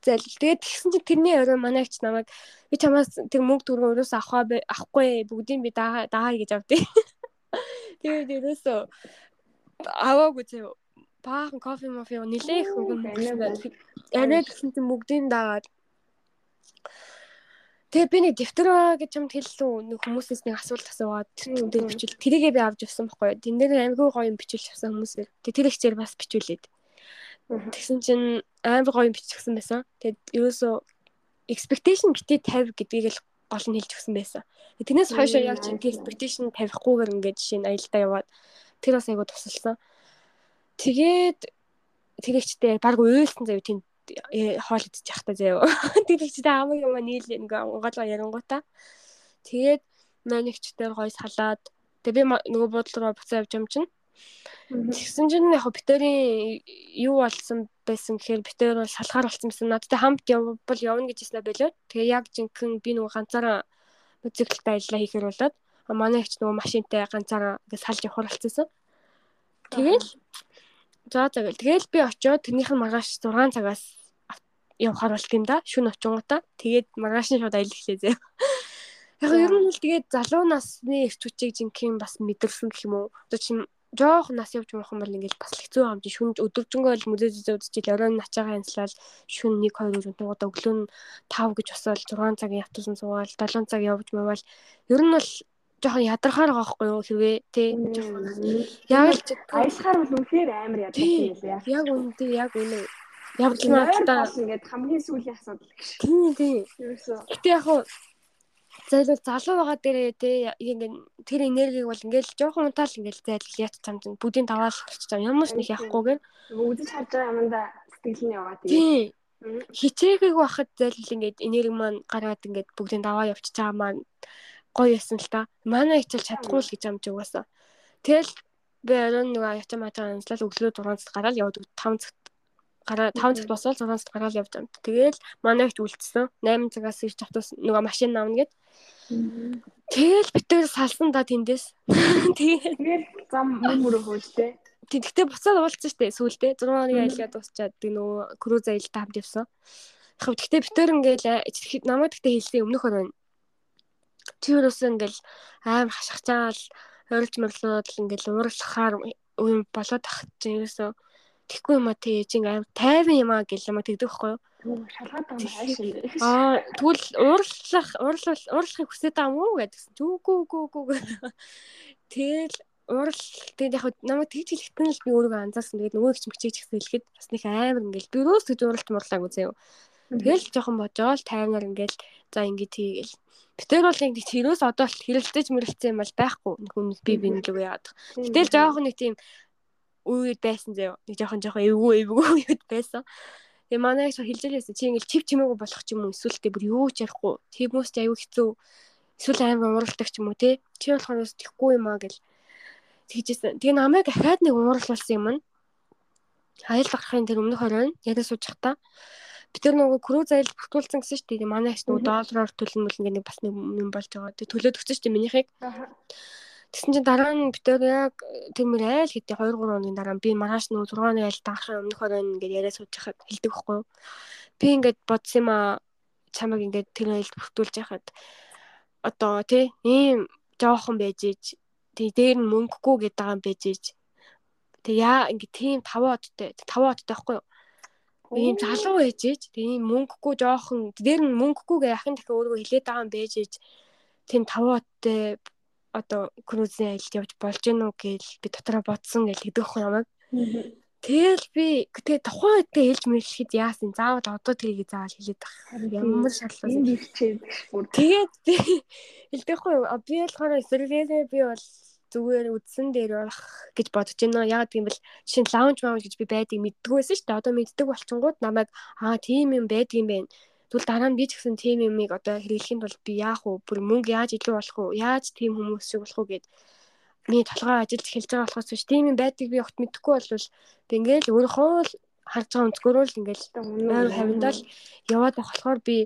зайлвал. Тэгээд тэгсэн чинь тэрний орой манайч намайг би чамаас тэр мөнгө төгрөг өрөөс авах авахгүй бүгдийг би даа гэж авдээ. Тэгээд ерөөсөө аваагүй зөө. Баахан кофе мофи нилээх хөнгөн мөнгө арай гэсэн чинь бүгдийг даагаад Тэгээ би нэг дэвтэр гэж юмд хэллүү нэг хүмүүсээс нэг асуулт асуугаад тэр бичвэл тэрийгээ би авч явсан байхгүй. Тэн дээр аймгүй гоё юм бичүүлж авсан хүмүүсээр. Тэгээ тэр их зэрэг бас бичүүлээд. Тэгсэн чинь амар гоё юм бичсэн байсан. Тэгээд ерөөсөө expectation битээ 50 гэдгийг л гол нь хэлж өгсөн байсан. Тэрнээс хойшоо яг чинь expectation тавихгүйгээр ингээд жишээ нь аялдаа яваад тэр бас айгу тусалсан. Тэгээд тэгэгчтэй баг уйлсан зав тийм хоол идчих яхта заяа. Тэгэгчтэй амаг юм нийл ингээ гол ярингуудаа. Тэгээд манигчдэр гой салаад тэгээ би нөгөө буудлын руу буцаа явж юм чинь Тэгсэн чинь яг битэрийн юу болсон байсан гэхээр битэр бол шалгаар болсон байсан. Надтай хамт явбал явна гэж хэлсэн байлоо. Тэгээ яг жинхэнэ би нөгөө ганцаараа мотоциклтай ажиллаа хийхээр болоод манай ихч нөгөө машинтай ганцаараа ингэ салж явах болсон. Тэгэл за тэгэл тэгэл би очиод тэрнийх нь маргааш 6 цагаас явахаар болт юм да. Шүн очингуудаа. Тэгээд маргааш нь шууд аялал эхлэе зөө. Яг ер нь л тэгээд залуу насны эрч хүчийг жинхэнэ бас мэдэрсэн гэх юм уу. Одоо чинь жоох нас явж болох юм бол ингээл бас хэцүү юм чи шүн өдөржингөө л музей зэзээ үзчихэл оройн начаагаа янзлал шүн 1 2 өдрөнд өглөө нь 5 гэж босоод 6 цагийн явталсан суугаал 7 цаг явж мөвал ер нь бол жоохон ядархаар байгаа байхгүй юу? Хэрвээ тий яг л
аялахаар бол үнэхээр амар ядарсан юм лээ.
яг үнэндээ яг үнэ явдлаа
та ингээд хамгийн сүүлийн асуудал гэж.
Тий тий. Гэтээ яг зайлвал залуу байгаа дээрээ те ингээ тэр энергийг бол ингээл жоохон унтаал ингээл зайлвал яат цамд бүдийн даваал болчих чам ямар ч нэг явахгүйгээр
үзэж харж байгаа юмдаа сэтгэл нь яваа
тэгээ хичээгийг байхад зайлвал ингээд энерги маань гараад ингээд бүгдийн даваа явчих чаа маань гоё ясан л та манай хичээл чадахгүй л гэж амж угаасаа тэгэл би оройн нэг ячаа мачаа анслал өглөө 6 цагт гараад явдаг 5 цагт гараа 5 цагт босвол 6 цагт гараад явж байгаа. Тэгээл манайхд үлдсэн. 8 цагаас ирж автобус нөгөө машин навна гэд. Тэгэл битээр салсан да тэндээс.
Тэгэл зам мөрөө хөөжтэй.
Тэгтээ буцаад уулцсан штэ сүүлдээ 6 хоногийн аялгаа дуусчаад тэг нөгөө круз аялалтаа хамт явсан. Яг тэгтээ битээр ингээл намайг тэгтээ хэлсэн өмнөх оройн. Чи юусэн ингээл аим хашгичаал ойрлж морлоод ингээл уурлахаар юм болоод ах чинь ерөөсөө Тэгэхгүй юм а тий ээжин аим тайван юм а гэл юм а тэгдэг байхгүй юу?
Шалгаад байгаа юм хайшин.
Аа тэгвэл уурлах уурлах уурлахыг хүсэж байгаа юм уу гэдгсэн. Түүгүй гүү гүү. Тэгэл уурал тэгээд яг намайг тэгж хэлэхдээ л би өөрийгөө анзаарсан. Тэгээд нөгөө их мчиж ихсэн хэлэхэд бас нэг амар ингээл би өөрөөс гэж ууралт муурлаагүй заяа. Тэгэл жоохон божоол тайвнаар ингээл за ингээд хийгээл. Битэр бол нэг тэрөөс одоо л хэрэлдэж мэрэлцсэн юм бол байхгүй. Хүн би би нэг л яадаг. Гэтэл жоохон нэг тийм үед байсан заяа. Нэг жоохон жоохон эвгүй эвгүй үед байсан. Тэгээ манай их хэлж байлаа чи ингээл чив чимээгүй болох ч юм уу эсвэл тэ бүр юу ч ярихгүй. Тиймээс ч аюу хэцүү. Эсвэл амар ууралдаг ч юм уу те. Чи болохоор тэхгүй юм аа гэл тэгжсэн. Тэгээ намайг ахаад нэг уурлуулсан юм нь. Айл гарахын тэр өмнөх хоройн яриа сууж та. Би тэр нөгөө круз айл бүртгүүлсэн гэсэн шүү дээ. Манай их нөгөө доллараар төлнө мөл ингээд бас нэг юм болж байгаа. Тэг төлөөд өгсөн шүү дээ минийхийг. Тэгсэн чинь дараа нь битээр яг тиймэр айл хэдий 2 3 хоногийн дараа би маргааш нөгөө 6 оны айл даахын өмнөх оройн ингээд яриа сууж хахад хэлдэг байхгүй юу. Би ингээд бодсон юм аа чамайг ингээд тэр айлд бүртгүүлж яхад одоо тий ийм жоохон байж ээж тий дээр нь мөнгөгүй гэдэг юм байж ээж тэг яа ингээд тийм 5 одтой 5 одтой байхгүй юу ийм залуу байж ээж тэг ийм мөнгөгүй жоохон дээр нь мөнгөгүй гэ яхин дахин өөрөө хилээд байгаа юм байж ээж тийм 5 одтой одоо крузын аялалд явж болж гэнэ үү гэж би дотроо бодсон гэж тэгдэх юм аа. Тэгэл би тэгээ тухайн үедээ хэлж мэрлэхэд яасан заавал одоо тэрийг заавал хэлээд байх. Ямар шатлал. Тэгээд хэлдэг хгүй би болохоор эсрэглээ би бол зүгээр үдсэн дээр болох гэж бодож байна. Яг тийм бэл жишээ нь лаунж маунж гэж би байдгийг мэддэггүйсэн шүү дээ. Одоо мэддэг болчингууд намайг аа тийм юм байдгийн байна Тэгвэл дараа нь би ч гэсэн тийм юмыг одоо хэрэглэхийн тулд би яах вэ? Бүр мөнгө яаж илүү болох вэ? Яаж тийм хүмүүс шиг болох вэ гэд миний толгой ажиллаж эхэлж байгаа болохоос биш тийм юм байдгийг би огт мэдэхгүй болвол би ингээл өөрийнхөө л харж байгаа өнцгөрөө л ингээл ойр хавьдал яваад байх болохоор би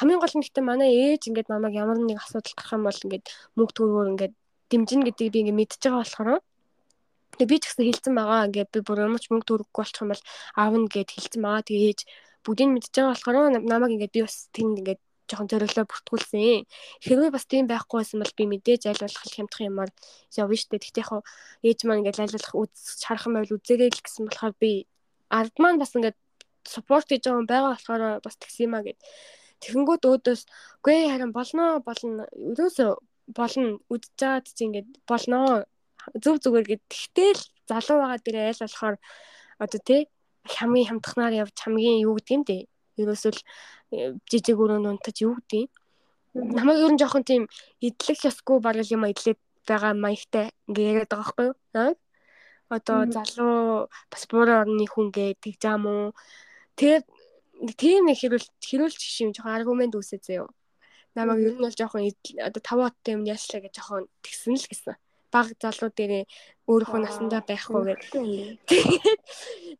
хамгийн гол нь гэхдээ манай ээж ингээд намайг ямар нэг асуудал гарах юм бол ингээд мөнгө төгрөгөөр ингээд дэмжинэ гэдгийг би ингээд мэдчихэж байгаа болохоор Тэгээ би ч гэсэн хэлсэн байгаа. Ингээд би бүр өмч мөнгө төрөхгүй болчих юм бол аавна гэд хэлсэн байгаа. Тэгээ ээж бүгдийг мэдж байгаа болохоор намайг ингээд би бас тэнд ингээд жоохон зориглоо бүртгүүлсэн. Хэрвээ бас тийм байхгүй байсан бол би мэдээж аль болох хямдах юмар явна штэ. Тэгтээ яг ээж маань ингээд аль болох үз шархан байл үзээрэй л гэсэн болохоор би ард маань бас ингээд суппорт хийж байгаа байгаа болохоор бас тэгсэн юмаа гэд. Тэгэнгүүт өөдөөс үгүй харин болно болно ерөөсөө болно үдчихээд чи ингээд болно зөв зүгээр гэд. Тэгтэл залуу байгаа дээрээ аль болохоор одоо тий хамгийн хамтхнаар явж хамгийн юу гэдэг юм дээ. Ерөөсөө л э, жижиг өрөөнд унтаж юу гэдэг юм. Намайг ер нь жоохон тийм идэлх ёсгүй бараг юм идлээд байгаа маягтай ингээ яриад байгаа байхгүй юу? Одоо залуу бас буурын орны хүн гэдэг жаам уу. Тэгээд тийм нэг хэрүүл хэрүүлч шим жоохон аргумент үүсээ заяа. Намайг ер нь бол жоохон одоо тавааттай юм яашлаа гэж жоохон тэгсэн л гэсэн баг залуу дээрээ өөрийнхөө насандаа байхгүй гэдэг. Тэгээд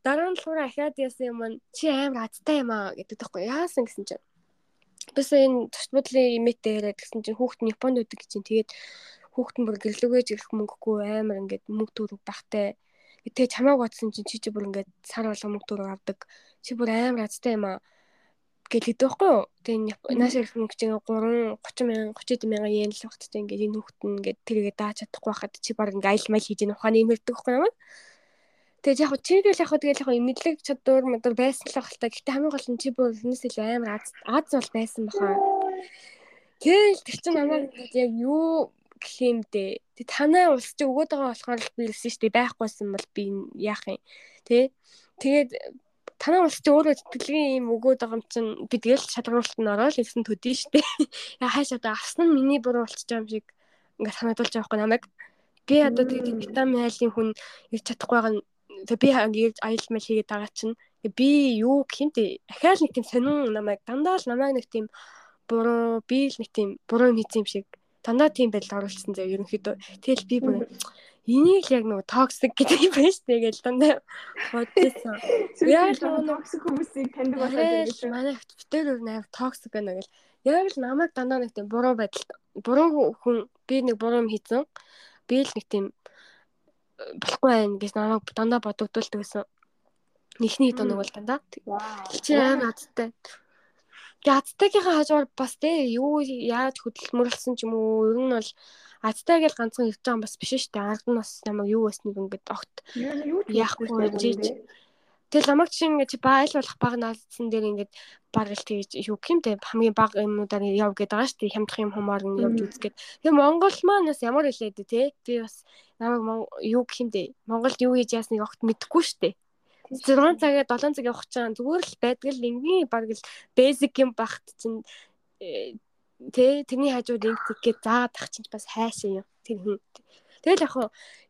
дараа нь луураа ахаад яасан юм чи амар азтай юм аа гэдэг тэгэхгүй яасан гэсэн чинь. Бис энэ төсбөдлийн имэтэ яриад гэсэн чинь хүүхэд нь Японд үдэг чинь тэгээд хүүхэд нь бүр гэрлүүгээж ирэх мөнгөгүй амар ингээд мөнгө төрөв бахтай. Тэгээ чамааг бодсон чинь чи чи бүр ингээд сар болго мөнгө төрөв авдаг. Чи бүр амар азтай юм аа хэлдэг байхгүй юу. Тэгээ нааш ирэх мөнгө чинь 3 30 мянган 30 мянган йен л багт чинь ингээд энэ хүүхэд нь ингээд тэргээ дааж чадахгүй байхад чи баг ингээд айл майл хийж ийн ухааны имэрдэг байхгүй юу. Тэгээд яг чи тэгэл яг тэгэл яг мэдлэг чадвар модор байсан л байх л та. Гэхдээ хамгийн гол нь чи бүр энэс илүү амар аз аз бол байсан баха. Тэгэл тэр чинь намайг ингээд яг юу гэх юм дээ. Тэг танай улс чи өгөөд байгаа болохоор л би хэлсэн шүү дээ. Байхгүйсэн бол би яах юм. Тэ. Тэгээд танаа улс чи өөрөө сэтгэлгийн юм өгөөд байгаа юм чинь би тэгэл шалгаруулалт нь ороод ирсэн төдий штэ. Яа хааш одоо авсан нь миний буруу байгаа юм шиг ингээд санагдуулж байгаа хгүй намайг. Би одоо тэгээд витамин айлын хүн ирж чадахгүй байгаа нь би аял мэл хийгээд байгаа чинь би юу гэмтэй ахаал нэг тийм сонин намайг дандаа л намайг нэг тийм буруу би л нэг тийм буруу юм хийсэн юм шиг дандаа тийм байдал оруулсан зав ерөнхийдөө. Тэгэл би бүр Энийг л яг нөгөө токсик гэдэг юм байна шүү дээ гэж дандаа бодсон. Яг л токсик хүмүүсийг таньдаг болоод ингэж манай битээр өөр найр токсик байна гэл. Яг л намайг дандаа нэг тийм буруу байдал буруу хүн би нэг буруу юм хийсэн. Би л нэг тийм э, болохгүй байх гэж намайг дандаа бодогдуулдаг гэсэн. Эхний хэд оног бол дандаа. Чи амар азтай. Ядтайгийнхаа хажуугаар бас те юу яаж хөдөлмөрлсөн ч юм уу ер нь бол Азтай гэж ганцхан ирж байгаа бас биш шүү дээ. Ард нь бас намайг юу байсныг ингээд огт яахгүй жийж. Тэгэл ламаг чинь ингээд байл болох баг наалцсан дээр ингээд баг л тэгж юу гэмтэй хамгийн баг юмудаар яв гээд байгаа шүү дээ. Хямдах юм хумаар нь явж үзгээд. Тэгээ Монгол маань бас ямар хэлээд те. Би бас намайг юу гэмтэй Монголд юу хийж яасныг огт мэдэхгүй шүү дээ. 6 цагаа 7 цаг явах чаан зүгээр л байдаг л энгийн баг л basic юм багт чинь э, Тэ тэрний хажууд инк гэд заагаад тах чинь бас хайшаа юм. Тэр хүн. Тэгэл яг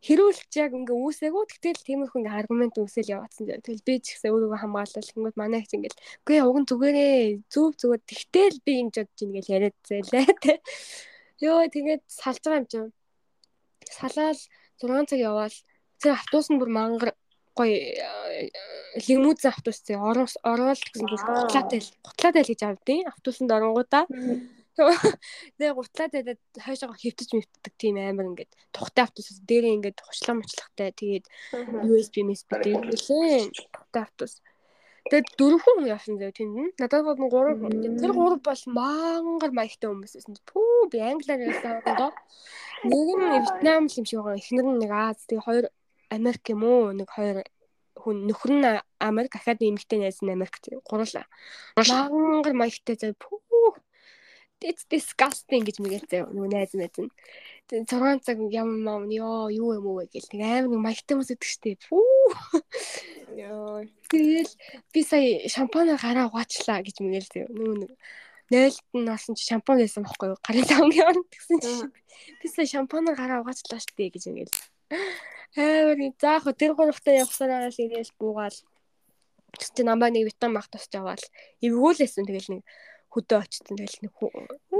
хэрүүлж яг ингээ үүсээгүү тэгтэл тиймэрхүү ингээ аргумент үүсэл яваадсан. Тэгэл би ч гэсэн өөрийгөө хамгаалал хингүүд манай их ингээл үгүй уг нь зүгээрээ зүв зүгээр тэгтэл би жод чинь ингээл яриад зээлээ тэ. Йоо тэгээд салж байгаа юм чинь. Салаал 6 цаг яваал тэр автобус нь бүр мангар гоё лимузин автобус зэ ороод гэсэн гутлаатай гутлаатай л гэж авдیں۔ Автобусанд оронгуудаа Тэгээ гутлаад байдаг хойшоо хөвтөж мөвтдөг тийм амар ингээд тухтай автобус дээрээ ингээд хучлаа мучлагтай тэгээд USB USB дээрээ тухтай автобус. Тэгээд дөрвөн хүн явсан зав тэнд нь. Надад нь гурав хүн. Тэр гурав бол мангар маягтай хүмүүс байсан. Пүү би англиар ярьсан доо. Нэг нь Вьетнам юм шиг байгаа. Эхнэр нь нэг Аз тэгээд хоёр Америк юм уу? Нэг хоёр хүн нөхөр нь Америк ахаад эмэгтэй найз нь Америк гурлаа. Мангар маягтай зав пүү it's disgusting гэж мэгэл заяа нөгөө найз найз нь. Тэгээ 6 цаг юм юм ёо юу юм уу гэл нэг амар нэг маягтай хүмүүс идэг штеп. Фүү. Ёо. Тэгэл би сая шампанаар гараа угаачлаа гэж мэгэл заяа. Нөгөө нэг нээлт нь орсон чи шампан байсан байхгүй юу? Гарын таван явна гэсэн чи. Би сая шампанаар гараа угаачлаа штеп гэж мэгэл. Амар заах тэр гуравтаа явсараа сэрээс буугаал. Чи намаа нэг витамин мах тусч аваад эвгүүлсэн тэгэл нэг хөдөө очсон тэгэл нэг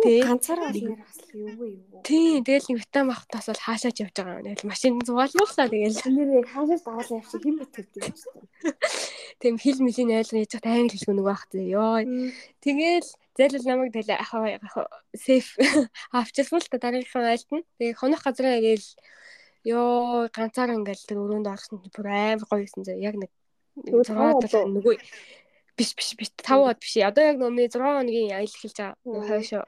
тий
ганцаараа нэр бас юу вэ юу?
Тий тэгэл нэг витамин авахтаас бол хаашаач явж байгаа юм. Тэгэл машин зугаалууллаа тэгэл.
Нэр хаашаас дагалаа явчих хэм битгдэг юм шиг
тийм хил мөлийн айлгын яж хат англи хэлгүй нэг байх тий ёо тэгэл зайлал намайг тэгэл ахаа сейф авчихсан л та дараагийнхаа айлт нь. Тэгээ хонох газраа гээл ёо ганцаараа ингээл тэр өрөөнд орсон бүр амар гоё юмсан зэ яг нэг нөгөө биш биш биш 5 од биш. Одоо яг нөөний 6 хоногийн аялал хэлж байгаа хойшоо.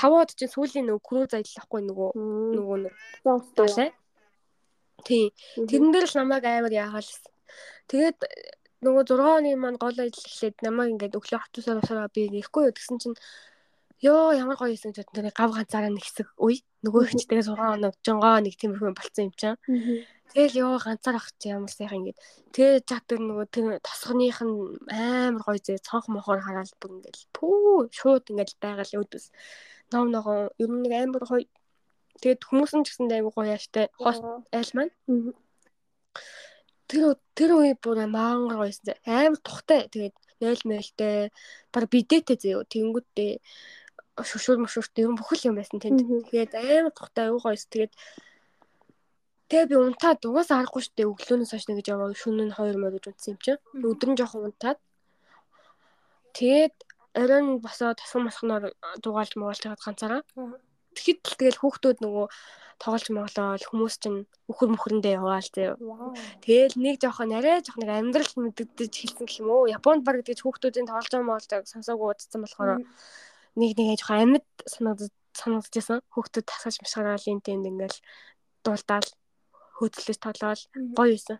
5 од чинь сүүлийн нөгөө круз аялал ахгүй нөгөө нөгөө нэг. Тий. Тэрэн дээр л намайг амар яагаалсан. Тэгээд нөгөө 6 оны маань гол ажил эхлээд намайг ингээд өглөө хотосоор усараа би нэхгүй юу гэсэн чинь ёо ямар гоё юм гэдэг тэр гав ганцаараа нэг хэсэг. Үе нөгөө ихчтэйгээ 6 хоног жонгоо нэг тиймэрхүү болцсон юм чинь. Тэгэл ёо ганцаар ах чи ямар сайхан ингээд тэгээ чат тэр нөгөө тэр тосгоных нь амар гоё зэ. Цонх мохоор хараад бүр ингээд пүү шууд ингээд байгаал өдөс. Ном ногоо ер нь нэг амар гоё. Тэгээд хүмүүс нь ч гэсэн айгу гоё яаштай хост айл маань тэр тэр үе бүр мангар гоёсэн. Амар тухтай. Тэгээд 0 мэлтэй баг бидэтэй зөө. Тэнгүүдтэй шүшүүр мөшүүрт ер нь бүхэл юм байсан тэнд. Тэгээд амар тухтай аюу гоёс. Тэгээд тэгээ би унтаад угаасаа аргагүй штэ өглөөнөөс хойш нэгж яваа шөнө нь 2 морож унтсан юм чинь. Өдөр нь жоохон унтаад тэгээд оройн босоо тасган масхнаар дугаалж муулж хагаад ганцаараа. Тэгэхэд л тэгэл хүүхдүүд нөгөө тоглож моглоод хүмүүс чинь өхөр мөхрөндөө яваал зөө. Тэгэл нэг жоохон арай жоох нэг амьдрал мэддэж хэлсэн гэх юм уу. Японд баг гэж хүүхдүүдийн тоглож байгаа моолдог сонсоогүй удсан болохоор нэг нэг жоохон амьд санагдаж санагдажсэн. Хүүхдүүд тасгаж мшгараал энэ тэнд ингээл дуулдаал хөдлөж тоглоал гоё юусэн.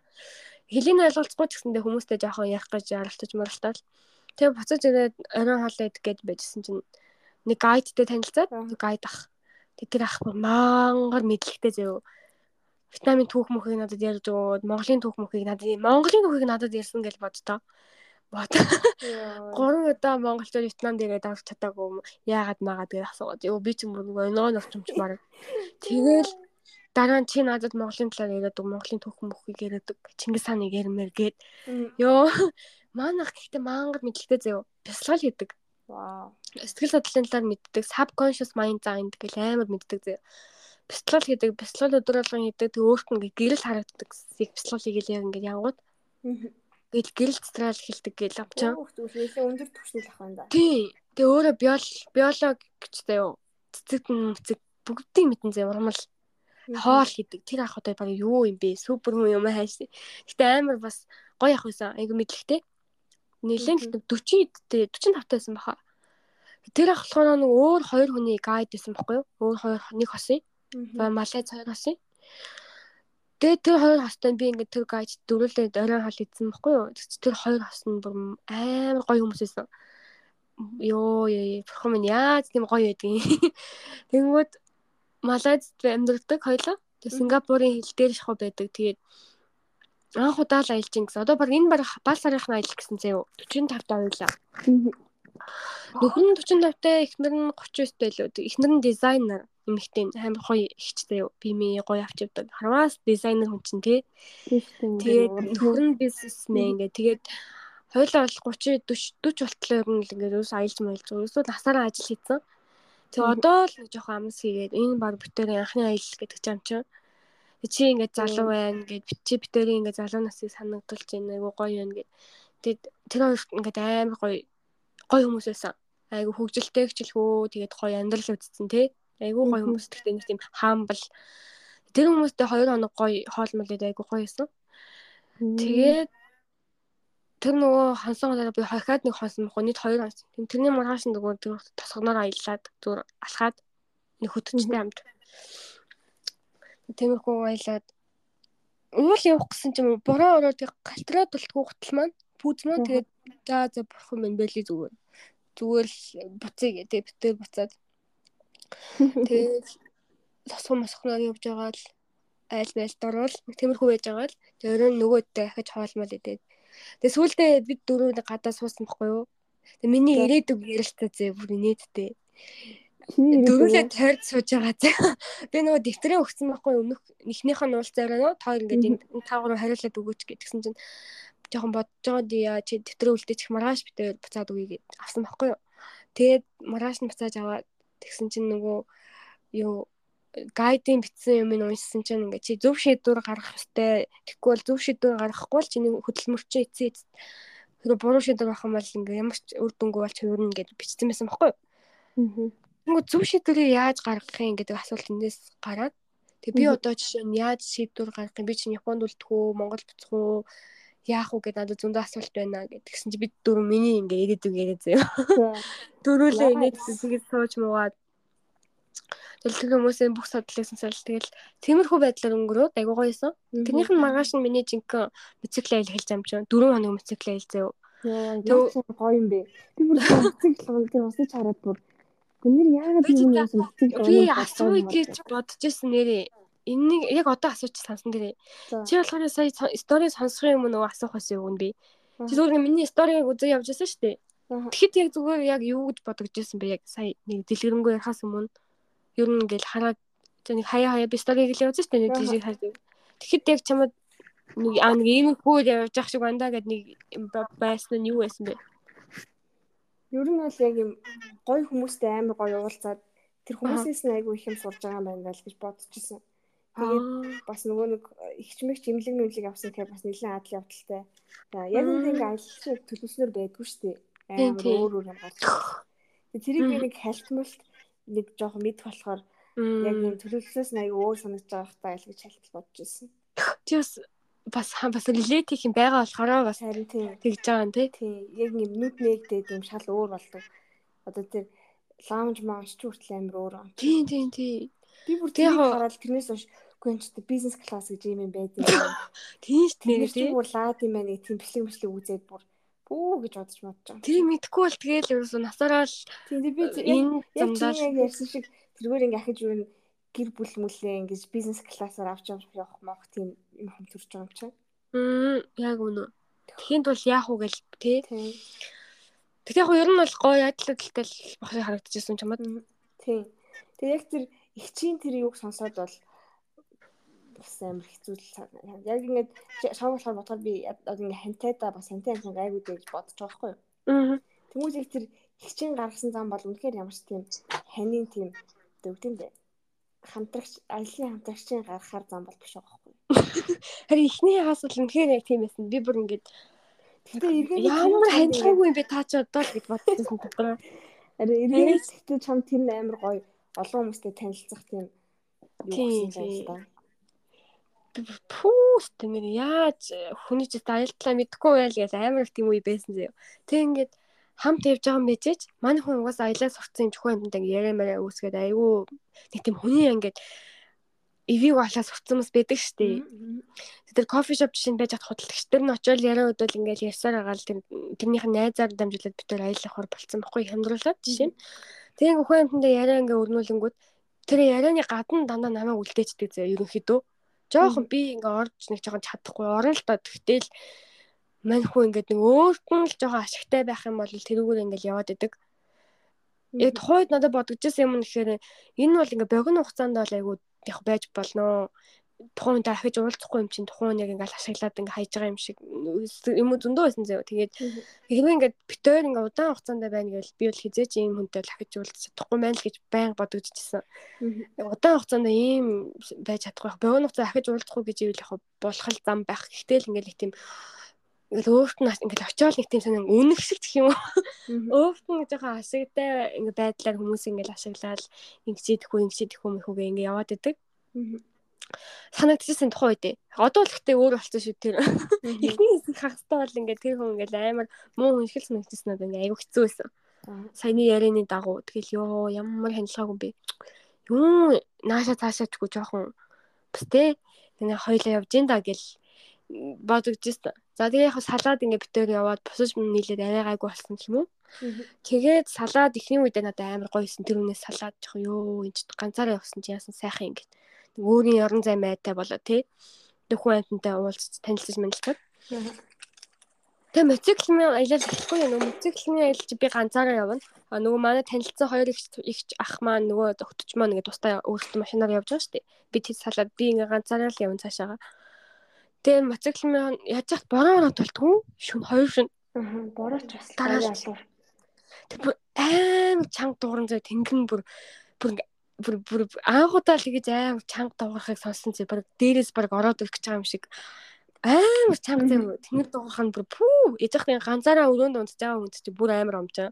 Хэлийн ойлголцохгүй ч гэсэндээ хүмүүстэй жоохон ярих гэж яралтаж моралтал. Тэгээ буцаж ирээд оройн хоолой идэх гэж байжсэн чинь нэг гайдтай танилцаад гайд ах Тэг тэр ах мангар мэдлэгтэй зөө. Вьетнамын түүх мөхийг надад ярьж өгөөд, Монголын түүх мөхийг надад Монголын түүхийг надад ярьсан гэж боддоо. Бод. Гурван удаа монголчууд Вьетнамд ирээд авч чадаагүй яагаад магаад гэж асуугаад. Йоо би ч юм уу нөө нөрчмч баг. Тэгэл дараа нь чи надад Монголын талаар яриад үг Монголын түүх мөхийг яриад үг Чингис хааныг ярмээр гээд. Йоо манах гэхдээ мангар мэдлэгтэй зөө. Бясалгал хийдэг. Вау. Сэтгэл судлалын талаар мэддэг, subconscious mind заа энэ гэл амар мэддэг зэ. Бяцлал хийдэг, бяцлал өдөр болгон хийдэг, тэг өөрт нь гэрэл харагддаг. Бяцлал хийгээл яг ингээд янгууд. Гэл гэрэл цэцрал хэлдэг гэл амчаа.
Нэлээ өндөр түвшний ах байна да.
Тий. Тэг өөрөө биол биолог гэжтэй юу. Цэцэг мүцэг бүгдийг мэдэн зэ урмал хоол хийдэг. Тэр ах одоо баг юу юм бэ? Супер хүн юм хайш. Гэтэ амар бас гоё ах байсан. Айгу мэдлэгтэй нэлээд 40 те 45 тайсан баха. Тэр ах болохоор нэг өөр хоёр хүний гайд байсан байхгүй юу? Өөр хоёр нэг хосын. Ба Малайз хоёр хосын. Тэгээ тэр хоёр хостой би ингээд тэр гайд дөрүүлээд оройн хол идсэн байхгүй юу? Тэр хоёр хос нь бүр амар гоё хүмүүс байсан. Йоо яа бурхан минь яаж тийм гоё байдгийг. Тэнгүүд Малайзд амьдардаг хоёлоо. Тэгээ Сингапурын хил дээр шахуу байдаг. Тэгээд анх удаа л аялж ин гэсэн. Одоо баг энэ баг бал сарынхны аялал гэсэн зөө 45 таа байлаа. Нөхөр нь 45-тай, эхнэр нь 39-тай лөө. Эхнэр нь дизайнер эмэгтэй амар гоё ихчтэй. Бими гоё авч явдаг. Харваас дизайнер хүн чинь тий. Тэгээд нь бизнесмен ингээ тэгээд хойлоо бол 30 40 40 болтлоо ер нь л ингээ юус аялж маялж ерөөсөө насаараа ажил хийсэн. Тэгээ одоо л жоохон амс хийгээд энэ баг бүтээр анхны аялал гэдэг ч юм чинь чи ингээд залуу байна гэд чи битэрийн ингээд залуу насыг санагдуулж байна айгу гоё байна гэд тэгээд тэр хоёрт ингээд амар гоё гоё хүмүүс байсан айгу хөгжилтэй хчлхөө тэгээд гоё амьдрал үзсэн тий айгу гоё хүмүүс гэхдээ нэг тийм хаамбал тэр хүмүүстэй 2 хоног гоё хоолмол идэ айгу гоё байсан. Тэгээд тэр нөгөө хонсон удаа би хахаад нэг хонсон мөх нийт 2 хонсон. Тэрний маргааш нөгөө тэр тосгоноор аялаад зүгээр алхаад нэг хөтөчтэй амт Тиймэрхүү аялаад. Уул явах гэсэн чинь бороо ороо тэг галтраад болтгоо гутал маань пүүз маань тэгээд за за бурхан минь бэли зүгээр. Зүгээр л буцъя гэдэг битээр буцаад. Тэгээд тосгон мосхноор явж байгаа л айл байлд орвол тиймэрхүү байж байгаа л тэг өрөө нөгөөдөө ахиж хоолмол идээд. Тэг сүүлдээ бид дөрөв гадаа суусан байхгүй юу? Тэг миний ирээдүг ярилцаа зэ бүр инээдтэй дөрүлээ тойрд сууж байгаа заа. Би нөгөө дэвтрээ өгсөн байхгүй өмнөх эхнийхэн уулзаараа нөө тоо ингээд энэ таагаар хариулаад өгөөч гэдгсэн чинь жоохон бодож байгаа дий чи дэвтрээ үлдээчих маргааш битээ буцаад өгье гэд авсан байхгүй юу. Тэгээд маргааш нь буцааж аваад тэгсэн чинь нөгөө юу гайдын бичсэн юм нь уншсан чинь ингээд чи зөв шийдвэр гаргах ёстой. Тэгэхгүй бол зөв шийдвэр гаргахгүй бол чиний хөдөлмөрчөө эцээ хэрэг буруу шийдвэр авах юм бол ингээд ямар ч үр дүнгүй болж хувирна гэж бичсэн байсан байхгүй юу. Аа Тэгмээ зөв шийдвэрийг яаж гаргах юм гэдэг асуулт эндээс гараад. Тэг би одоо жишээ нь яаж шийдвэр гаргах юм? Би чинь Японд үлдэх үү Монгол буцах уу яах вэ гэдэг надад зөндөө асуулт байна гэд. Тэгсэн чи бид дөрөв миний ингээ ирээдүг яриа заяа. Дөрүүлээ инээд тэгээд сууж муугаад Тэгэл тэр хүмүүсийн бүх содлыг сонсоод тэгэл тиймэрхүү байдлаар өнгөрөөд айгуу гоёсон. Тэрнийх нь маргааш нь миний жинхэнэ мотоцикл айл хэлж амжаа. 4 хоног мотоцикл айл заяа.
Яа, гоё юм бэ. Бүр мотоцикл тэр усаж хараад бүр гүнэр яагаад юм юм мотоцикл
би асууя гэж бодож ирсэн нэрээ. Энийг яг одоо асууч сансан дээрээ. Чи болохоор сая стори сонсох юм нөгөө асуух байсан юм би. Чи зүгээр миний сториг үзээ явж байсан шүү дээ. Тэгэхэд яг зүгээр яг юу гэж бодож ирсэн бэ? Яг сая нэг дэлгэрэнгүй ярахаас өмнө ер нь ингээл хараад нэг хаяа хаяа би сториг л явуулсан шүү дээ нэг тийш хараад. Тэгэхэд яг чамд нэг аа нэг ийм хүү явж ах шиг бандаа гэд нэг байсан нь юу байсан бэ?
Ер нь бол яг юм гоё хүмүүстэй амар гоё уулзаад тэр хүмүүсээс нь айгүй их юм сурж байгаа юм байна л гэж бодчихсон. Тэгээд бас нөгөө нэг ихчмэгч имлэг нүлэг авсан гэхээр бас нэлээд адал явдалтай. За яг энэ ингээ аялал төлөвснөр байдгүй шүү дээ. Амар өөр өөр юм болж. Тэрийг би нэг хальтмалт нэг жоохон мэд болохоор яг юм төлөвлөлөөс нь аягүй өөр санагдаж байгаа хта айл гэж шалтгаан бодож ирсэн.
Чи бас бас бас релейт хийх юм байгаа болохоор бас
харин тийм
тэгж байгаа юм тий.
Тийм яг юм нүд нэгдээд юм шал өөр болдог. Одоо тэр лаунж маунч ч хүртэл амар өөр юм.
Тийм тийм тийм.
Би бүр тийм хараад тэрнээс хойш гүнчтэй бизнес класс гэж юм байд юм.
Тийм шүү дээ.
Тийм бүр лаад юм байна тийм бэлэг мэтлэг үзээд бүр Бүү гэж бодож бодож байгаа.
Тэр мэдхгүй бол тэгэл ерөөсө насаараа л
тийм би энэ замдаа ярьсан шиг тэргээр ингээ ахиж юу гэр бүл мүлээ ингэж бизнес классаар авч явах мох тийм юм хам төрж байгаа юм чинь.
Мм яг үнэ. Тэхийн тул яах уу гэл тий. Тэгтээ яг ер нь бол гоё адил адилтай бахыг харагдчихсан ч юм аа.
Тийм. Тэг яг тэр ихчийн тэр юуг сонсоод бол бас амар хэцүү л. Яг ингээд шав болохоор бодоход би одоо ингээд хантайда бас хантай хантай айгуу гэж бодож байгаа байхгүй юу? Тэмүүл их тэр хичээн гаргасан зам бол үнэхээр ямар ч тийм ханийн тийм дөвдөн дээ. Хамтрагч аялын хамтрагчийн гаргахаар зам бол биш байгаа байхгүй?
Харин ихний хаас бол үнэхээр яг тийм байсан. Би бүр ингээд
эргээд
ямар хандлагагүй юм бэ та ч одоо л гэж бодчихсон дотроо.
Ари эргээд тэгтээ чам тэр амар гоё олон хүмүүстэй танилцах тийм юу гэсэн юм байна
пүүс тэмэр яаж хүний ч аялтлаа мэдхгүй байл гэж амар их тийм үе байсан зөө. Тэг ингээд хамт явж байгаа юм бижээч манай хүн угаас аялаа сурцсан зөвхөн юмд ингээд яриа мараа үүсгээд айгүй нэг тийм хүний ингээд эвиг болоо сурцсан бас байдаг штеп. Тэр кофе шоп жишээ байж хад худалдагч тэр нь очиод яриа удвал ингээд ярьсаар байгаа л тэр тэрнийх нь найзаар дамжуулаад бид тэр аялахаар болцсон баггүй хямдруулаад жишээ нь. Тэгээ өхөн юмтанд яриа ингээд өрнүүлэнгүүд тэр ярианы гадна дандаа намайг үлдээчдэг зөө ерөнхийдөө Жохон би ингээ орж нэг жоохон чадахгүй орно л доо. Тэгтэл мань хүү ингээд нэг өөрт нь л жоохон ашигтай байх юм бол тэрүүгээр ингээл яваад идэг. Яг тухайд надад бодогдсон юм нэхээр энэ бол ингээ богино хугацаанд бол айгуу яг байж болно тухайн хүн дахиж уулзахгүй юм чинь тухайн яг ингээл ашиглаад ингээ хайж байгаа юм шиг юм зөндөө байсан зөө. Тэгээд хэрвээ ингээд битээр ингээ удаан хугацаанд байна гэвэл би бол хизээч ийм хүнтэй дахиж уулзах чадахгүй байна л гэж байнга бодогдчихсан. Удаан хугацаанд ийм байж чадахгүй байх. Богино хугацаа дахиж уулзахгүй гэж ивэл яг болох л зам байх. Гэтэл ингээл их тийм ингээл өөрт нь ингээл очиол нэг тийм сонин үнэх шиг гэх юм уу. Өөрт нь жоохон ашигтай ингээ байдлаар хүмүүс ингээл ашиглаад ингэжидэхгүй ингэжидэхгүй мэхүүгээ ингээ яваад идэг санагдчихсан тухайн үед. Одоо л гэхдээ өөр болчихсон шүү тэр. Эхний хэсэг хагастай бол ингээд тэр хүн ингээд амар муу хүн шиг санагдчихсан надад ингээд аюу хэцүү байсан. Саяны ярианы дагуу тэгэл ёо ямар хандлаагүй би. Юу нааша цаашаачгүй жоохон бас те тэгээ хоёлаа явж ин да гэл бодогдчихсан. За тэгээ яг салаад ингээд битээр яваад босож нийлээд арай гайгүй болсон юм уу? Тэгээд салаад ихний үедээ надад амар гоёсэн тэр үнээс салаад жоох ёо энэ ганцаараа явсан чи яасан сайхан ингээд өөрийн орон зай майтай болоо тий. Нөхөн амтантай уулзч танилцж мэнэлдэг. Тэгээ мотоцикл минь аялал болохгүй юм. Мотоцикл минь аялал чи би ганцаараа явна. А нөгөө манай танилцсан хоёр их их ах маань нөгөө өгтөч маань ингээ тустай өөрсдөө машинаар явж байгаа шүү дээ. Би тэд салаад би ингээ ганцаараа л явна цаашаага. Тэгээ мотоцикл минь яаж яхад бороо оноо толтгүй шүн хоёр шүн.
Аа борооч бас ялуу.
Тэг аим чанга дууран зөө тэнгэн бүр бүр бүр бүр анхудаа л тэгэж аим чанга дуурахыг сонссон чи баг дээрээс баг ороод ирэх гэж байгаа юм шиг амар чанга зэв тэнгэр дуурах нь бүр пүү ээжхний ганцаараа өрөөнд унтж байгаа хүн чи бүр амар омжаа.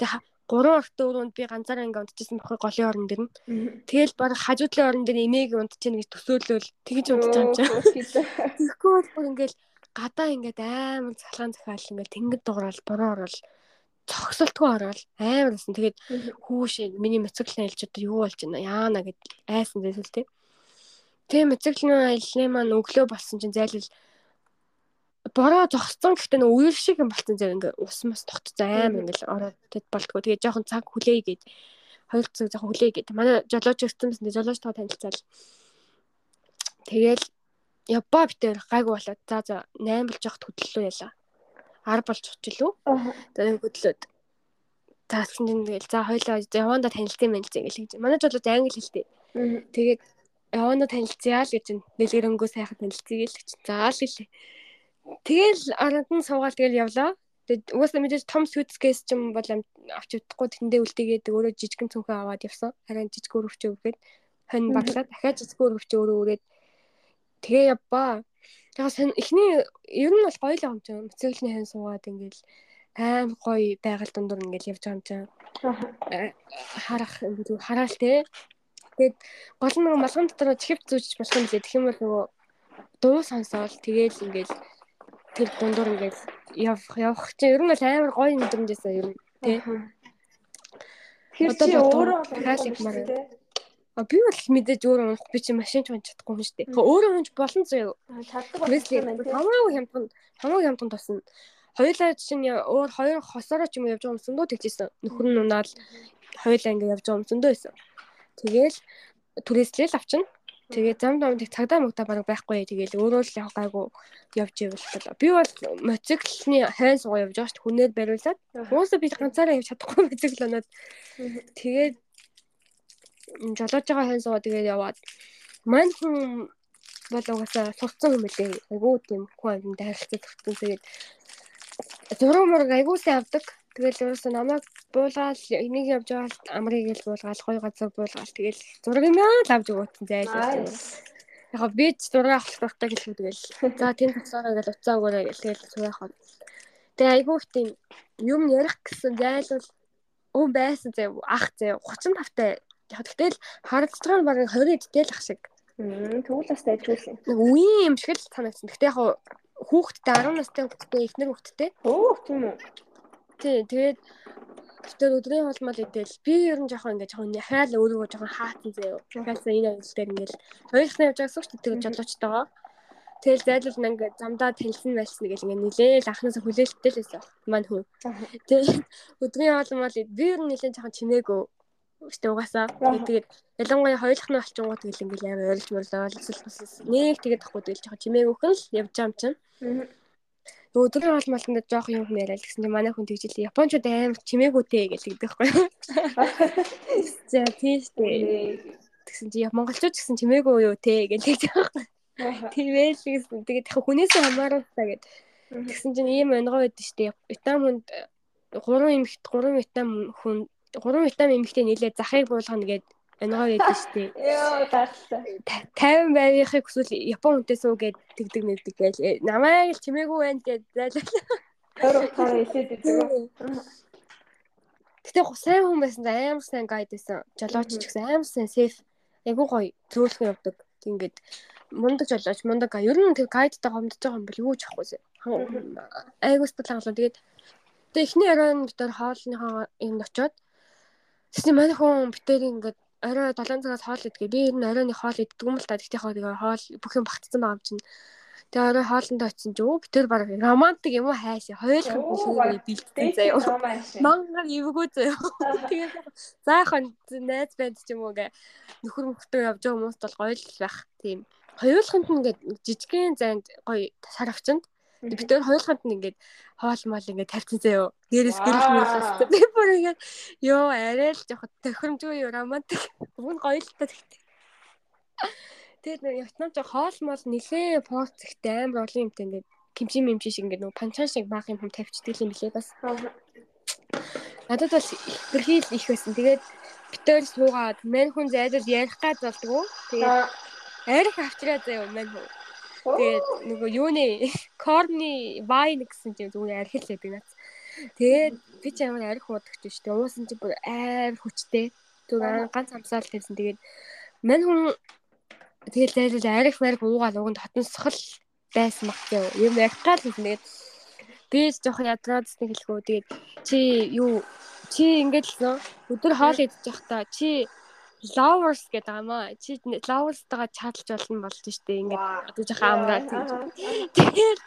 Тэгээ гурван ортой өрөөнд би ганцаараа ингээ унтчихсан бохой голын орон дэр нь. Тэгэл баг хажуудлын орон дээр эмээг унтчихна гэж төсөөлөөл тэгэж унтж байгаа юм чинь. Тэгэхгүй бол бүр ингээл гадаа ингээд амар цалгаан захиал ингээд тэнгид дуурал бороо орол цогсолтгүй орол амар байсан. Тэгээд хүүшээ миний мотоциклын аялч одоо юу болж байна яана гэд айсан дэсэл тээ. Тэгээ мотоциклын аяллаа маань өглөө болсон чинь зайлшгүй бороо зогссон гэхдээ нөө үер шиг юм болсон зэрэг ингээ ус мас тогтцоо аим ингээл ороод тэд болтгоо. Тэгээ жоохон цаг хүлээе гээд хоёр цаг жоохон хүлээе гээд манай жолооч ирсэн байсан. Жолооч тоо танилцаал. Тэгээл Япа битээр гайг болоод за за 8 болж явахд хөдлөлөө яла. 10 болж очлоо. Тэгээд хөдлөөд таасан чинь тэгэл за хоёлаа яванда танилцсан мэн гэж ингээл хийж. Манай жолооч англи хэлтэй. Тэгээд яванда танилцъя л гэж нэлгэрөнгөө сайхан танилцъя л гэж. За л гэлээ. Тэгэл аранд нь суугаад тэгэл явлаа. Тэгээд угаасаа мэдээж том сүтскээс ч юм бол авч удахгүй тэндээ үлдээгээд өөрөө жижигэн цүнхээ аваад явсан. Харин жижиг өрөвчөө өгөөд хонь баглаа дахиад жижиг өрөвчөө өөрөө өрөөд тэгээ явбаа. Яг эхний ер нь бол гоё л юм чинь. Моциклийн хэн суугаад ингээл аим гоё байгаль дундуур ингээл явж байгаа юм чинь. Э, харах ингээл хараал те. Тэгээд гол нь малган дотор чихв зүүж болох юм лээ. Тэгэх юм бол нөгөө дуу сонсоол тэгээл ингээл тэр дундуур ингээл явах явах чинь ер нь бол амар гоё мэдрэмжээсээ ер нь тий.
Тэр чи өөрөө бол
маар. А би бол мэдээж өөрөө унах би чи машин ч унах чадахгүй юм шүү дээ. Өөрөө унах болон зөө.
Чаддаг байна.
Хамаагүй хямдхан хамаагүй хямдхан тусна. Хоёулаа чинь өөр хоёр хосороо ч юм явж байгаа юмсан дөө тэгжсэн. Нөхөр нь унаал хоёулаа ингэ явж байгаа юмсан дөө байсан. Тэгээл түрээслэл авчна. Тэгээ зам тэг цагдаа мөгдөө баг байхгүй. Тэгээл өөрөө л яг гайгүй явж ивэл. Би бол мотоциклны хайн суугаа явж байгаа шүү дээ. Хүнээр бариулаад. Уусаа би ганцаараа явж чадахгүй мотоцикл оноод. Тэгээд жолоож байгаа хайн суугаа тэгээд яваад мань хүн бол угаасаа сурцсан юм лээ. Айгуу тийм хүн амьд харилцаа тогтсон. Тэгээд зураг мураг айгуусаа авдаг. Тэгэл ерөөсөө намайг буулгаал энийг явж байгаа амрыг л буулгаал гоё газар буулгаал тэгэл зураг юм аа л авч өгөөцөн зайлшгүй. Яг би ч зураг авах хэрэгтэй гэлээ тэгэл. За тэнд тасаараа гэл уцаа өгөөрэй гэл тэгэл зураг авах. Тэгээ айгүй их тийм юм ярих гэсэн зайлвал өө байсан зэ ах зэ 35 таа. Яг тэгтэл харагдж байгаа нь бараг 20 дтэл ах шиг.
Тэгвэл бас дайжуулсан.
Нэг үе юм шиг л санагдсан. Гэтэ яг хүүхдтэй 10 настай хүүхдтэй эхнэр хүүхдтэй.
Оо тийм үү.
Тий, тэгээд тэр өдрийн холмол идэл би ер нь жоохон ингээ жоохон хайл өөрийгөө жоохон хаатан заяа. Тэгээс энэ ажил дээр ингээл хоёрхны явж байгаас ч тэр жолоочтойгоо. Тэгэл зайлшгүй ингээ замдаа танилсан байсан гэл ингээ нилээл анхнаасаа хүлээлттэй л байсан. Мань хүн. Тэгээд өдрийн холмол би ер нь нилээн жоохон чимээгөө штэ угаасаа тэгээд ялангуяа хоёулахны олчингууд гэл ингээл амар ойлж мөрлөө ойлсол нэг тэгээд тахгүй тэгэл жоохон чимээгөөхөн л явж байгаа юм чинь. Өдрийн хоол молонд жоох юм юм яриа л гэсэн чинь манай хүн тэгжил Япончууд амар чимээгүүтэй гэж хэлдэг байхгүй юу. За тийш дээ. Тэгсэн чи монголчууд гэсэн чимээгүй юу те гэж байгаа байхгүй. Тиймээ л гэсэн. Тэгээд яг хүнээсээ хамааралтай гэд. Тэгсэн чинь ийм онгоо байдаг шүү дээ. Вьетнам хүнд 3 эмэгт 3 вьетнам хүн 3 вьетнам эмэгтэй нийлээ захыг буулгана гэд Онгоо гэдэг дээ.
Йоо гайхалтай.
50 байвынхыг хүсвэл Япон хүнтэй суу гэд тэгдэг нэгдэг гээл. Э, намайг л чимээгүй байна гэд зайлуулаа.
Тэр утгаараа хэлээд идэв.
Гэтэ сайн хүн байсан амар сайн гайд байсан. Жолооч ч гэсэн амар сайн сейф. Айгуу гоё зөөлхөн явдаг. Ингээд мундаг жолооч мундаг ер нь тэр гайдтай гомдож байгаа юм бол юу ч ахгүй. Айгуу сэтгэл хангалуун. Тэгээд тэгээ эхний оройн нар хоолныхоо юмд очиод Тэсний манай хүн битээр ингээд орой 7 цагаас хоол идгээ. Би ер нь оройны хоол иддэг юм л та. Тэгтээ хоо тэгээ хоол бүх юм багтсан байгаа юм чинь. Тэгээ орой хоолндоо очисон чи өө битэр баг романтик юм уу. Хоёулах нь шүүгээ бэлдсэн заяа. Мангар эвгүй заяа. Тэгээ заахан найз байд ч юм уу гэ нөхөр мөхтөө явж байгаа хүмүүст бол гоё л байх. Тийм. Хоёулахын нь ингээд жижигхэн зайд гоё сар авчинд бид өөр хоёулаханд нь ингээд хоол мол ингээд тавьсан заяо. Дээрээс гэрэл мөрөлс. Би бүр ингээд ёо арай л жоох тохиромжгүй романтик. Бүгд гоё л та тэгтээ. Тэгээд нэг Вьетнам ч хоол мол нилээ порц ихтэй амар олон юмтай ингээд кимчи мимчи шиг ингээд нөгөө панчан шиг баах юм тавьчихдаг юм билээ бас. Надад бас ихэрхийл их байсан. Тэгээд битээр суугаад мань хүн зайдад ярих гад болдгоо. Тэгээд арих авчраа заяа мань хүн. Тэгээд нөгөө юуны корни вайн гэсэн чинь зүгээр архил байдаг наац. Тэгээд би ч амар арх уудагч шүү дээ. Уусан чинь бүр амар хүчтэй. Зүгээр ганц амсаал тавьсан. Тэгээд мань хүн тэгэл зайлшгүй арх марх уугаал уганд хотносхол байсан баг тийм юм яг гал тэгээд би жоохон ядраадсны хэлэхөө тэгээд чи юу? Чи ингэж л өдөр хоол идэж явахдаа чи lovers гэдэг юм аа. Чи lovers-тайгаа чадлж болно болж штэ. Ингээд одоо жоохон амраа тийм. Тэгээд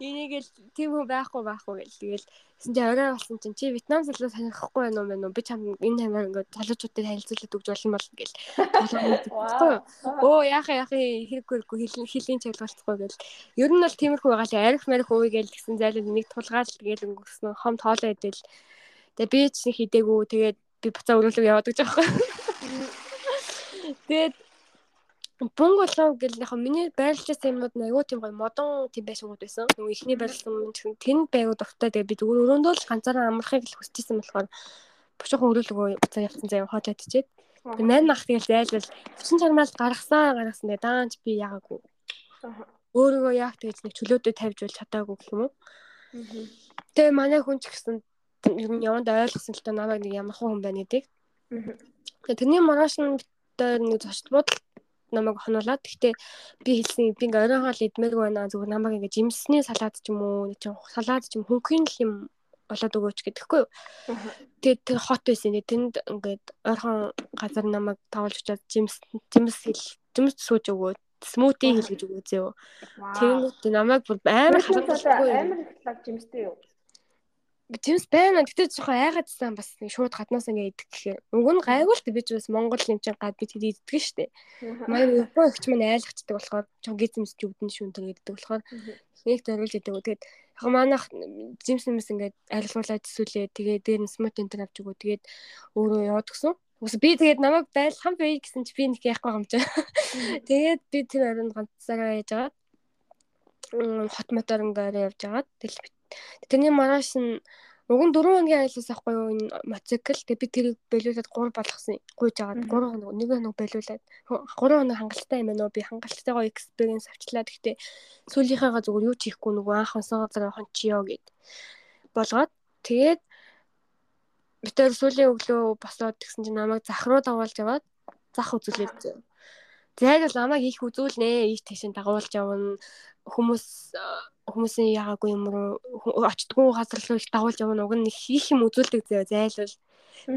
энийг л тийм хүн байхгүй байхгүй гэл. Тэгэл Тэсэн чи орой болсон чинь чи Вьетнам залуу танихгүй байна уу мэн үү? Би чам энэ хамаар ингээд залуучуудад танилцуулаад өгч болно бол гэл. Оо яах яах хэрэггүй хэлийн чиглэлцгүй гэл. Ер нь бол тиймэрхүү байгаа л арих марих ууй гэл гэсэн зайлд нэг тулгаал тэгэл өнгөрсөн хом тоолоо идэл. Тэгээ би ч хийдэггүй тэгээд би буцаа өрөөлөг яваад гэж байгаа. Тэгээд Бунгулов гэл яг миний байрлалчсан юмуд айгүй тийм гоё модон тийм байшингууд байсан. Нөгөө ихний байрлал чинь тэн байгуу дуртай. Тэгээ бид өрөөндөө л ганцаараа амрахыг л хүсчихсэн болохоор бушуухан өрөөлөгөө буцаа явсан заяа хоол идчихэд. Тэгээ мань нах тэгэл зайлвал хүчин чармаал гаргасан гаргасан тэгээ даанч би яагаагүй. Өөрийгөө яг тэгж нэг чөлөөдөө тавьж бол чадаагүй гэх юм уу. Тэгээ манай хүн ч гэсэн яванд ойлгосон л та намайг нэг ямар хүн байна гэдэг. Тэгээ тэрний маргааш нь битээр нэг зочд бодол намайг хонуулаад гэхдээ би хэлсэн би ингээ оройн хоол идмээргүй байна зүгээр намайг ингээ жимсний салаад ч юм уу нэг ч салаад ч юм хөнгөн л юм болоод өгөөч гэдэхгүй юу. Тэгээд тэр хот байсан. Тэнд ингээд ойрхон газар намайг тавуулж очиад жимс жимс хэл жимс сууж өгөө смути хэл гэж өгөө зөө. Тэгээд намайг бүр амар халахгүй
амар их лаг жимстэй юу.
Тэмс байна. Гэтэ жоохон айгаадсан бас нэг шууд гаднаас ингээ идэх гэхээр. Уг нь гайгүй л би ч бас Монгол юм чинь гад би тэр иддэг штэ. Манай Япон ихч маань айлгчдаг болохоор жоохон гизэмс шүүн тэр иддэг болохоор нэг зориулж идэг. Тэгээд яг манайх жимс юмс ингээ айлгуулад зүлээ. Тэгээд дээр нь смут энэ авч өгөө. Тэгээд өөрөө яваад гисэн. Ус би тэгээд намайг байл хам бай гэсэн чи би нэг яахгүй юм чи. Тэгээд би тэр оронд ганцаараа яж байгаа. Хот мотор ингээ явж байгаа. Тэгэл Тэрний маргааш нь уг нь 4 хоногийн айлаас авахгүй юу энэ мотоцикл. Тэгээ би тэрийг болиулаад 3 болгосон. Гуйж агаад 3 хоног нэг хоног болиулаад 3 хоног хангалттай юм байна уу? Би хангалттайгаа экспириенс авчлаа. Гэхдээ сүүлийнхээгаа зүгээр юу ч хийхгүй нөгөө анх онсон газар хончиё гэд болгоод тэгээд битэр сүүлийн өглөө босоод тэгсэн чинь намайг зах руу давуулж яваад зах үзүүлээд зайд бол намайг их үзүүлнэ. Ийш тийш дагуулж явна. Хүмүүс хүмүүсийн яагаагүй юм руу очтгүй газар руу их дагуулж явна уг нь их юм үзүүлдэг зөө зайлвал.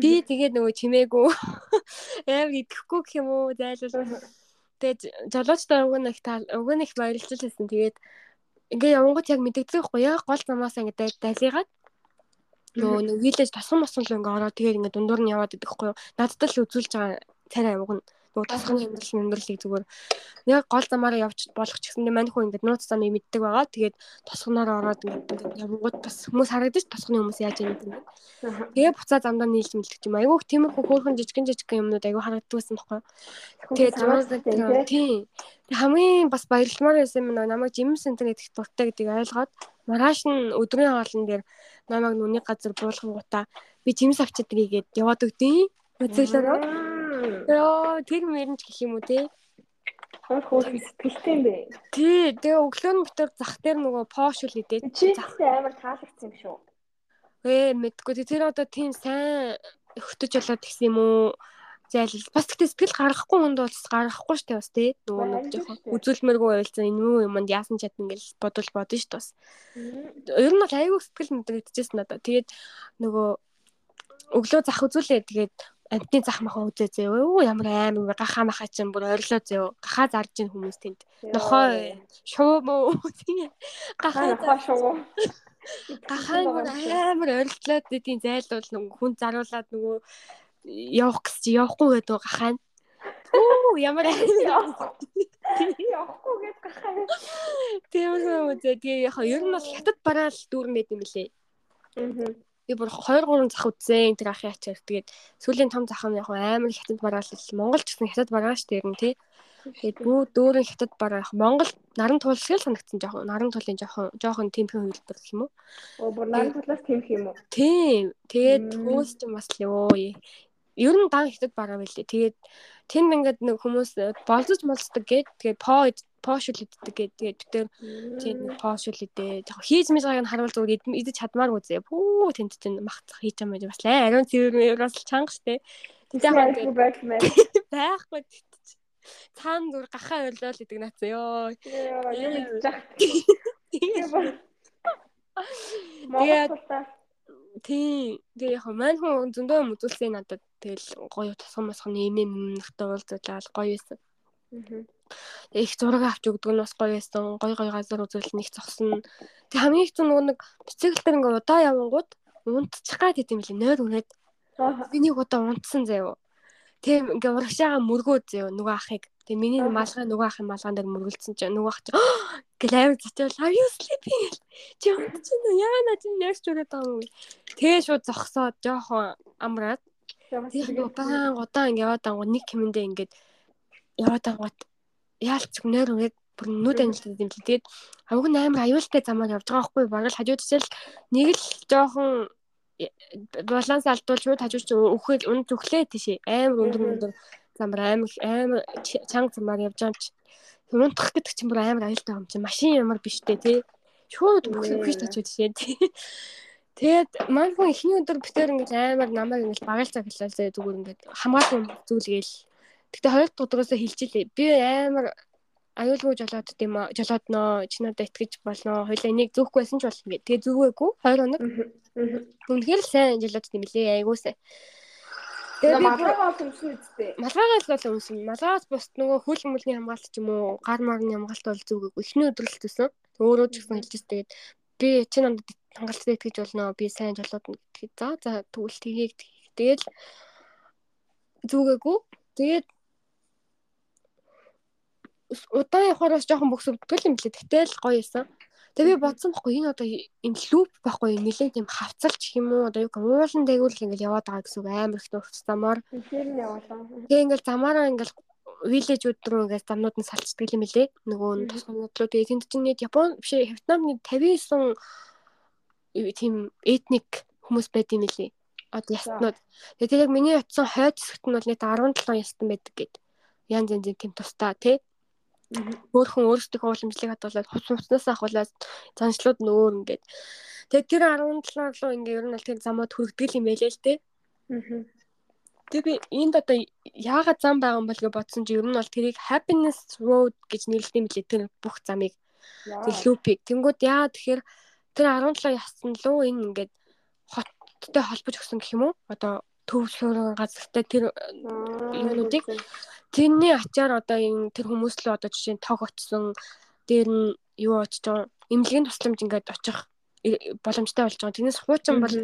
Би тэгээд нөгөө чимээгүй аав идэхгүй гэх юм уу зайлвал. Тэгээд жолоочтой уг нь их уг нь их баярлж байсан тэгээд ингээ явангууд яг мэддэгдэх байхгүй яг гол замаасаа ингээ дайлигаад нөгөө нэг вилэж тосгон мосгон л ингээ ороо тэгээд ингээ дундуур нь яваад идэх байхгүй надад л үзүүлж байгаа царай уг нь нөгөө тасганы амьдрал амьдралыг зүгээр яг гол замаараа явж болох ч гэсэн мань хүн ингээд нууц замыг мэддэг байгаа. Тэгээд тосгоноор ороод ингээд явгууд бас хүмүүс харагдаж тосгоны хүмүүс яаж юм гэдэг. Тэгээ буцаа замдаа нийлж мэлдэг юм. Айгүйх тиймэрхүү хөөрхөн жижигэн жижигэн юмнууд айгүй харагддагсан байхгүй. Тэгээд замаа тийм. Хамгийн бас баярлмаар байсан юм намайг жимс интернет их дуртай гэдгийг ойлгоод маргааш нь өдрийн хоолн дээр намайг нүний газар буулгангуудаа би жимс авчиад игээд яваад өгдөө. Үзэлээрөө Йоо, тэр мөрөнч гэх юм уу те?
Хор хор сэтгэлтэй юм бэ.
Тий, тэгээ өглөө нь битэр зах дээр нөгөө пош үл идээд
зах амар таалагдсан юм шүү.
Ээ, мэдгүй. Тэр одоо тийм сайн хөтөж болоод гисэн юм уу? зайлал бас тэгтээ сэтгэл гаргахгүй хүнд бол гаргахгүй штэ бас тий нөгөө нэг жоохон үзүүлмээргүй байлцсан энэ юу юмд яасан чадна гэж бодвол бодно ш бас ер нь бол айгүй сэтгэл мэдрэгдэжсэн надаа тэгээд нөгөө өглөө зах үзүүлээ тэгээд амтны зах махаа үзээ зөө. Оо ямар аим гахаа махаа чинь бүр орилоо зөө. Гахаа зарж ийн хүмүүс тэнд. Нохоо шуу мөө.
Гахаа нохоо шуу.
Гахаа амар орилтлаад тийм зайлуул нөгөө хүн заруулаад нөгөө явах гэж явахгүй гэдэг гахаа. Оо ямар
явахгүй гэж гахаа.
Тийм үү тэгээ яг ер нь бол хятад бараал дүүрнэд юм лээ. Аа би бүр 2 3 зах үзсэн тэр ахын ачаар тэгээд сүүлийн том зах нь яг амар хятад бараал Монгол ч гэсэн хятад бараа ш тэр нь тий Тэгээд бүү дөөрэн хятад бараа Монгол наран тулсгал санагдсан жоохон наран тулын жоохон жоохон тэмхэн хөвлөдөг гэх юм уу?
Оо бүр наран тулаас тэмх юм уу?
Тийм. Тэгээд хүмүүс ч бас л ёо ер нь дан хятад бараа байлээ. Тэгээд тэнд ингээд нэг хүмүүс болцож молцдог гээд тэгээд по пошул иддэг гээд тэгээд тийм пошул идээ. Яг хийж мэж байгааг нь харуул зүгээр идэж чадмаар үзээ. Пүү тэнд чинь махцах хийж юм байна. Бас ариун цэвэр бас чанга штэ.
Тэгээд яг байхгүй.
Цаана зүр гахаа өрлөөл гэдэг наац ёо. Тэгээд тий тэгээ яг маань хүн зөндөө юм үзүүлсэн надад тэгэл гоё тусгам мосхон нэмэм нөхдөд уулзуулаад гоё байсан. Их зураг авч өгдөг нь бас гоё байсан. Гоё гоё газар үзүүл нэг зогсно. Тэг хамгийн их зөв нэг бицикл дээр ингээ удаа явангууд унтчих гад гэдэм лээ нойр. Би нэг удаа унтсан заяа. Тэг ингээ урагшаага мөргөө заяа нөгөө ахыг. Тэг миний малгай нөгөө ахын малгаан дээр мөргөлдсөн чинь нөгөө ах гэл амар зочвол are you sleeping? Чи унтчихна? Яа на чи нэрч үрээд байгаа юм. Тэгээ шууд зогсоод жоохон амраад. Тэгээ удаан удаан ингээ яваад ангууд нэг хэмэндээ ингээд яваад ангууд яалч нөр үрээд бүр нүд анилтад юм чи. Тэгээд авиг нь амар аюултай замаар явж байгаа байхгүй. Бараг хажууд тишэл нэг л жоохон баланс алдвал шууд хажууд чи өөхөл үн зүглээ тийшээ. Амар өндөр өндөр замаар амар амар чанга замаар явж байгаа юм чи унтах гэдэг чинь бүр амар аюултай юм чинь. Машин ямар биш үү тий. Шууд бүх биш тачууд шээ тий. Тэгээд маань хүн эхний өдөр битээр ингэж амар намайг ингэж багалцаа хэлээ зүгээр ингээд хамгаалсан зүйлгээл. Гэтэ хоёр дахь өдрөөсөө хэлчихлээ. Би амар аюулгүй жолоод тийм жолоод нөө чи надад итгэж болно. Хоёлаа энийг зөөхгүй байсан ч болно гэдэг. Тэгээ зүгээгүй 2 хоног. Үнэхээр сайн жолоод тийм лээ. Айгуу сайн.
Тэгээ малгайгаа бол өмсөн үсттэй.
Малгайгаас бол өмсөн. Малгайгаас бусд нөгөө хөл мөлний хамгаалт ч юм уу, гар марны хамгаалт бол зүгээг. Эхний өдрөлт төсөн. Өөрөө ч гэсэн хэлж тэгээд би чи намд хангалттай итгэж болно. Би сайн жолоод гэдгийг. За за тэгвэл тгийг тэгэл зүгээгүй. Тэгээд удаан явахаар бас жоохон бөхсөвдгөл юм лээ. Тэгтэл гоё юмсан. Тэгээ би бодсон байхгүй энэ одоо энэ лүп байхгүй нэлээд юм хавцалч юм уу одоо юу уулан дээгүүр ингээл яваад байгаа гэсэн үг амар их нурцсамаар.
Тэр.
Тэгээ ингээл замаараа ингээл виллежүүд рүү ингээл замнууд нь салцдаг юм лээ. Нөгөө тусгамнууд руу тэгээ тэнд чинь нэг Япон биш Вьетнамны 59 тийм этник хүмүүс байд юм лээ. Одоо ястнууд. Тэгээ яг миний утсан хойд хэсэгт нь бол нэг 17 ястан байдаг гэд. Янз янзын тийм тустай тий өөрхөн өөрсдийнхөө уламжлалыг хадгалаад хувц хувцнаас ахуулаад заншлууд нь өөр ингээд. Тэгээд тэр 17 руу ингээд ер нь аль тэр замууд хүрэгдэл юм байлээ л дээ. Тэгээ би энд одоо яагаад зам байгаа юм бол гэж бодсон чи ер нь бол тэрийг happiness road гэж нэрлэдэг лээ тэр бүх замыг. Тэр лупиг. Тэнгүүд яа тэгэхээр тэр 17 яссан лөө энэ ингээд хоттой холбож өгсөн гэх юм уу? Одоо төвлөрөн газартай тэр юунуудыг Тэрний ачаар одоо энэ тэр хүмүүс л одоо жишээ нь тог очсон дээр нь юу очиж эмнэлгийн тусламж ингээд очих боломжтой болж байгаа. Тэрнээс хуучин бол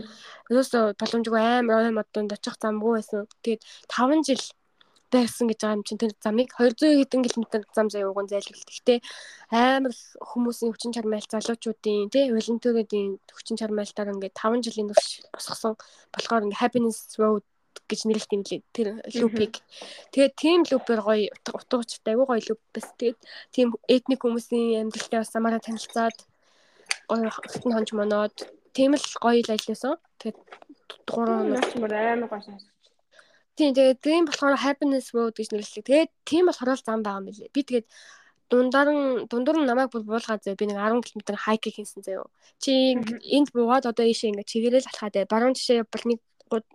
ерөөсө боломжгүй амар ой модонд очих замгүй байсан. Тэгээд 5 жил байсан гэж байгаа юм чинь тэр замыг 200 хэдэн км зам заяа уган зайлуулт. Гэхдээ амар хүмүүсийн хүчин чармайл залуучуудын тий волонтеруудын хүчин чармайлтаар ингээд 5 жилийн турш босгосон болохоор ингээд happiness road гэж нэрлэлт юм лээ. Тэр лупиг. Тэгээд тийм лупээр гоё утга учиртай айгүй гоё луп бас. Тэгээд тийм этник хүмүүсийн амьдралтай бас самаараа танилцаад гоё хөлтөн хонж моноод тийм л гоё л ажилласан. Тэгээд гурван
нас мөр амар гоё сонсож.
Тийм тэгээд тийм болохоор happiness road гэж нэрлэлээ. Тэгээд тийм болохоор зам байгаа юм билээ. Би тэгээд дундаар нь дундуур нь намайг бүр буулгаад зөө би нэг 10 км хайк хийсэн заяо. Чи энд буугаад одоо ийшээ ингээ чигээрэл алхаад баруун тишээ бол нэг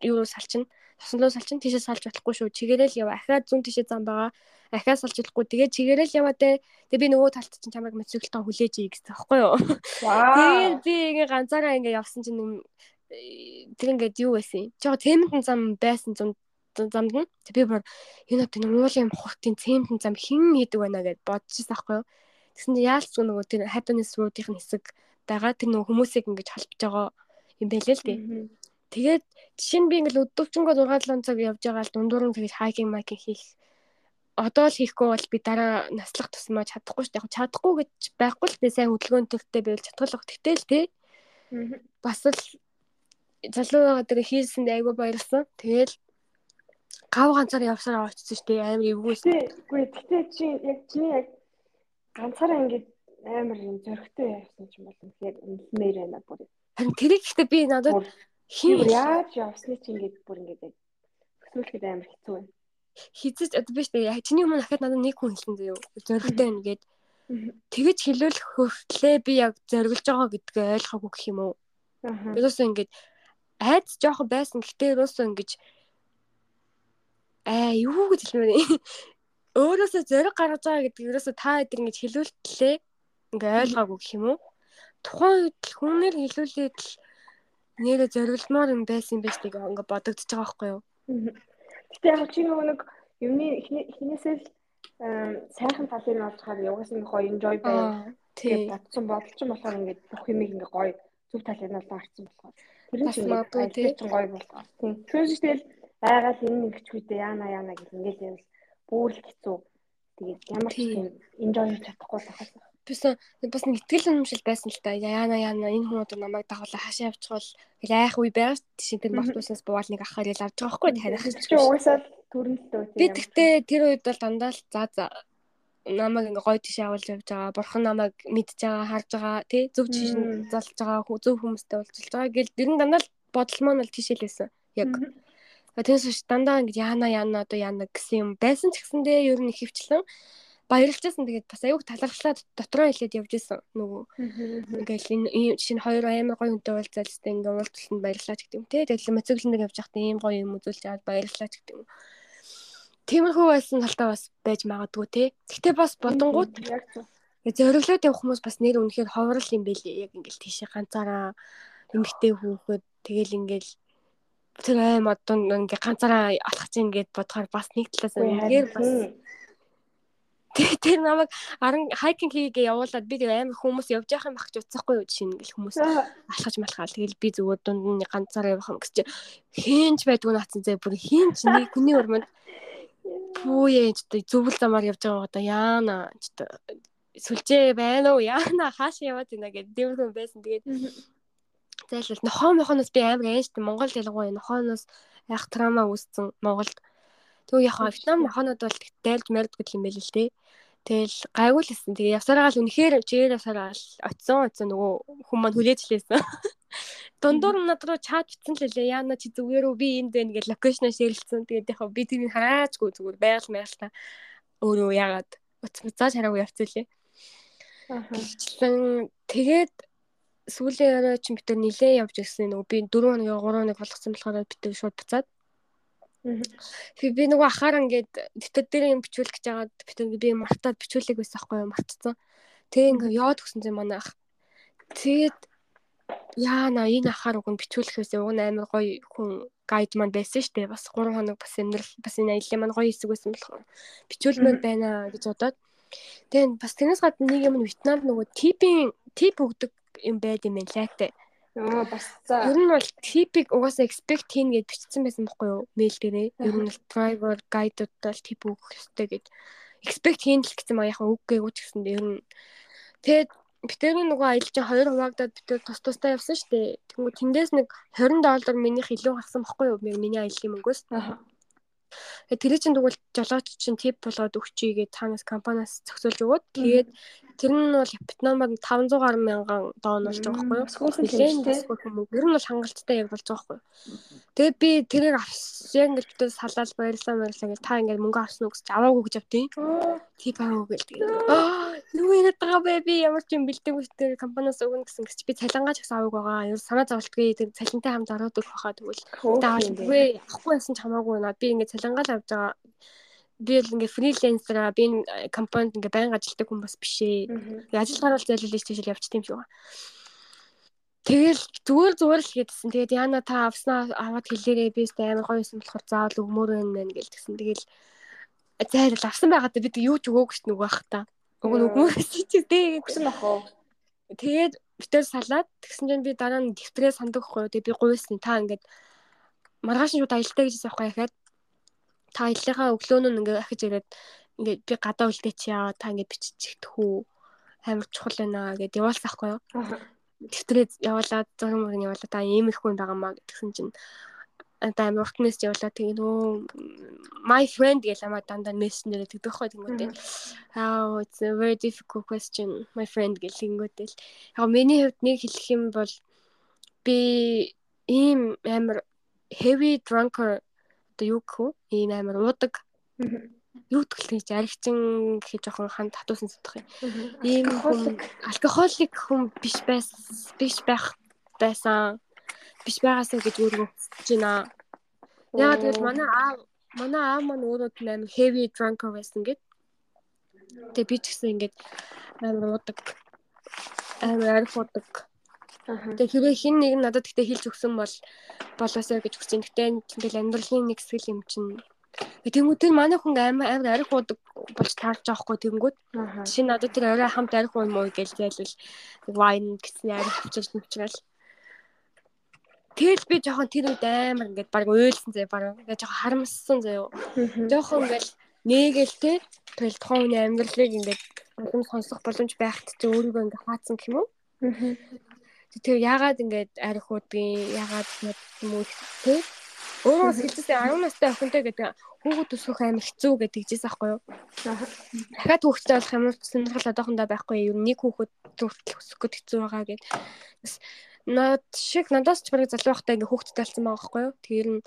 юу салчин тоснолоо салчин тийшээ салж болохгүй шүү. Чигээрэл яваа. Ахаад зүүн тийшээ зам байгаа. Ахаа салж болохгүй. Тэгээд чигээрэл яваа те. Тэгээ би нөгөө талд чинь чамайг мотоциклтаа хүлээж ий гэсэн байхгүй юу? Тэгээд би ингээ ганцаараа ингээ явсан чинь тэр ингээд юу байсан. Жоо темэнтэн зам байсан зам замд нь би бүр энэ одоо нэг уулын хуртын цементэн зам хэн хийдэг байна гэд бодчихсан байхгүй юу. Тэгсэн чинь яалч нөгөө тэр happiness road-ийн хэсэг байгаа тэр нөгөө хүмүүсийг ингэж халбж байгаа юм байлээ л дээ. Тэгээд жишээ нь би ингээл өдөвчөнгөө 6 7 цаг явж байгаа л дундуур нь тэгэж хайкинг майкинг хийх одоо л хийхгүй бол би дараа наслах тусмаа чадахгүй шүү дээ. Яг чадахгүй гэж байхгүй л дээ сайн хөдөлгөөнтэй байвал чадгалах. Тэгтэл л тий. Бас л залуу байгаа дээр хийсэн айгүй баярлсан. Тэгэл гав ганцаар явсараа очсон шүү дээ. Амар эвгүйсэн.
Үгүй тэгтээ чи яг чиний яг ганцаараа ингэж амар юм зөрөгтэй явсан ч юм бол үнэхээр үнэлмээр байна бүр.
Харин тэрийг ихтэй би надад
Хин яаж явсны чи ингээд бүр ингээд хөсөөлөхөд амар хэцүү байна.
Хизэж одоо биш үү? Чиний өмнө дахиад надад нэг хүн хэлсэн заяа. Зоригтой байна гэд. Тэгэж хэлүүлэх хөртлөө би яг зориглож байгаа гэдгээ ойлгоогүй гэх юм уу? Аа. Ерөөсөө ингээд айц жоохон байсан. Гэхдээ ерөөсөө ингэж аа юу гэж хэлмээр өөрөөсөө зориг гаргаж байгаа гэдэг ерөөсөө та эдгээр ингэж хэлүүлтлээ. Ингээ ойлгоогүй гэх юм уу? Тухайн үед хүнээр хэлүүлээд л нэрэ зоригломоор юм байсан юм биш тийг ингээ бодогдож байгаа байхгүй юу?
Гэтэ яг чи нэг юмны эхнээсээ л сайхан талыг нь хараад угаас нь гоё enjoy байв. Тэгээд бодсон бодолч юм болохоор ингээд бүх юмыг ингээ гоё зөв талыг нь олж харсан болохоор тэр нь чинь гоё болгоо. Тийм. Түүнээс тэгэл айгаад энэ нэг чүйдээ яана яана гэх ингээд явал бүр л хэцүү. Тэгээд ямар ч тийм enjoy хийж чадахгүй л ахаа.
Бисаа бас нэг итгэл үнэмшил байсан л та. Яана яана энэ хүмүүс намайг дагуулаа хашаа явчихвал айх үе байгаа чинь тэр мартуусаас буугаал нэг ахаар ил авч байгаа хгүй таних.
Чи угаасаа төрөлтөө.
Би тэгтээ тэр үед бол дандаа л за за намайг ингээ гоё тийш авалж явж байгаа. Бурхан намайг мэдж байгаа, харж байгаа, тий зөв тийш залж байгаа, зөв хүмүүстэй уулзж байгаа гэл нь дандаа л бодол маань бол тийшэл байсан. Яг Тэгээс ш дандаа ингэ яана яана одоо яана гэсэн юм байсан ч гэсэндээ ер нь хөвчлэн баярлажсэн. Тэгээд бас аюух талархлаа дотроо хэлээд явж исэн нөгөө. Ингээл энэ шинэ хоёр амар гоё хүнтэй уулзаад тест ингээ уулзалтанд баярлалаа гэдэг юм те. Тэгээд моцоглонд явж байхдаа ийм гоё юм үзүүлж аваад баярлалаа гэдэг юм. Тиймэрхүү байсан талтаа бас байж магадгүй те. Гэтэ бас бодонгууд зориглоод явах хүмүүс бас нэр үнэхээр ховрол юм байлээ. Яг ингээл тийшээ ганцаараа эмгтэй хүүхэд тэгэл ингээл тэр аим одоо ингээ ганцаараа алхаж ийн гэд бодохоор бас нэг талаас үнэхээр бас Тэгээ тэр намайг 10 хайкинг хийгээ явуулаад би тэр амар хүмүүс явж явах юм багч утсахгүй юу жишээ ингээл хүмүүс алхаж малхаал. Тэгэл би зүгээр дунд нь ганцаараа явах юм гэж чи хийнч байдгүй наацсан зэ бүр хийнч нэг хүний өрмөнд пүүе ч зөвл замаар явж байгаа одоо яана ч сүлжээ байна уу яана хаашаа яваад байна гэдэг дэмэрхэн байсан. Тэгээд зайлшгүй нохоо мохоноос би амар ааштай Монгол ялангуяа нохооноос яг трама үүссэн Монголд. Тэгвэл яг Вьетнам нохонод бол дайлж мэрдгүй юм байл л дээ. Тэгэл гайгүй л хэлсэн. Тэгээ явсараа л үнэхээр чигээр явсараа л очисон очисон нөгөө хүн маань хүлээж лээсэн. Дундуур над руу чат битсэн л лээ. Яна чи зүгээр үү би энд байна гэж локейшн ширэлцсэн. Тэгээд яг би тэрийг хараачгүй зүгээр байгаль маяглаа. Өөрөө яагаад уцмцааж хараагүй явцсан лээ. Гэвчлэн тэгээд сүүлийн орой чи бид нар нилээ явж ирсэн нөгөө би 4 хоногийн 3 хоног болгосон болохоор бид нар шууд буцаад Тэгээ би нөгөө ахаар ингээд дэвтэр дээр юм бичүүлэх гэж байгаа битэн би мартаад бичүүлэг байсан байхгүй юу мартцсан. Тэгээ ингээд яваад өгсөн юм манай ах. Тэгээд яана энэ ахаар уг нь бичүүлэхээс уг нь амар гоё хүн гайд маань байсан шүү дээ. Бас 3 хоног бас амьдрал бас энэ аялал маань гоё хэсэг байсан болохоор бичүүлмээр байна гэж бодоод тэгээд бас тэрнээс гадна нэг юм Вьетнамд нөгөө типийн тип өгдөг юм байд юм лээ.
Аа бас за.
Ер нь бол типик угаасаа expect хийн гэж бичсэн байсан байхгүй юу? Мэйл дээрээ. Ер нь бол driver guide-удаа тип өгөх хэрэгтэй гэж expect хийн л гэсэн маа яхаа үггүй гэж гэсэн дээр нь. Тэгээд битэрийн нөгөө аялал чинь хоёр хуваагдаад битэр тус тустай явсан шүү дээ. Тэнгүү тэндээс нэг 20 доллар минийх илүү гарсан байхгүй юу? Миний аяллаа мөнгөөс. Аа Тэр чинь тэгвэл жолооч чинь тип болгоод өгчий гэж цаанаас компаниас зөксөлж өгөөд тэгээд тэр нь бол Вьетнамд 500 гаруй мянган дон болж байгаа байхгүй юу? Нэлээд хүмүүс. Ер нь бол хангалттай яг болж байгаа байхгүй юу? Тэгээд би тэрийг авсан ингэж битээс салаад баярлалаа баярлалаа гэж та ингэж мөнгө авсан уу гэж аваагүй гэж авдیں۔ Тип аваагүй гэж. Тэгээд аа нүг яриад байгаа бай би ямар ч юм бэлдээгүй тэр компаниас өгнө гэсэн гэж би цалингаа ч гэсэн аваагүй байгаа. Ер санаа зовлтгүй тэр цалинтай хамт ороод өгөх хаа тэгвэл даавал үгүй авахгүй байсан ч хамаагүй наа би ингэ цалингаа л авч байгаа би л ингээ фрилансераа би энэ компанид ингээ байнга ажилладаг хүн бас биш ээ. Ажил гарвал зайлуулж тийшэл явчих юм шиг байна. Тэгэл зүгээр зүгээр л хийдсэн. Тэгээд яна та авснаа аваад хэлээрээ би өстэй амар гоё юм болохоор заавал өгмөр байна гэж тэгсэн. Тэгэл зайрал авсан байгаад бид юу ч өгөөгүй шүү нөгөө бах та. Уг нь өгмөр чи дээ. Гэсэн уу. Тэгээд битэр салаад тэгсэн чинь би дараа нь дэвтрээ санддаг хгүй. Тэгээд би гуйсан та ингээд маргааш нь шууд аялдаа гэжсэн байхгүй яхаад та аяллахаа өглөөнөө ингээд ахиж ирээд ингээд би гадаа үлдээч яа та ингээд биччихдэх үү? Амар чухал байна гэд явуулсан байхгүй юу дэвтрээ явуулаад зураг мөрөнд явуулаад та иймэрхүү юм байгаа маа гэдгсэн чинь одоо амар уртнаас явуулаад тэгээ нөө my friend гэж амаа дандаа мессенжээр тэгдэх хой тэнгүүтэй аа it's a very difficult question my friend гэж тэнгүүтэй л. Яг миний хувьд нэг хэлэх юм бол би ийм амар heavy drunker одоо юу гэх вэ? Ийм амар уудаг. Юу гэж аригчин гэхээ жоохон хан татуусан сандах юм. Ийм хүн алкохолик хүн биш байс биш байх байсан биш байгаасаа гэж өөрөө хүсэж байна. Яа тэгэл манай аав манай аав маань өөрөө амар heavy drunker байсан гэд. Тэгээ би ч гэсэн ингээд амар уудаг. Амар уудаг. Тэгээ хэрвээ хин нэг нь надад гэхдээ хэлж өгсөн бол болоосоо гэж хүсэж. Гэтэ ингээл амьдралын нэг хэсэг юм чинь Тэнгүүд тэр манай хүн амар амар арих уудаг болж таарч байгаа хгүй тэнгүүд. Нь надад тэр орой хамт арих уу муу гэж зайлвал вайн гэсэн арих авчирч нүчрэл. Тэгэл би жоохон тэр үед амар ингээд баг уйлсан заяа баг ингээд жоохон харамссан заяа. Жоохон ингээд нээгээл те тэгэл тухайн хүний амьдралыг ингээд улам сонсох боломж байхад чи өөрийгөө ингээд хаацсан гэх юм уу? Тэр яагаад ингээд арих уудгийг яагаад юм уу те Өөрөө хэлжсэн 10 настай охинтой гэдэг хүүхэд төсөх амар хэцүү гэдэг жийсэн аахгүй юу? Дахиад хүүхэдтэй болох юм сонирхол одоохондоо байхгүй юу? Нэг хүүхэд зүртэл өсөх гээд хэцүү байгаа гэд. Над шиг надаас ч барыг залуу байхдаа ингээ хүүхэдтэй талсан байгаа байхгүй юу? Тэр нь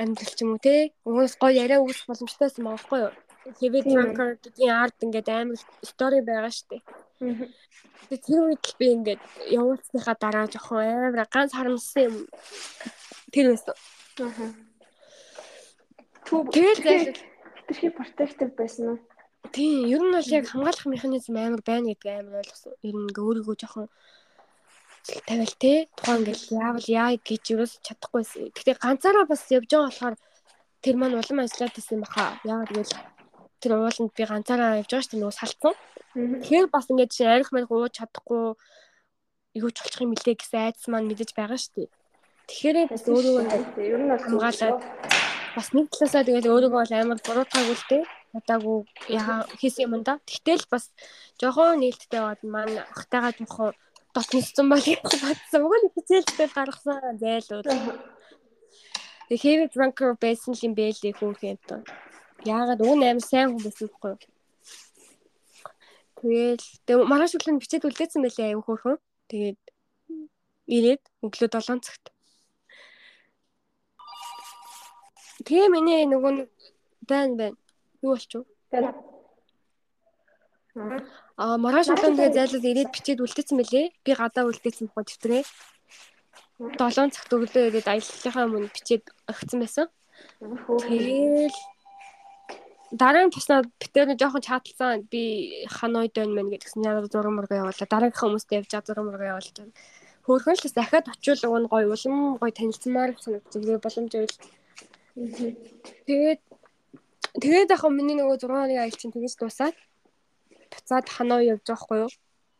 амьдрал ч юм уу те. Уус гоё яриа үүсэх боломжтойсэн байгаа байхгүй юу? Heavy drunker гэдгийн ард ингээд амар стори байгаа штеп. Тэгээ тэр үед л би ингээд явуулсныхаа дараа жоохон амар ганц харамссан юм тэр байсан. Аа.
Тэгэл зайлшгүй хэтэрхий протектив байсан уу?
Тийм, ер нь бол яг хамгаалах механизм амар байна гэдэг амар ойлгосон. Ер нь ингээ өөрийгөө жоохон тавил те. Тухайн ингээл яавал яа гэж юус чадахгүйсэн. Гэхдээ ганцаараа бас явж байгаа болохоор тэр маань улам ажиллаад байсан баха. Яагаад гэвэл тэр ууланд би ганцаараа явж байгаа шүү дээ нөгөө салцсан. Тэгэхээр бас ингээд чи арих мэл гууж чадахгүй юу ч болчих юм лээ гэсэн айдас маань мэдэж байгаа шүү дээ. Тэгэхээр бас өөрөө
ер нь бол
хамгаалаад бас нэг талаасаа тэгэл өөрийгөө бол амар буруутгаагүй л дээ. Удаагүй яа хийсэн юм да. Тэгтэл бас жоохон нээлттэй бод маань ахтайгаа жоохон дот ниссэн бол бодсон. Уг нь хичээлдээ гаргасан зайлууд. Тэг heavy drunker байсан юм бэлээ хүүхэн то. Яагаад уг нь амар сайн хүн байсан байхгүй юу? Тэгэл тэг маргааш өглөө бичээд үлдээсэн байлээ аюу хөөрхөн. Тэгээд ирээд өглөө 7 цагт Тэгээ миний нөгөө байна байна. Юу болчих вэ? Аа маргааш өглөө тэгээ зайлал ирээд бичээд үлдээсэн мөлий. Би гадаа үлдээсэн бохоо тэмдрээ. 7 цагт өглөө ирээд аяллахаа өмнө бичээд өгсөн байсан. Тэгээл дараагийн туснаа битээр нь жоохон чаталсан би ханойд байна мэн гэдгсэн яг зураг мөргөө явуулаа. Дараагийн хүмүүстээ явж зураг мөргөө явуулж. Хөөхөн л дахиад очиул уг нь гоё улам гоё танилцмаар санагдсан. Тэгээ боломж байвал Тэгээд тэгээд яг миний нөгөө 6 оны аялал чинь тэгэж дуусаад буцаад ханаа явж байгаа хгүй юу?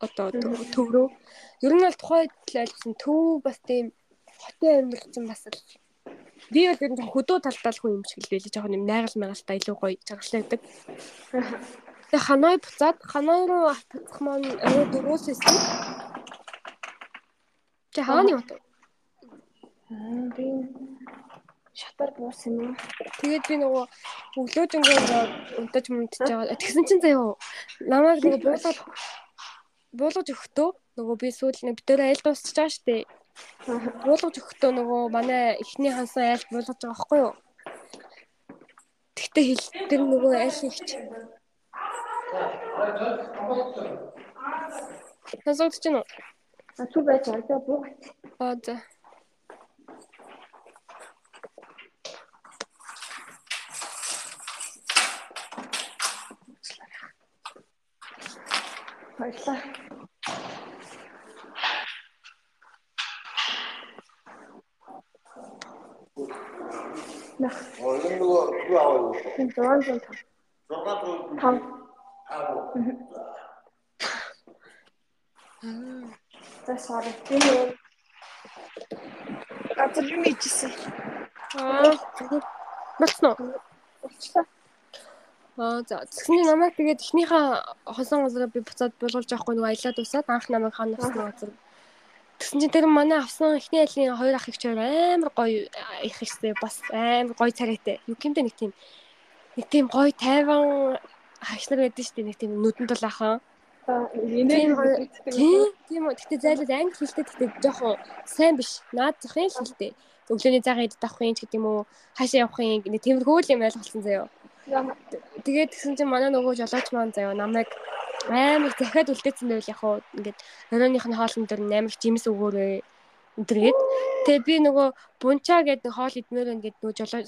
Одоо төв рүү. Ер нь бол тухайд л ойлгосон төв бас тийм хотын амьдрал чинь бас л би бол ер нь хөдөө талдаа хүн юм шиг л байлээ. Жохон юм найгал майгалтай илүү гоё жаргалтай байдаг. Тэгээ ханаа буцаад ханаа руу атгах маань өө дөрөөс эсэ. Тэ хааны бот.
Аа би шатар буусан юм.
Тэгээд би нөгөө өглөөдөнгөө унтаж мунтж байгаа. Тэгсэн чинь заяа намайг нөгөө буулгаж буулгаж өгөхдөө нөгөө би сүүл нэг битээр айл дуусчих байгаа штэ. Буулгаж өгөхдөө нөгөө манай эхний хансан айл буулгаж байгаа байхгүй юу? Тэгтээ хэлдэг нөгөө айл ихч. Насогч чинь уу?
А түр байж байгаа буугач.
Аа за.
Баярлалаа. Нах.
Олон нөгөө юу аваа юу?
Энэ 600 тав.
600
Тав. За sorry. Энэ
Газар би мэдчихсэн. Аа. Болцсон уу?
болчлаа.
Аа за тэгсний намайг тэгээд эхнийхээ хосон газараа би буцаад булгуулж авахгүй нөгөө аялаад дуусаад анх намайг хаана авсан газар. Тэгсэн чинь тэр манай авсан эхний айлын хоёр ах их чор амар гоё их ихтэй бас амар гоё царайтай. Юу гэмтэй нэг тийм нэг тийм гоё тайван хагшнар байдаг шүү дээ нэг тийм нүдэн тул ахан. Тийм тийм үү. Гэтэ зайлууд англи хэлтэй гэтэ жоохон сайн биш. Наад захын хэлтэй. Өглөөний цагаан идэх авах юм ч гэдэг юм уу хаашаа явах юм нэг тиймэрхүү юм ойлголцсон заяа. Тэгээд тэгсэн чинь манай нөгөө жолооч маань заяа намайг амар захиад үлдээсэн байвал яг хуу ингээд оройных нь хоолн дээр амар жимс өгөөрэй өдргээд тэгээ би нөгөө бунчаа гэдэг хоол идмээр ингээд нөгөө жолооч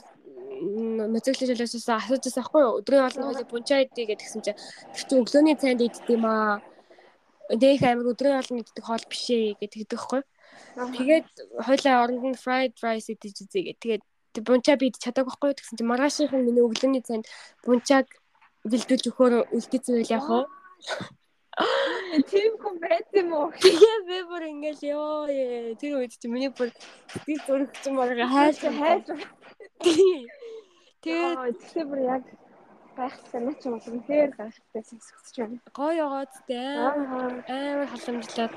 моциклж болоосоо асууж байсан байхгүй юу? Өдрийн хоолны хоёул бунчаа идэ гэдгсэн чинь тэр чинь өглөөний цайнд иддэг юм аа. Дэх амир өдрийн хоолны иддэг хоол биш ээ гэдэг юу? Тэгээд хоёлаа оронд нь fried rice идэж үзье гэх. Тэгээд бунчаа бид чадаагүй байхгүй гэсэн чинь маргаашийнхан миний өглөөний цайнд бунчааг бэлдүүлж өгөхөөр үлдээсэн байл яах вэ?
Тийм хүн байт юм уу?
Тэгээ би бүр ингээл ёо тэр үед чи миний бүр сэтгэл зүрх чинь марга хайж хайж.
Тэгээд тэгэхээр бүр яг байхсан нь ч юм уу тэр гайхалтай сонсогдож байна.
Гоё тэ амар халамжлаад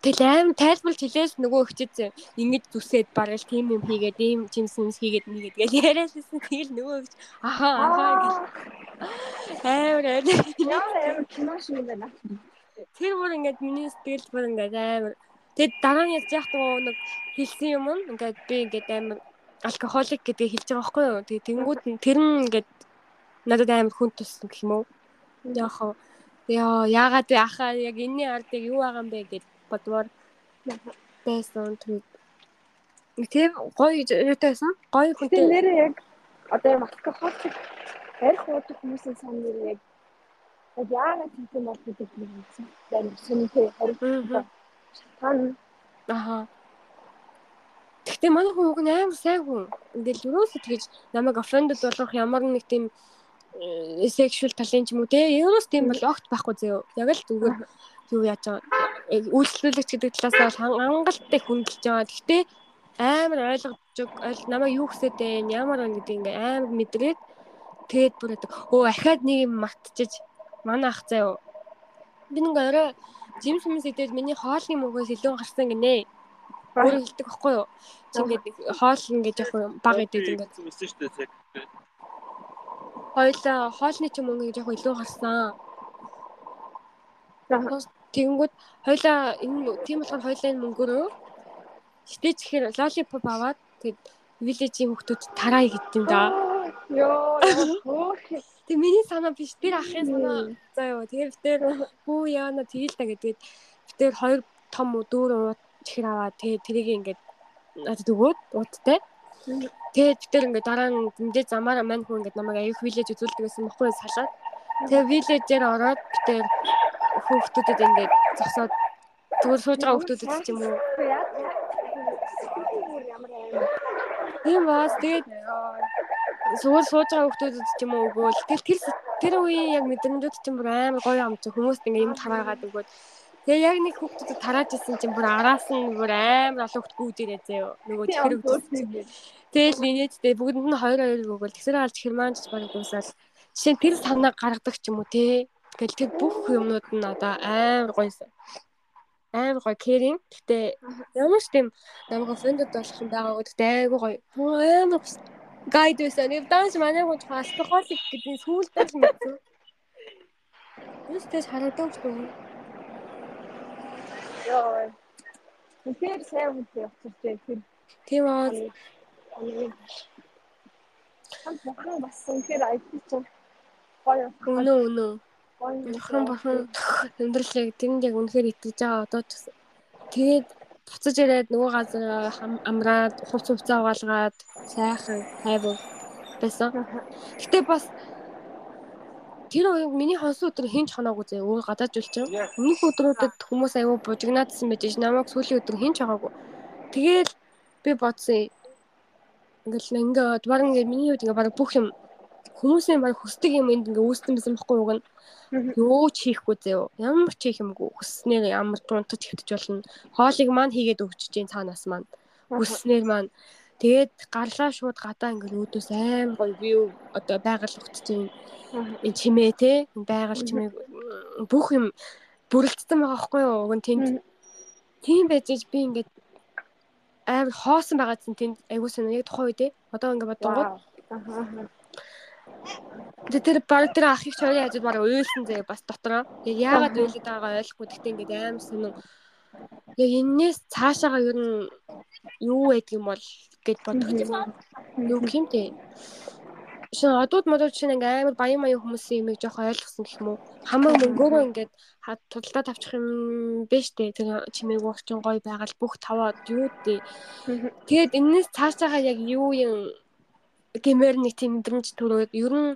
Тэгэл аим тайлбарч хэлээс нөгөө өгчээсэн. Ингэж зүсээд бараг тийм юм хийгээд ийм жимсэнс хийгээд нэгээд гэж яриадсэн. Тэгэл нөгөө өгч ахаа ахаа гэж. Амар
амар кино шиг юм байна.
Тэр бүр ингээд миний сэтгэл бүр ингээд амар Тэгэд дараа нь яаж туу нэг хэлсэн юм нь ингээд би ингээд амар алкоголик гэдэг хэлж байгаа байхгүй юу. Тэгээ тэнгууд нь тэр нь ингээд надад амар хүн туссан гэх юм уу. Яг яа яагаад вэ ахаа яг энэний ард яг юу байгаа юм бэ гэж бодвол байсан тэгээд тийм гоё юутайсан гоё хүнтэй
нэрээ яг одоо алкоголик арх уудаг хүмүүсийн сан нэр яг яг яагаад тийм бол гэдэг юм бэ? Яг сүнтэй харин шатан
аха. Гэхдээ манай хүн уг нь амар сайн хүн. Ингээл юусоо тэгэж намайг offended болгох ямар нэг тийм sexual талын ч юм уу те. Ерөөс тийм бол огт байхгүй зөө. Яг л зүгээр юу яаж байгаа үйлчлүүлэгч гэдэг талаас бол хангалттай хүндэлж байгаа. Гэхдээ амар ойлгож ойл намайг юу гэсэд вэ? Ямар вэ гэдэг ингээ амар мэдрээд тэгээд бүр одоо өө ахаад нэг юм мартчихж манай ах заяа. Би нэг орой жимс юмс идээд миний хоолны мөгөөс илүү гарсан гинэ. Өөр хэлдэг байхгүй юу? Чи ингээд хоол ингээд яг баг идээд ингээд
үсэн шүү дээ.
Хоёлаа хоолны ч юм уу ингээд яг илүү гарсан. Тэгэнгүүт хоёлаа энэ тийм болохоор хоёлаа энэ мөнгөөрөө шитэй чихэр лолипоп аваад тэгэд виллежийн хүүхдүүд тараа гэдэг юм да.
Йоо.
Тэг миний санаа биш тэр ахын санаа заа юу. Тэгээд тэр хүү яана тэгэл та гэдэг. Тэр хоёр том дүүр чихэр аваад тэгээ тэрийг ингээд надад өгөөд ууттай. Тэгээд тэр ингээд дараа нь зэмдээ замаараа мань хүн ингээд намайг аюух виллеж үзүүлдэг гэсэн бохгүй салаад. Тэгээ виллежээр ороод би тэр хүүхдүүдэд ингээд зогсоод зүгээр сууж байгаа хүүхдүүдэд ч юм уу. Тийм баас тэгээд зүгээр сууж байгаа хүүхдүүдэд ч юм уу өгөөл тэгэл тэр тэр үеийн яг мэдрэмжүүд чинь бүр амар гоё юм чи хүмүүст ингээд юм тараагаад өгөөд Тэгээ яг нэг хүүхдүүдэд тарааж исэн чинь бүр араас нь бүр амар олон хүүхд гүйж ирээ зөө. Нөгөө чихэр өгдөө. Тэгэл инээдтэй бүгдэнд нь хоёр хоёр өгөөл тэгсэр алж херманч баг дуусаад жишээ нь тэр санаа гаргадаг ч юм уу те. Тэгэл тэр бүх юмнууд нь одоо амар гоёсэн. Амар гоё кэринг. Гэтэ ямар ч тийм намайг офендед болох юм байгаа гэхдээ айгүй гоё. Амар гайд байсан. Нэг данс манай гоо алкоголик гэдэг сүүлдээ л мэдсэн. Юустэйс харагдав шүү.
Яа. Тэр сайн үгүй явчихжээ тэр.
Тийм аа.
Хан бохон бас үнээр айдчих чинь. Гоё.
Өнөө өнөө. Бурхан бурхан амьдралыг тэнд яг үнэхээр итгэж байгаа одоо ч тэгээд буцаж ирээд нөгөө газар амраад хувц хувцаа угаалгаад сайхан хайвуу байсан. Гэтэ бас тэр үеиг миний хонсон өдөр хинч хоноогүй зэ өөр гадааж үлчээ. Өмнөх өдрүүдэд хүмүүс аюу бужигнаадсан байж намайг сүүлийн өдөр хинч хагаагүй. Тэгээл би бодсон. Ингээл ингээд баг ингээд миний хувьд ингээд баг бүх юм хүмүүсийн баг хүсдэг юм энд ингээд үүсгэн байсан байхгүй юу гэнэ Юу ч хийхгүй зөө. Ямар ч хийх юмгүй. Хүснээр ямар дунтаж хөвтөж болно. Хоолыг маань хийгээд өгч чинь цаанаас маань. Хүснээр маань. Тэгээд гарлаа шууд гадаа ингээд өөдөөс аим гоё вью одоо байгаль өгчөж энэ чимээ те байгаль чимээ бүх юм бүрэлдсэн байгаа байхгүй юу нь тэнд? Тийм байж би ингээд аим хоосон байгаа чинь тэнд айгуу санаа яг тухайн үед одоо ингээд бодгоо тэр баг тэр ах их чойрын хажууд баг уйлсан заяа бас дотроо. Яагаад уйлаад байгаагаа ойлгохгүй. Гэхдээ ингээд амар сонин. Яг энээс цаашаага ер нь юу байдаг юм бол гэд бодох юм. Юу гэмтэй. Шин одууд модууд чинь ингээ амар баян маяг хүмүүсийн юмыг жоох ойлгосон гэх юм уу. Хамаг мөнгөөрөө ингээд тулдаа тавчих юм биш үү. Тэр чимээг уурчин гоё байгаад бүх таваад юу дээ. Тэгээд энэс цаашаага яг юу юм гэмээр нэг тийм мэдрэмж төрөөд ер нь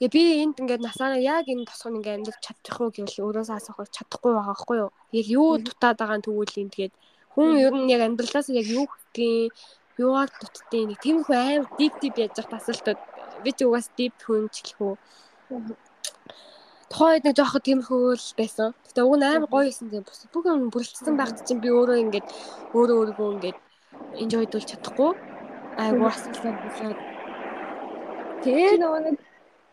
Гэ би энд ингээд насаараа яг энэ тосгон ингээд амьд чадчих уу гэвэл өөрөөсөө асуухыг чадахгүй байгаа байхгүй юу. Яг юу дутаад байгаа нь тэгвэл юм тэгээд хүн ер нь яг амьдралаас яг юу гэдгийг юугаар дутдгийг нэг тийм хүн аим дип дип яаж явах асуултууд би ч угаас дип хүн ч гэх үү. Тухайд нэг жоохот тиймэрхүү л байсан. Гэтэ уг нь амар гоё байсан тийм. Бүх юм бүрэлдсэн байхад чинь би өөрөө ингээд өөрөө өөрийгөө ингээд enjoydуулж чадахгүй. Айгу асуултаа болоод
Тэгээд нөгөө нэг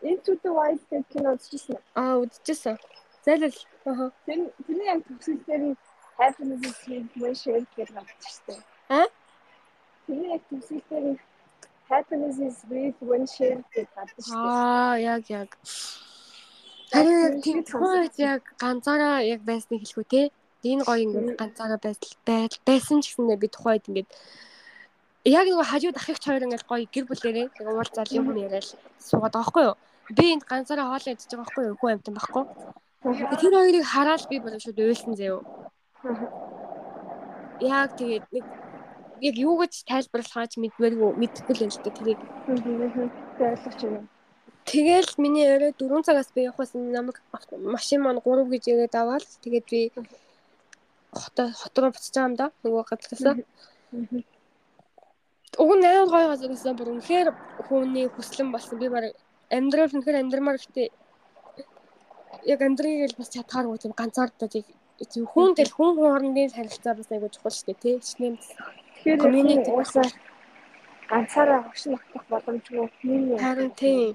Into the Wild гэх кино үзчихсэн.
Аа үзчихсэн. Зайлал. Аа.
Тэр тэрний яг төгсөлтөөр happiness is when shared гэж гарчихсан.
Аа?
Тэрний яг төгсөлтөөр happiness is with when shared гэж гарчихсан.
Аа, яг яг. Харин тийм тухайд яг ганцаараа яг байсныг хэлэхүү те. Энэ гоё ингээд ганцаараа байл байсан ч гэсэндээ би тухайд ингээд яг нэг хажууд ахигч хоёр ингээд гоё гэр бүлэрээ нэг уулзаал юм яриад суугаад байгаа байхгүй юу? би энд ганцаараа хоол идчихэж байгаа байхгүй юу хүн амтан байхгүй. Тэр хоёрыг хараад би болоо шууд уйлсан заяо. Яг тэгээд нэг яг юу гэж тайлбарлахаач мэдвэргүй мэдэхгүй л юм л да тэрийг.
Ойлгож байна.
Тэгэл миний орой 4 цагаас би явахаас намайг машин маань 3 гэж яриад аваад тэгээд би хот хот руу буцаж байгаа юм да нөгөө газраас. Уг нь амар гоё газар бүр үнэхээр хүний хүслэн болсон. Би баг амьдрал үнэхээр амьдрмаар гэхдээ яг амьдрыг л бас чадхааргүй тийм ганцаардаа тийм хүн тэл хүн хоорондын харилцаа бас айгуу чухал шүү дээ тий. Шинэ
тэгэхээр community уусаа ганцаараа хогшин автах боломжгүй
юм харин тийм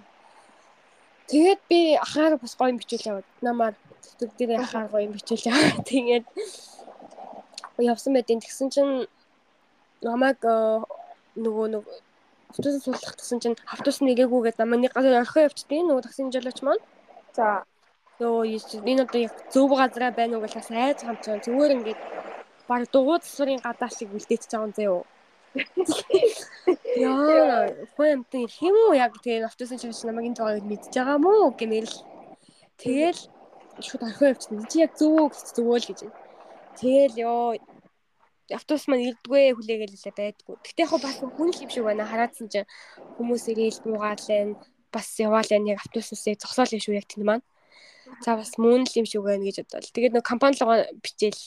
тэгээд би ахаар бас гоё бичүүл яваад намаар төгтөг дээр ахаар гоё бичүүл яваад тэгээд явсан байдیں۔ Тэгсэн чинь намайг нөгөө нөгөө автобус суулгах гэсэн чинь автобус нэгээгүйгээд намайг нэг газар орхио явчихдیں۔ нөгөө таксийн жолооч маань.
За.
Йоо энэ одоо яг зөв газараа байна уу гэж бас айж байгаа. Зүгээр ингээд баг дугуй засварын гадаа шиг үлдээч байгаа юм заяо. Яа, хөөмтэн хэм үү яг тэгээ автобусын чавч намайг энэ жагааг мэдж байгаа мó гэмээр л тэгэл шууд орхио явчихсан. Чи яг зөв гэж зөвөө л гэж. Тэгэл ёо автобус маань ирдгүй хүлээгээл л байдгүй. Гэтэ яг бас хүн л юм шиг байна. Хараадсан чинь хүмүүс ирээл буугаал байна. Бас яваал байна. Яг автобуснаас зогсоол юм шүү яг тийм маань. За бас мөн л юм шиг байна гэж бодлоо. Тэгээд нэг компани руу бичээл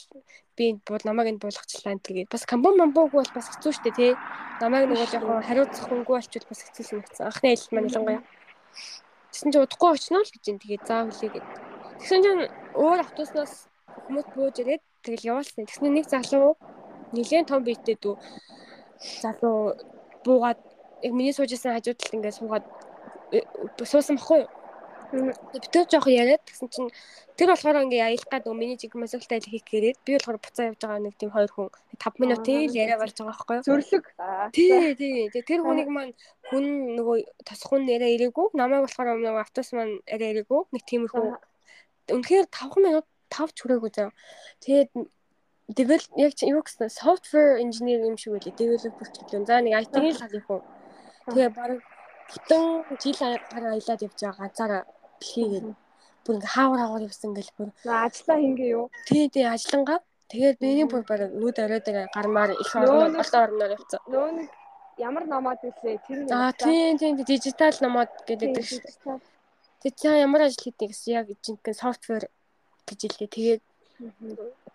би бууд намайг энэ буулгачлаа тэгээд бас компани мамбуугүй бол бас хэцүү шттэ тий. Намайг нөгөө жоохон хариуцах хүнгүй болчихвол бас хэцүү санагдсан. Анхны ээлж маань ялангуяа. Тэсэн чи удахгүй очно л гэж юм тэгээд заа хүлээ гэд. Тэгсэн чинь өөр автобуснаас хүмүүс бууж ирээд тэгэл явуулсан. Тэгснэ нэг залуу нэлээд том биеттэй дүү залуу буугаад яг миний суужсэн хажууд талд ингээд суугаад э, суусан баггүй юу. Би тэр жоох яриад тэгсэн чинь тэр болохоор ингээ аялах гад миний чиг масуултаа хийх гээрэд би болохоор буцаа явж байгаа нэг тийм хоёр хүн 5 минут тэл яриа болж байгаа байхгүй юу.
Зөвлөг.
Тий, тий. Тэр хүнийг маань хүн нөгөө тосхон яриа ирээгүй. Намайг болохоор нөгөө автобус маань яриа ирээгүй. Нэг тиймэрхүү. Үнэхээр 5 минут тавч хүрээгүй заа. Тэгээд develop яг юу гэсэн software engineer юм шиг үлээ developer гэхлээ. За нэг IT-ийн халих уу. Тэгээ баг бүтэн жил гараа аялаад явж байгаа ганцаараа бэлхийгээд бүр ингээ хаавар хаавар явсан гэл бүр.
Ажлаа хингээ юу?
Тий, тий, ажиллангаа. Тэгээд миний бүр баг нүд оройд гармаар их орноор олон орноор явцсан.
Нөө нэг ямар номод үлээ тэр
нэг. Аа, тий, тий, дижитал номод гэдэг шүү. Тэг чи ямар ажил хийдэг гэсэн яг жинхэнэ софтвер гэж хэлээ. Тэгээд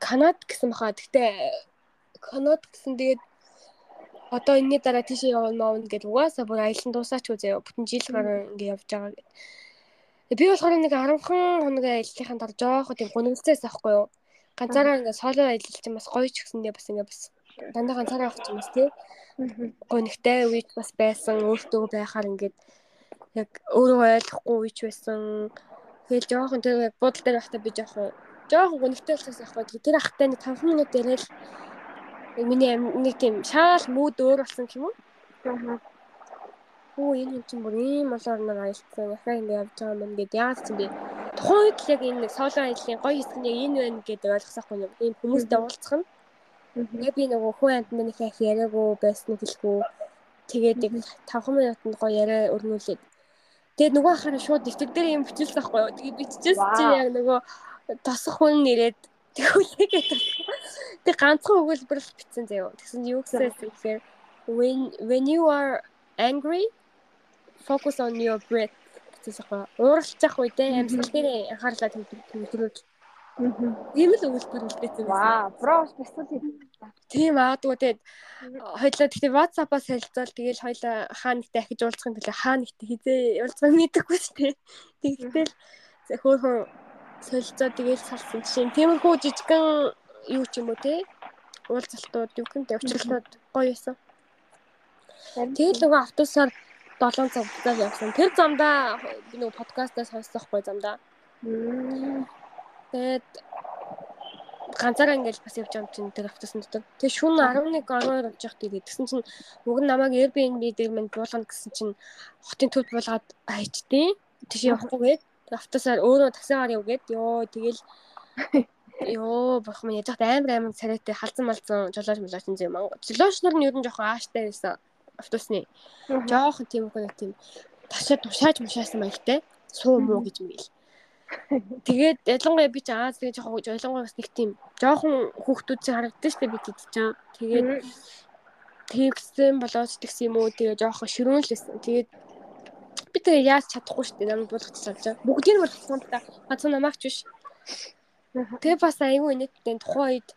Канад гэсэн баха. Гэхдээ Канад гэсэн тэгээд одоо энэний дараа тийшээ явна маавна гэдэг угаасаа бүр аялан дуусаач үзээ. Бүтэн жил гараа ингэ явж байгаа гэдэг. Би болохоор нэг 10хан хоног аяллахын дараа жоохот юм гоногцээс авахгүй юу. Ганцаараа ингэ соло аялал чинь бас гоё ч гэсэндээ бас ингэ бас дандаа ганцаараа авах юм бас тий. Гоногтай үеч бас байсан. Өөртөө байхаар ингээд яг өөрөө ойлгохгүй үеч байсан. Тэгэл жоохон тэр буудлын дээр байхдаа би жоохон жоохон гонхтой болчихсон байхгүй. Тэр ахтай нэг 5 минут яриад миний нэг тийм шаал мүүд өөр болсон юм уу? Аа. Оо энэ юм чинь бүр ийм олоор нэг аялцсан. Яхаа ингэ явж байгаа юм гээд яагаад ч юм бэ? Тухайн үед л яг энэ соло ажлын гоё хэсэг нь энэ байна гэдэг ойлгосоохгүй юм. Ийм хүмүүстэй уулзах нь. Яг би нөгөө хүн амтны нэг их яриаггүй байсан гэлгүй. Тэгээд яг 5 минутанд гоё яриа өрнүүлээд Тэгээд нөгөө ахаараа шууд дэвтэр дээр юм бичүүлсэн байхгүй юу. Тэгээд биччихсэн чинь яг нөгөө тосох хүн нэрээд тэгүүлээгээд тэг ганцхан өгүүлбэр л бичсэн заяа. Тэгсэн юу гэсэн гэхээр when when you are angry focus on your breath гэсэн юм. Ууралцах үедээ амьсгал дээр анхаарлаа төвлөрүүл. Ийм л үйлдэл үлдээсэн.
Ваа, бро бяцлал
Тийм аадгүй тэгээд хоёлаа тэгтээ WhatsApp-аас солилцоол тэгээд хоёлаа хаа нэгтэй ахиж уулзахын төлөө хаа нэгтэй хизээ уулзах мэдээгүй шүү дээ. Тэгтэл хөөхөн солилцоо тэгээд салсан чинь тиймэрхүү жижигхэн юу ч юм уу те уулзалтууд юу гэнтэй учруултууд гоё юмсан. Тэгээд нөгөө автобусаар 7 цаг хугацаа явсан. Тэр замдаа би нөгөө подкастаас сонссохгүй замдаа. Тэгээд ганцаараа ингээл бас явж байгаа юм чинь тэр автобусны дотор. Тэгээ шүн 11 12 болж явах тэгээд тэгсэн чинь уг нь намайг Airbnb дээр минь буулгана гэсэн чинь хотын төвд буулгаад хайчдیں۔ Тийш явахгүйгээд автобусаар өөрөө таксигаар явгээд ёо тэгэл ёо бах минь яж хат амар амар царайтай халзан малзан жолооч молооч юм зэм. Жолооч нар нь ер нь жоохон ааштай байсан автобусны. Жоохон тийм үгүй тийм ташаа тушааж мушаасан маягтай суу муу гэж мгил. Тэгээд ялангуяа би ч Аз тэгээ жоохон ялангуяа бас нэг тийм жоохон хүүхдүүдийг харагдсан шүү дээ би тэд чинь. Тэгээд тэгсэн болооч тэгсэн юм уу тэгээ жоохон ширүүнлсэн. Тэгээд би тэгээ яаж чадахгүй шүү дээ намайг болгочих чадж байгаа. Бүгдийг нь болгосон та бацаа намаагч биш. Тэгээ бас айгүй инээдтэй тухайн үед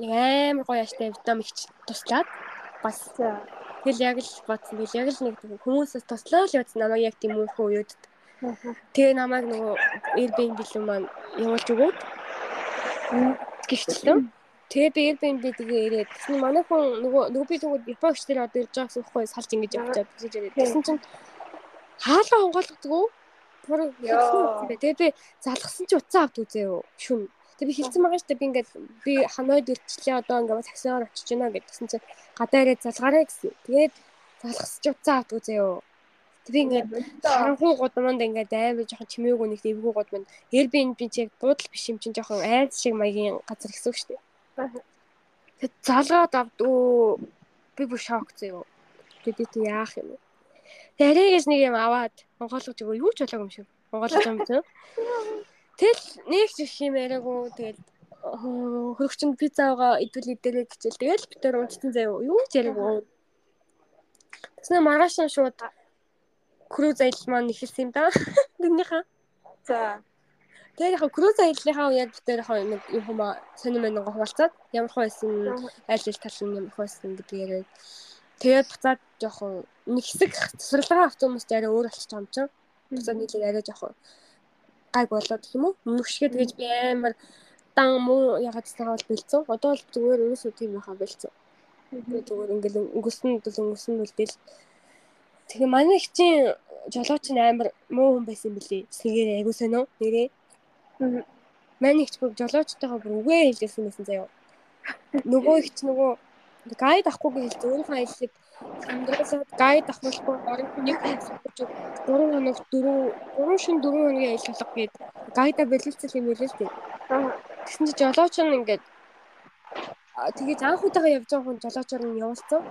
амар гоё аштай вьетнам ихч туслаад бас тэгэл яг л бодсон. Тэгэл яг л нэг хүмүүсээс туслаа л явсан намайг яг тийм мөнхөн үеуд Тэгээ намайг нөгөө Airbnb лүү маань явуулж өгөөд гихчлээ. Тэгээ би Airbnb тэгээ ирээд тэгсэн манай хүн нөгөө нөгөө би нөгөө Японы штэр одоо ирж байгаа гэхгүй салж ингэж явчихад гэж ирээд тэгсэн чинь хаалга онгойлгодгоо бүр тэгээ би залгсан чи уцаа авд үзээ юу шүн. Тэгээ би хэлсэн байгаа шүү дээ би ингээд би ханойд ирчлээ одоо ингээд таксигаар очиж байна гэдгсэн чи гадаа ирээд залгаарай гэсэн. Тэгээд залгасч уцаа авд үзээ юу Тэр ингээд харанхуй гудамд ингээд амар жоохон чимээгүй нэг эвгүй гудамд Airbnb чиг буудал биш юм чинь жоохон айц шиг маягийн газар гэсэн үг шүү дээ. Тэг залгаад авдуу би бүр шок зөө. Тэгээд яах юм бэ? Тэрийгээс нэг юм аваад онгойлгож өгөө юу ч болоогүй юм шиг. Онгойлгож юм зөө. Тэгэл нэг ч их юм яриаггүй тэгэл хөрөгчөнд пиццаага идвэл идэрэй гэчихэл тэгэл бид төр унтсан заяа юу ч яриаггүй. Тэснэ маргааш нь шууд круз аялал маань ихэлсэн юм да. Тэрнийхээ.
За.
Тэгээд яг круз аяллахаа үед бид яг нэг юм хумаа сонир мэн хуваалцаад ямар хөө байсан айл ал тал нь ямар хөө байсан гэдэг яриад тэгээд буцаад жоохон нэг хэсэг тасралгаа автобус арай өөр болчих юм чинь. Буцаад нийлээд арай жоохон гайг болоод юм уу? Мөнхшгээ тэгэж би амар дан муу ягаад цагаал бэлцэн. Одоо бол зүгээр ерөөсөө тийм байхаа бэлцэн. Би зүгээр ингээл өнгөсөн дэл өнгөсөн үлдээл Тэгээ манай их чинь жолооч нь амар муу хүн байсан бэлээ. Сэгээр айгуу сонио нэрээ. Манай их ч бүр жолоочтойгоо бүр үгээ хэлжсэн байсан заяа. Нөгөө их ч нөгөө гайд авахгүйг хэлсэн. Өөрийнхөө аяллыг хамдраасаад гайд авахгүй орон нэг хүн суулж 3 хоног 4 3 шин 4 хоногийн аялалга гээд гайда бэлэлцэл юм хэлээ л дээ. Тэгсэн чинь жолооч нь ингээд тэгээд анх удаага явж байгаа хүн жолоочоор нь явуулсан.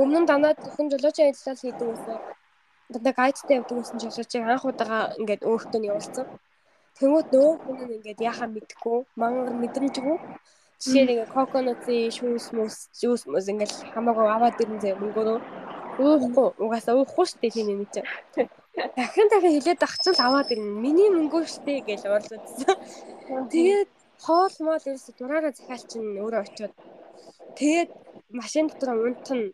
Өмнө нь дандаа хүн жолоочийн ажиллал хийдэг байсан. Дандаа гайдтай явдаг байсан жолоочийг анх удаага ингээд өөртөө нь явуулсан. Тэнгүүд нөө хүн нь ингээд яхаа мэдхгүй, мангар мэдрэмжгүй. Жишээ нэг коконотын шүүс мөс, жуус мөс ингээд хамаагүй аваад ирэн зэ мөнгөөрөө уухгүй, угаасаа уухгүй дээ тийм юм чи. Дахин дахин хилээд ахчихвал аваад ирнэ. Миний мөнгөө дээ гэж уурлагдсан. Тэгээд хоол моол ерөөсө дураараа захиал чинь өөрөө очиод тэгээд машин дотор унтна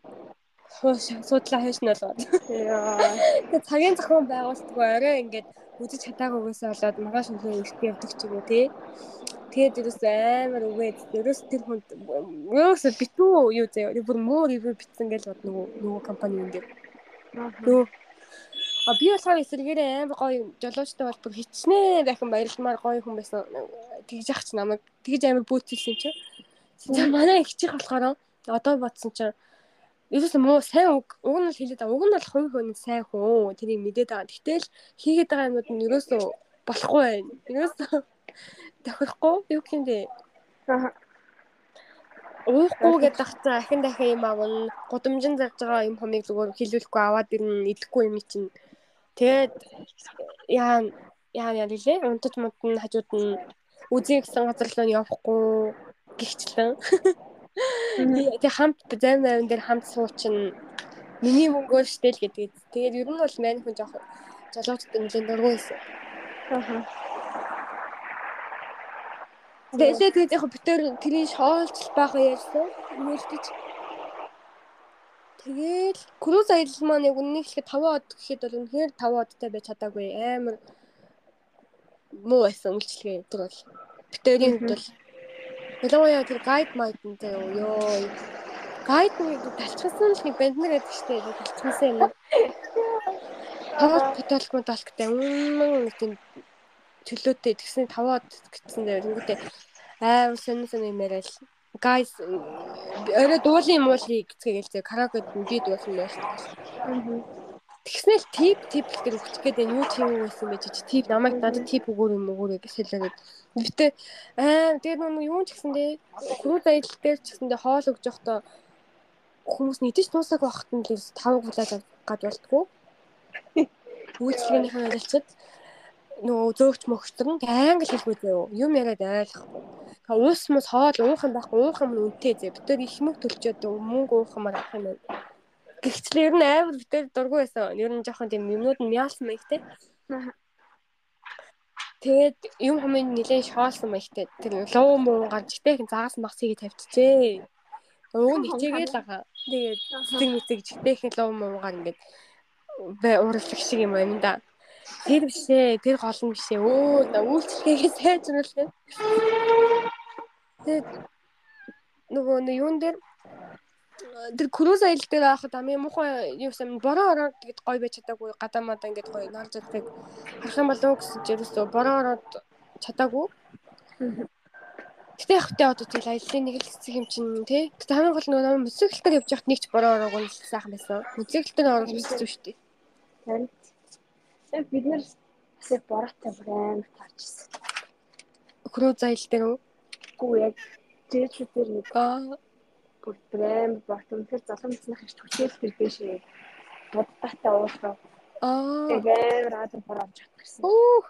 суудлаа хойш нь болоод. Тэгээ цагийн зохион байгуулалтгүй орой ингээд үзэж чадаагүйгээсээ болоод маргааш өглөө эртний явдаг ч юм уу тий. Тэгээд ерөөс амар үгээд ерөөс тэр хүнд ерөөс битүү юу заяа бүр муу ревю битсэн гэж бод нөгөө нөгөө компани юм дээр. Нөө А би болохоор эсэргээрээ амар гоё жолоочтой бол бүр хичнээн дахин баярлмаар гоё хүн байсан. Тэгж яах ч намайг тэгж амар бүүтэлсэн чинь. За манай их чих болохоор одоо бодсон чинь ерөөсөө муу сайн үг уг нь л хэлээд байгаа. Уг нь бол хувь хүний сайн хүн. Тэрийг мэдээд байгаа. Гэтэл хийгээд байгаа юмуд нь ерөөсөө болохгүй байна. Ерөөсөө тохирохгүй юу гэмдэ. Аа. Уухгүй гэдэг тахцаа ахин дахин юм авна. Гудамжин зарж байгаа юм хомыг зүгээр хилүүлэхгүй аваад ирнэ. Идэхгүй юм чинь. Тэгээд яа яа яа лээ. Унтаж мунтан хажууд нь үзье гэсэн газар руу явахгүй гихчлэн. Тэг хамт зарим зарим дээр хамт суучин Миний мөнгөөр штэ л гэдэг. Тэгээд ер нь бол мань хүн жоох жолоочтой нэлээд дургүй байсан.
Аа.
Тэгээд тэгээд яг битэр тэрийн шоолж байхаа ярьсан. Нээлтэж. Тэгээд круз аялал маань яг үннийг хэлэхэд 5 од гэхэд бол үнэхээр 5 одтай байж чадаагүй. Амар муу байсан үйлчлэгээ тэр бол. Битэрийн хувьд бол. Ялангуяа тэр гайд майдэн заяа ёо гайд нэг талчсан л нэг банд нар гэдэг штеп талчсан юм. Таваад потолк потолктай үнэн тийм чөлөөтэй тэгсэн таваад гэтсэн дээр. Тэнгүүтээ аав сонин сонин юм яриад guys орой дуулын муулыг гэцгээгээл зэ караокед би дуулсан байж таа. Тэгснээр тип тип гэдэг өгчих гээд юу тийм байсан байж чи тип намайг надад тип өгөр юм өгөр гэж хэлээд. Битээ аа тэгээд нүг юу ч гэсэндээ круу аялал дээр ч гэсэндээ хоол өгж явахдаа хүмүүс нийтэж туусаг байхад нь л тав гулаад гад болтгоо. Үйлчлэгнийхэн ажилчид нөгөө зөөгч мөгчтөр нь англи хэлгүй зөө юм яриад ойлгохгүй. Та уус мус хоол уух юм байхгүй уух юм үнэтэй зэ. Битэр их мөнгө төлчөөд мөнгө уух юмар авах юм байна. Гэхдээ ер нь амар битэр дургүй байсан. Ер нь жоохон тийм юмнууд нь мяалсан маягтай. Тэгээд юм хүмүүс нэлээд шоолсон маягтай. Тэр луу муу гарч ихтэйхэн заагас махсыг тавьчихжээ. Өө ничээгээл байгаа. Тэгээд цэцэг мэцэг жигтэйхэн луу муугаар ингээд урлаг шиг юм байна да. Тэр бишээ, тэр гол нь бишээ. Өө үйлчлэгээ сайжруулах. Тэгээд нөгөө нэг юун дээр тэр круз аялал дээр авахд амын муухай юу юм бороо ороод тэгэд гой байж чадаагүй гадаамаа ингээд гой нарж чаддаг харах юм болов гэсэн чинь ерөөсөө бороо ороод чадаагүй Гэтэ яг хөтэ одоо тэгэл аяллаа нэг л хэсэг юм чинь тий. Гэтэ хамгийн гол нөгөө мөцөглөлтөөр явж явахт нэг ч бороо ороогүй л сайхан байсан. Биш зү шүү дээ.
Харин яг бид нар бас яг бороотой бүр амар таарчсан.
Круз аялал дээр үү?
Гүү яг жижиг дээр нэг бүр брэм бот үнэхээр залуучных их төсөөл тэр дэшээ будтаатай уусаа.
Аа.
Тэгээд рад борооч чадчихсан.
Оо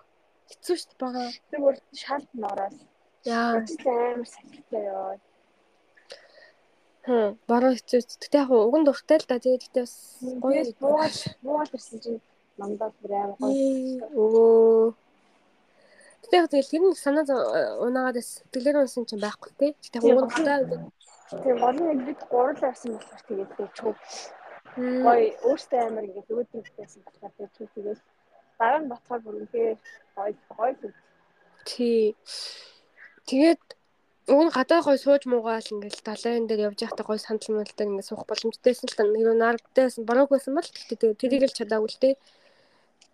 хэцүү дээ бага.
Тэгвэр шалт нороос.
Яа.
амар салхитай ёо.
Хм, баруун хэцүү. Гэтэ яг уг нь дуртай л да. Тэгээд гэтээ бас
гоё буугаал буугаал ирсэн чинь намдаа бүр амар гоё.
Өө. Гэтэ яг тэгэл тэр нэг санаа унаагаад сэтгэлээр унсан чинь байхгүй тий. Нь дуртай.
Тийм гол нь бид гурал авсан болохоор тэгээд чөв. Гоё өөртөө амар ингээд өөдрөгтэйсэн болохоор тэгээд чөв тэгээд дараа нь ботхоор бүр үнэхээр гоё гоё.
Тий. Тэгээд уг нь гадаа гой сууж муугаал ингээл далайн дээр явж байхдаа гой сандал мэлтэй ингээд суух боломжтойсэн л та нэг наардайсэн бараг байсан бол тэгтээ тэрийг л чадаагүй л те.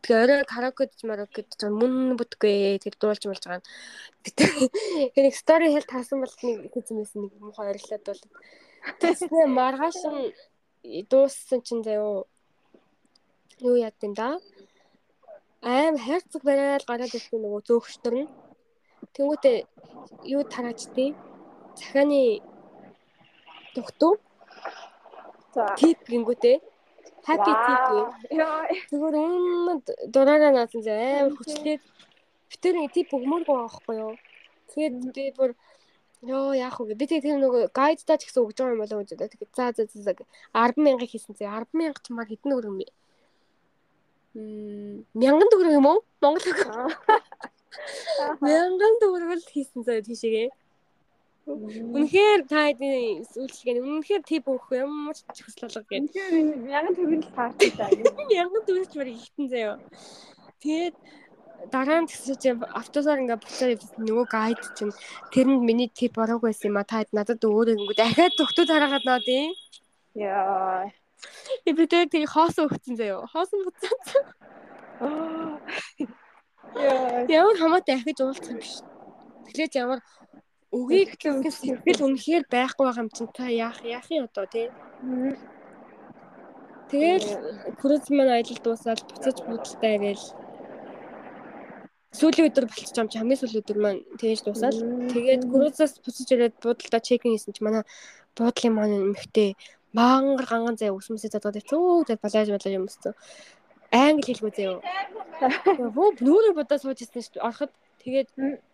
Тэгээ орой караоке гэж марок гэж мөн бүтгүй тэр дуулж болж байгаа. Тэгээ стори хэл таасан бол нэг байсан нэг муухай орилоод бол. Тэгснэ маргааш нь дууссан чинь заяо юу яадсан да? Аим хайрцаг барайл гараад ирсэн нөгөө зөөгчтөр нь. Тэнгуүтээ юу тараачдээ захааны тухтуу тип гингүүтээ happy tip зүгээр өмнөд дураараа наасан зэ амар хүчлээд битэр нэг тип өгмөргүй байхгүй юу? Тэгээд би бүр Йоо яах вэ? Би тэгээ тэр нөгөө гайдтаа ч гэсэн өгж байгаа юм болоо гэж одоо тэгээ за за за. 100000 хийсэн зэ 100000 ч мар хэдэн өргөн бэ? Мм 1000 төгрөг юм уу? Монгол үг. Мянган төгрөгөл хийсэн заяа тийшээгээ. Үнэхээр та хэдийн үйлчлэгээ үнэхээр тип өгөх ямар ч хүслэлэг гээд.
Тэгэхээр мянган төгрөг л таартай заа.
Мянган төгрөг мөр ихтэн заяа. Тэгээд дараа нь тэгсэн чинь автосаар ингээ буцаад нөгөө гайд чинь тэрэнд миний тип ороог байсан юм а та хэд надад өөрөө ингээ дахиад төгтөө тараагаад наа тий.
Яа.
Би тэр тийг хоосон өгцөн заяа. Хоосон буцаад. Ямар хамаатай ахиж уулзсан биш. Тэглэж ямар өгийг сэтгэл үнэхээр байхгүй байгаа юм чинь та яах яах юм одоо тий. Тэгэл круз маань аялал дуусаад буцаж будалтай ирээл сүүлийн өдөр болчих юм чи хамгийн сүүлийн өдөр маань тэгэж дуусаад тэгээд крузаас буцаж ирээд будалдаа чекин хийсэн чи манай буудлын маань эмхтэй мангар ганган зай өсмөсөө задгаад хэвчээ тэгээд балааж балааж юмсан англи хэлгүй заяа. Хөө нүрээ бодоо сууж ирсэн шүү дээ. Ороход Тэгээд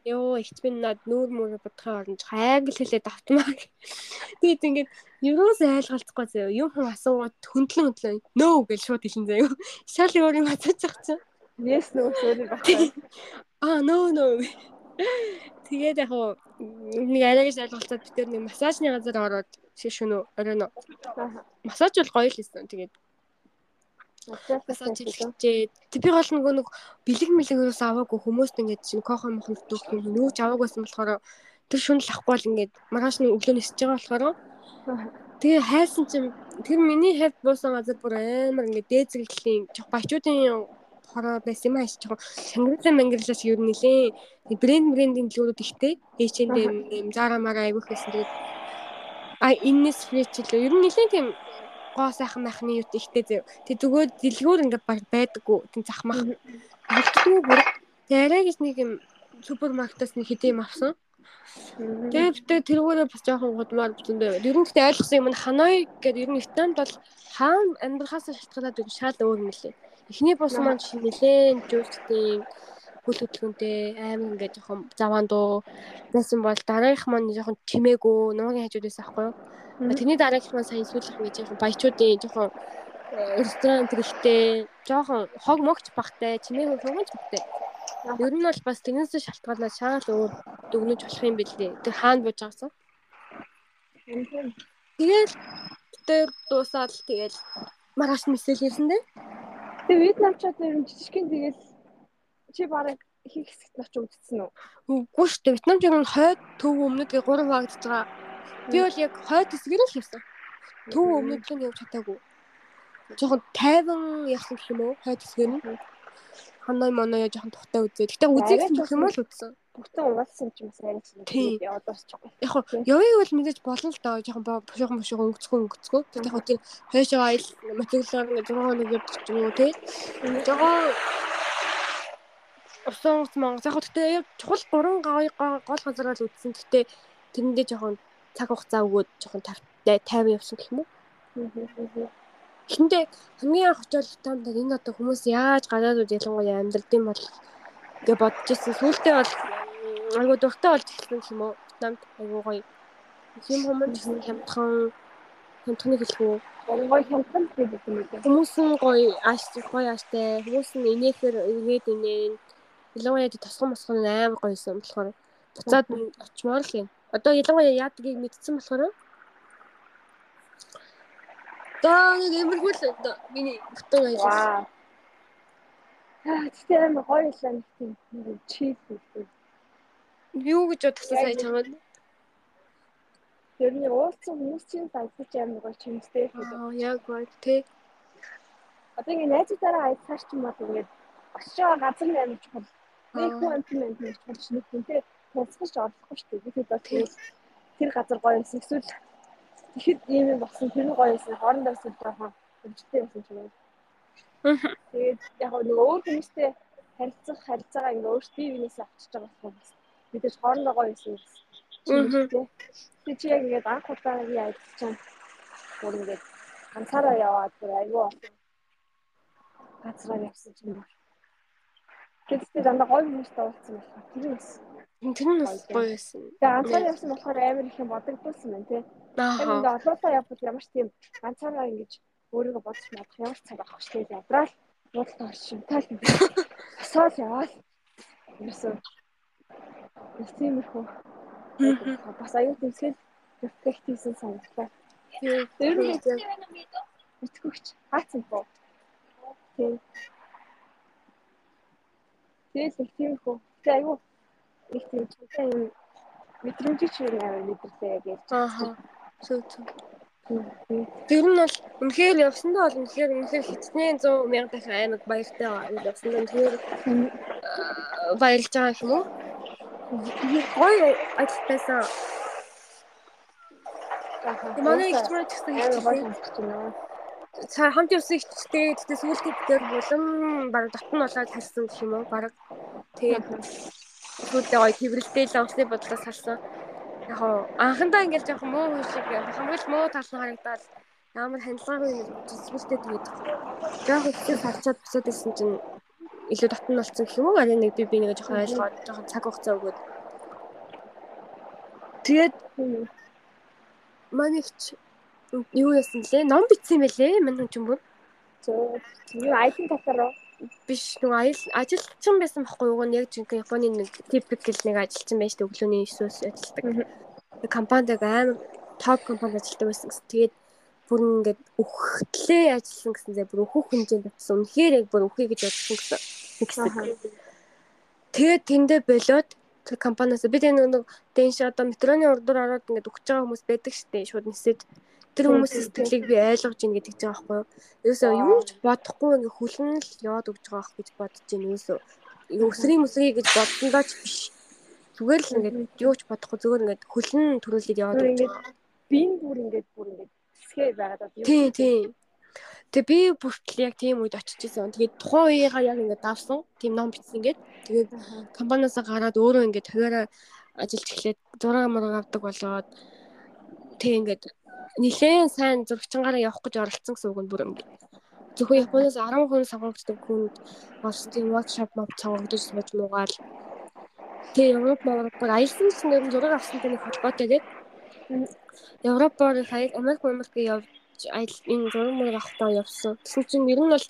ёо ихч минь над нүүр мөр бодхоо оронж англи хэлээд автмаа. Тэгээд ингээд юус айлгалцахгүй заяа. Юм хүн асуугаад хөндлөн хөндлөн нөө гэж шууд хэлэн заяа. Шал өөр юм байгаа чинь.
Yes нөө өөр багтаа.
Аа нөө нөө. Тэгээд яг хоо нэг арайгаас айлгалцаад бид нэг массажны газар ороод шишүнө оройно. Массаж бол гоё л хэлсэн. Тэгээд Масаж хийлгчээ. Би гол нөгөө нэг бэлэг мэлэгөөс аваагүй хүмүүст ингээд чинь кофе мохон дүүх юм. Нүүж аваагүйсэн болохоор тэр шүн л ахгүй л ингээд маргааш нь өглөө нисэж байгаа болохоор. Тэгээ хайсан чинь тэр миний хавьд буусан газар бүр амар ингээд дээзэглэлийн жоо бачуудын хороо байсан юм ааш жоо шангарлаа мангарлаас юу нилээ брэнд брендинг лүүрүүд ихтэй. H&M Zara мара айгүйх байсан. Тэгээд а иннес фрэч л ер нь нилээ тийм гоо сайхан майхны юут ихтэй зөө. Тэг зүгээр дэлгүүр ингээд байдаггүй. Тэг захмах. Алдгүй бүр. Тэрэг гэж нэг юм супермаркетаас нэг хэдий юм авсан. Тэгээд тэргүүрээ бас жоохон гудмаар бүтэндээ. Ер нь гэхдээ ойлгосон юм нь Ханой гэдэг ер нь Вьетнамд бол хаан амьдрахаас шалтгаалаад юм шал өөр мөлий. Эхний бус маань нэлээд жуулчдын хөл хөдөлгөөнтэй амар ингээд жоохон заваан дуу байсан бол дараагийнх маань жоохон чимээгүй нуугийн хажуудаас аахгүй юу Тэрний дараагийнх нь сайн сүүлийнх нь жоохон баячуудын жоохон э, ресторан тэрэгтэй жоохон хог могч багтай чимээгүй хөнгөж багтай. Ер нь бол бас тэрнээс шалтгаалаад шаал өөр дүгнэж болох юм бэлээ. Тэр хаана бууж байгаасан. Тэгэл тэр дуусаад тэгэл маргааш мессеж ирсэн дээ.
Тэгээ Вьетнамчууд ер нь жижигхэн тэгэл чи бараг их хэсэгт ноч үлдсэн үү?
Үгүй шүү дээ. Вьетнамчууд нь хойд төв өмнөдгээ 3 хуваагдаж байгаа Би бол яг хойд хэсгээр л хийсэн. Төв өмнөд нь явж чадаагүй. Жохон тайван явсан гэх юм уу? Хойд хэсгээр нь. Ханаа моноо яа жохон тухтай үзээ. Гэтэ үзээсэн гэх юм уу л үзсэн.
Бүтэн угаалсан ч юм сайн чинь яваад
басчихгүй. Яг хоо явъя бол мэдээж болно л доо жоохон бошгон бошгон өнгөцгөө өнгөцгөө. Тэгээд яг тийм хойшоо айл материалаар нэг жоохон нэг явчих юм уу те. Жоохон Усан уцман яг гэхдээ чухал гурван гол газар бол үтсэн. Гэтэ тэрэндээ жоохон цаг хугацаа өгөөд жоохон тавтай 50 явсан гэх юм уу. Эхэндээ хамгийн анх очиод танд энэ одоо хүмүүс яаж гадаадууд ялангуяа амьдрдсан бол гэж бодож ирсэн. Сүүлдээ бол айгуу дуртай болж эхэлсэн юм уу. Намд айгуу гоё. Юм хүмүүс гэсэн хямдхан хямдхны хэлгүй.
Гоё хямдхан гэдэг юм үү.
Хүмүүс нь гоё ааш гоё ааштай. Хүмүүс нь инээхээр ирээд инээн. Ялангуяа тосгон мосгон амар гоёсэн болохоор буцаад очимоор л юм. Одоо ялангуяа яадгийг мэдсэн болохоор Даа нэг эмэрхүүл миний бүтэн ажилласан.
Аа тэгтээ амар гоё л нэг тийм чип үү.
Юу гэж бодсон сая чамд?
Тэрний уулцсан хүмүүсийн сайдч амар гоё чимстэй.
Аа яг гоё тий.
Одоо ингэ найзуудаараа аяд цааш ч юм бол ингэ очиж газар нэмж чухал. Нэг хүн амтмент нэмж чухал ч нэг тийм тий тусгаж орлохгүй шүү дээ. Тэгэхэд бол тэр газар гоё юмсан эсвэл тэгэхэд ийм юм болсон тэр гоё юмсан хоорондоо эсвэл жоохон хөвчтэй юмсан ч юм. Тэгээд яг нэг өөр хүмүүстэй харилцах харилцаагаа ингээ өөртөө бинээс авчиж байгаа болохоос мэдээж хоорондоо гоё юмсан юм. Тэгээд чи яг ингээд анх удаагийн ажил чинь бүр ингээд ганцаараа яваад бүр айгүй болсон. Газраар явсан ч юм. Гэхдээ дандаа гоё хүмүүстэй уулзсан болохоор тэр нь
Тэр нь бас гоё байсан.
Тэгээ ганцаар явсан болохоор амар их юм бодогдуулсан байна тий. Ингээ олоолаа явбал ямар ч тийм ганцаараа ингэж өөрийгөө бодож чадах ямар цаг шүү дээ. Ядраал буудалтай оршин таал. Асаал яваал. Ерөөсөө. Тиймэрхүү. Бас аюул тэмсгэл рефлект хийсэн санагдаа. Тэр нь мэдгүйч хаацсан боо. Тийм. Тэгэл их тиймэрхүү. Тэгээ аюул их тийм чантай юм мэдрэмжийг ч амар мэдрэлээ гэж.
Аа. Зөв зөв. Тэр нь бол үнэхээр явсандаа бол үнэхээр үнэхээр хитнээ 100 мянга дахин аймаг баяртай явсандаа үнэхээр баярлж байгаа юм уу? Гоё ажилласан. Манай ч гэсэн цаа хамт явсан ихтэй тэгтээ сүүлдээ дээр болон баг дотн болоод харсан гэх юм уу? Бараг тэгээд сүүлдээ гоё тэрвэрлтэй л онцны бодлоос харсан. Яг анхандаа ингээл жоохон муу хүн шиг хамгийн муу тал нь харагдаад ямар хандлагагүй юм сүүлдээ тэгээд жоохон хэцүү салчаад босоод ирсэн чинь илүү татан болсон гэх юм уу? Арай нэг би би нэг жоохон ойлгоод жоохон цаг хугацаа өгөөд. Тэгээд манайч юу яасан лээ? Ном бичсэн байлээ. Манай бүр.
Зөө. Юу айтан татар уу?
Биш нэг аял ажилчин байсан байхгүй юу? Яг жинхэнэ Японы нэг typical нэг ажилчин байж тээ өглөөний 9-өөс ажилладаг. Нэг компанид амар топ компанид ажилладаг байсан гэсэн. Тэгээд бүр ингээд өгөхтлээ ажилласан гэсэн зэ бүр өөхөх хэмжээнд татсан. Үнэхээр яг бүр өөхөе гэж бодсон гэсэн. Тэгээд тэндээ болоод тэр компаниас бид нэг дэнш одоо метроны урдуур ороод ингээд өгч байгаа хүмүүс байдаг штеп шууд нисээд тэр хүмүүсийн сэтгэлийг би ойлгож ийн гэдэг ч байгаа байхгүй юу. Ерөөсөө юу ч бодохгүй ингээ хүлэн л яваад өгч байгаа гэж бодож ийн ерөөсөө. Өсрийн mëсрий гэж бодсондоо ч биш. Зүгээр л ингээ юу ч бодохгүй зүгээр ингээ хүлэн төрүүлээд яваад өгч байгаа.
Би бүр ингээд бүр ингээд хэсгээ байгаад
юу. Тийм тийм. Тэгээ би бүртэл яг тийм үед очиж исэн. Тэгээд тухайн үеийнхаа яг ингээд давсан. Тийм ном бичсэн ингээд. Тэгээд компаниасаа гараад өөрөө ингээд хуваараа ажиллаж эхлээд зураг мураг авдаг болоод тэг ингээд нилээн сайн зурагчангаараа явах гэж оролцсон гэсэн үг нь бүр ингэ. Зөвхөн Японоос 10 хүн сонгогддог хүнд тийм workshop мод сонгогдож сууж муугаал. Тэгээ Европ Европоор аялсан нэг зураг авсантай нэг холбоотой гээд Европоор хаяг Америк Америк явж айл энэ зураг мөр авахтаа явсан. Тэгсэн чинь ер нь бол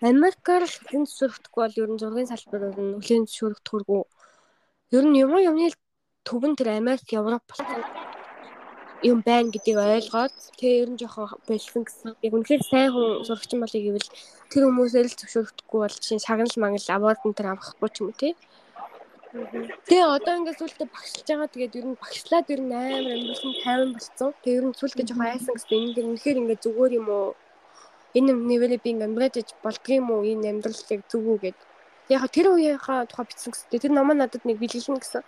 Америкаар л хүлэн зөвшөөрөхдөггүй бол ер нь зургийн салбар ер нь хүлэн зөвшөөрөхдөггүй. Ер нь юм юмны төвн тэр Америк Европ болсон юм байна гэдгийг ойлгоод тэгээ ер нь жоохон болсон гэсэн. Яг үнэхээр сайн хүн сурагч юм болыг гэвэл тэр хүмүүсээр л зөвшөөрөхдөггүй бол чинь шагнал мангал аваад энэ төр авахгүй ч юм уу тий. Тэгээ одоо ингээд сүултээ багшилж байгаа тэгээд ер нь багшлаад ер нь амар амьдрал 50 болцсон. Тэгээ ер нь сүултээ жоохон айсан гэсэн. Энэ үнэхээр ингээд зүгээр юм уу? Энэ нэвэлээ би ингээд амьдраж болдгийм үү? Энэ амьдралыг зүг үү гэд. Яг тэр үеийнхаа тухай бичсэн гэсэн. Тэр намаа надад нэг бэлгэлнэ гэсэн.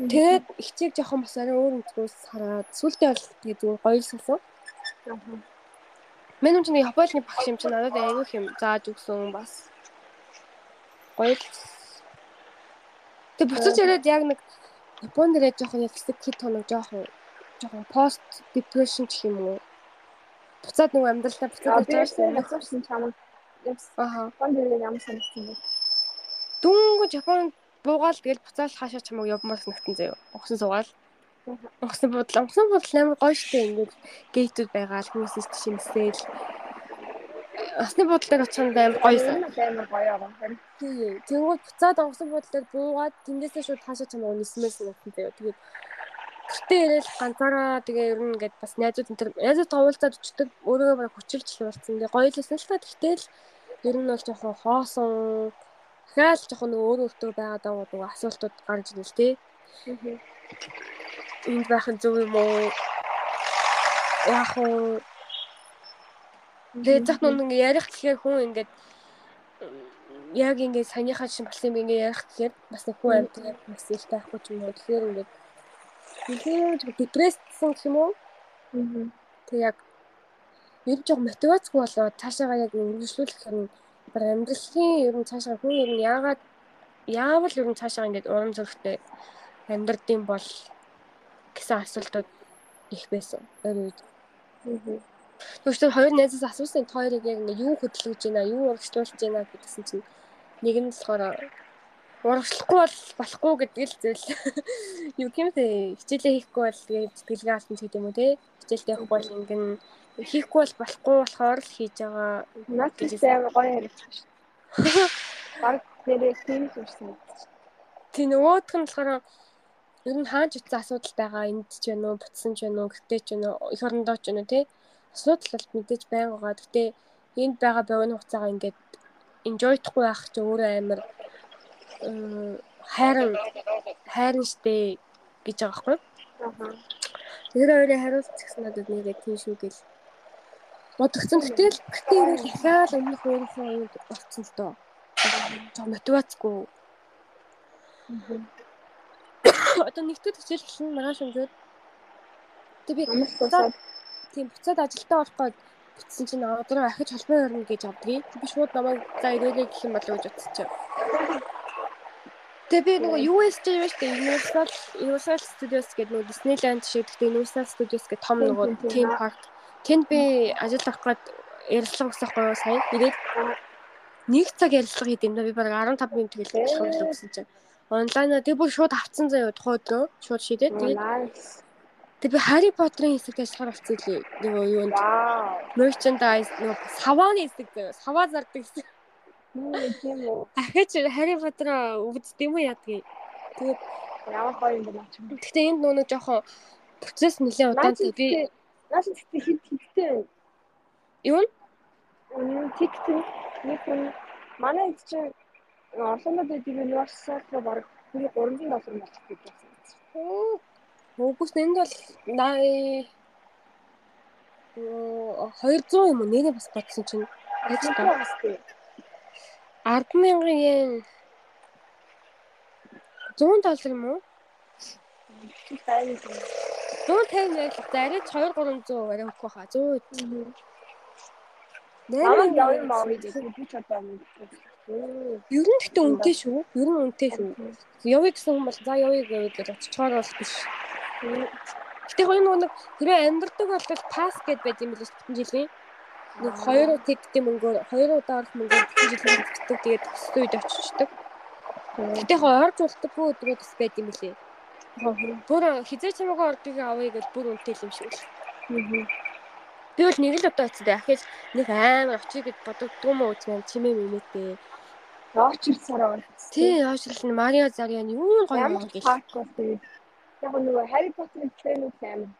Тэгээд ихчийг жоохон бас арай өөр өнцгөөс хараад сүултээ бол тэгээд зүгээр гоё сонсон. Мен ч нэг Японы багш юм чинь надад аягүй юм зааж өгсөн бас. Гоё л. Тэг буцаж ирээд яг нэг Японд ирээд жоохон яг хэсэг хит тоног жоохон жоохон пост depression гэх юм уу. Буцаад нэг амьдралдаа буцаад
ирж байгаа юм. Аа. Японд ирээд ямар санагдсан бэ?
Дүнгэж Японд буугаал тэгэл буцаал хаашаа чамаг явмаас нэгтэн заяа. Угсан суугаал. Угсан бодлоо. Угсан бодол амар гоё штэ ингээд гейтүүд байгаа л хүмүүсээс тишинсээл. Асны бодол дээр очиход амар гоё сан.
Амар гоё аа.
Тэнгүүд буцаад угсан дээр буугаад тэндээсээ шууд хаашаа чамаг нисмээс нэгтэн заяа. Тэгээд гэртээ ирээл ганцаараа тэгээ ер нь ингээд бас найзууд энэ төр найзууд тавуулцаад өчтөг өөрөө бараг хүчилж болсон. Тэгээ гоё л байсан л та. Тэгтэл ер нь бол жоохон хоосон дахиад жоохон өөр өөртөө байгаад байгаа нөгөө асуултууд гарч ирнэ л тий. Энд байх нь зөв юм уу? Яг уу Тэгээ зах нүн ингээ ярих гэхээр хүн ингээд яг ингээ санийхаа чинь болсон юм ингээ ярих гэхээр бас нэг хүн амьд их тайхгүй ч юм уу. Тэгэхээр ингээд тэгэхээр депресссэн юм уу? Тэг яг ер нь жоо мотивацгүй болоод цаашаага яг үргэлжлүүлэх юм баг амьдралын ер нь цаашаа хүн ер нь яагаад яавал ер нь цаашаа ингэж урам зоригтой амьдрдсан бол гэсэн асуултууд их байсан. Тэр үед. Тэгвэл хоёр найзаас асуусан хоёрыг яг ингэ юу хөдөлгөж байна, юу урагшлуулж байна гэдгсэн чинь нэг нь болохоор урагшлахгүй бол болохгүй гэдэг л зүйл. Юу гэмтэй хичээлээ хийхгүй бол тэгээд сэтгэлгээ алдсан ч гэдэм үү те. Хичээлтэй явахгүй бол ингэн хийхгүй бол болохгүй болохоор л хийж байгаа.
Наад гэж амар гоё ярилцсан шүү. Баг нэрээ тийм зүйлсэн.
Тэ нөгөөх нь болохоор ер нь хааж утсан асуудал байгаа энд ч байна уу, бутсан ч байна уу, гэртээ ч байна уу, эх орондоо ч байна уу те. Асуудал бол мэдээж байнга байгаа. Гэтэ энд байгаа богино хугацаагаа ингээд enjoy-хгүй байх чи өөрөө амар хайран хайран штэ гэж байгаа байхгүй. Аа. Тэр хоёрын хариулт гэсэн надад нэгэ тийм шүү гэл бодогцсон. Гэтэл гэтээ ирэл дахиад өмнөх өөрийнхөө аюуд болцсон л доо. Жоо мотивацгүй. Одоо нэгтгэж хичээл нь маргааш өнөөдөр Тэг би
буцаад
тийм буцаад ажилдаа орох гээд битсэн чинь одоо ахиж холбоо өрнө гэж авдгийг. Би шууд намайг за ирээлээ гэх юм болов гэж бодсоч. Тэгээ би нөгөө USJ юм шүү дээ. Universal Universal Studios гэдэг нөгөө Disneyland шиг гэхдээ Universal Studios гэх том нөгөө theme park Тэнд би ажил авах гээд ярилцлага өгсөн байхгүй юу сая ирээд нэг цаг ярилцлага хийдэм да би бараг 15 минут тэгэл шууд өгсөн чинь. Онлайнаа тэг бүр шууд авцсан заяа тухай өдрөө шууд шидээд тэгээд Тэг би Harry Potter-ын хэсэгт ажиллахаар болсон лээ. Нөгөө юунд. Merchandise нөгөө савааны хэсэг заяа. Саваа зардаг хэсэг. Ахиж Harry Potter үздэм үү ядгийг. Тэгээд
Ямар гоё юм бэ наач.
Гэхдээ энд нөгөө жоохон процесс нэлээд удаан би
наач тэгтээ хит хиттэй.
Юу?
Мм тэгтээ нэг хүн манай эд чинь Орлонд байдаг университет руу баг 300 доллар болох гэж байна.
Үгүйс энд бол 80 200 юм уу нэрээ бас бодсон чинь яаж та 10 мянган йен 100 доллар юм уу? 150 байл за арай 2 300 арай өгөх байхаа 100.
Нэмээ явсан маа гэдэг би ч одоо
Ер нь гэхдээ үнэтэй шүү. Ер нь үнэтэй шүү. Явъя гэсэн бол за явъя гэвэл очихоор бол биш. Гэтэ хоёр нэг хэрэг амьдрдаг бол пас гэд байт юм билээ бүтэн жилийн. Нэг хоёр тэгтээ мөнгөөр хоёр удаа орох мөнгөөр бүтэн жилийн тэгтдэг тэгээд төсөл үед очичдаг. Гэтэ яг орж болтоггүй өдрөө бас байт юм билээ. Бүр хизээ чамаагаа ордгийг авъя гэж бүр үнэтэй юм шиг л. Би бол нэг л одоо очсон. Ахиж нэг амар очиж гэж бодогдгүй мó үзмэн чимээ мэмэтэй.
Яач ирсараа байна.
Тий, ирлэн Марио Зарианы юу гоё юм
гэж. Яг нөгөө Harry Potter-ын трейлер амар.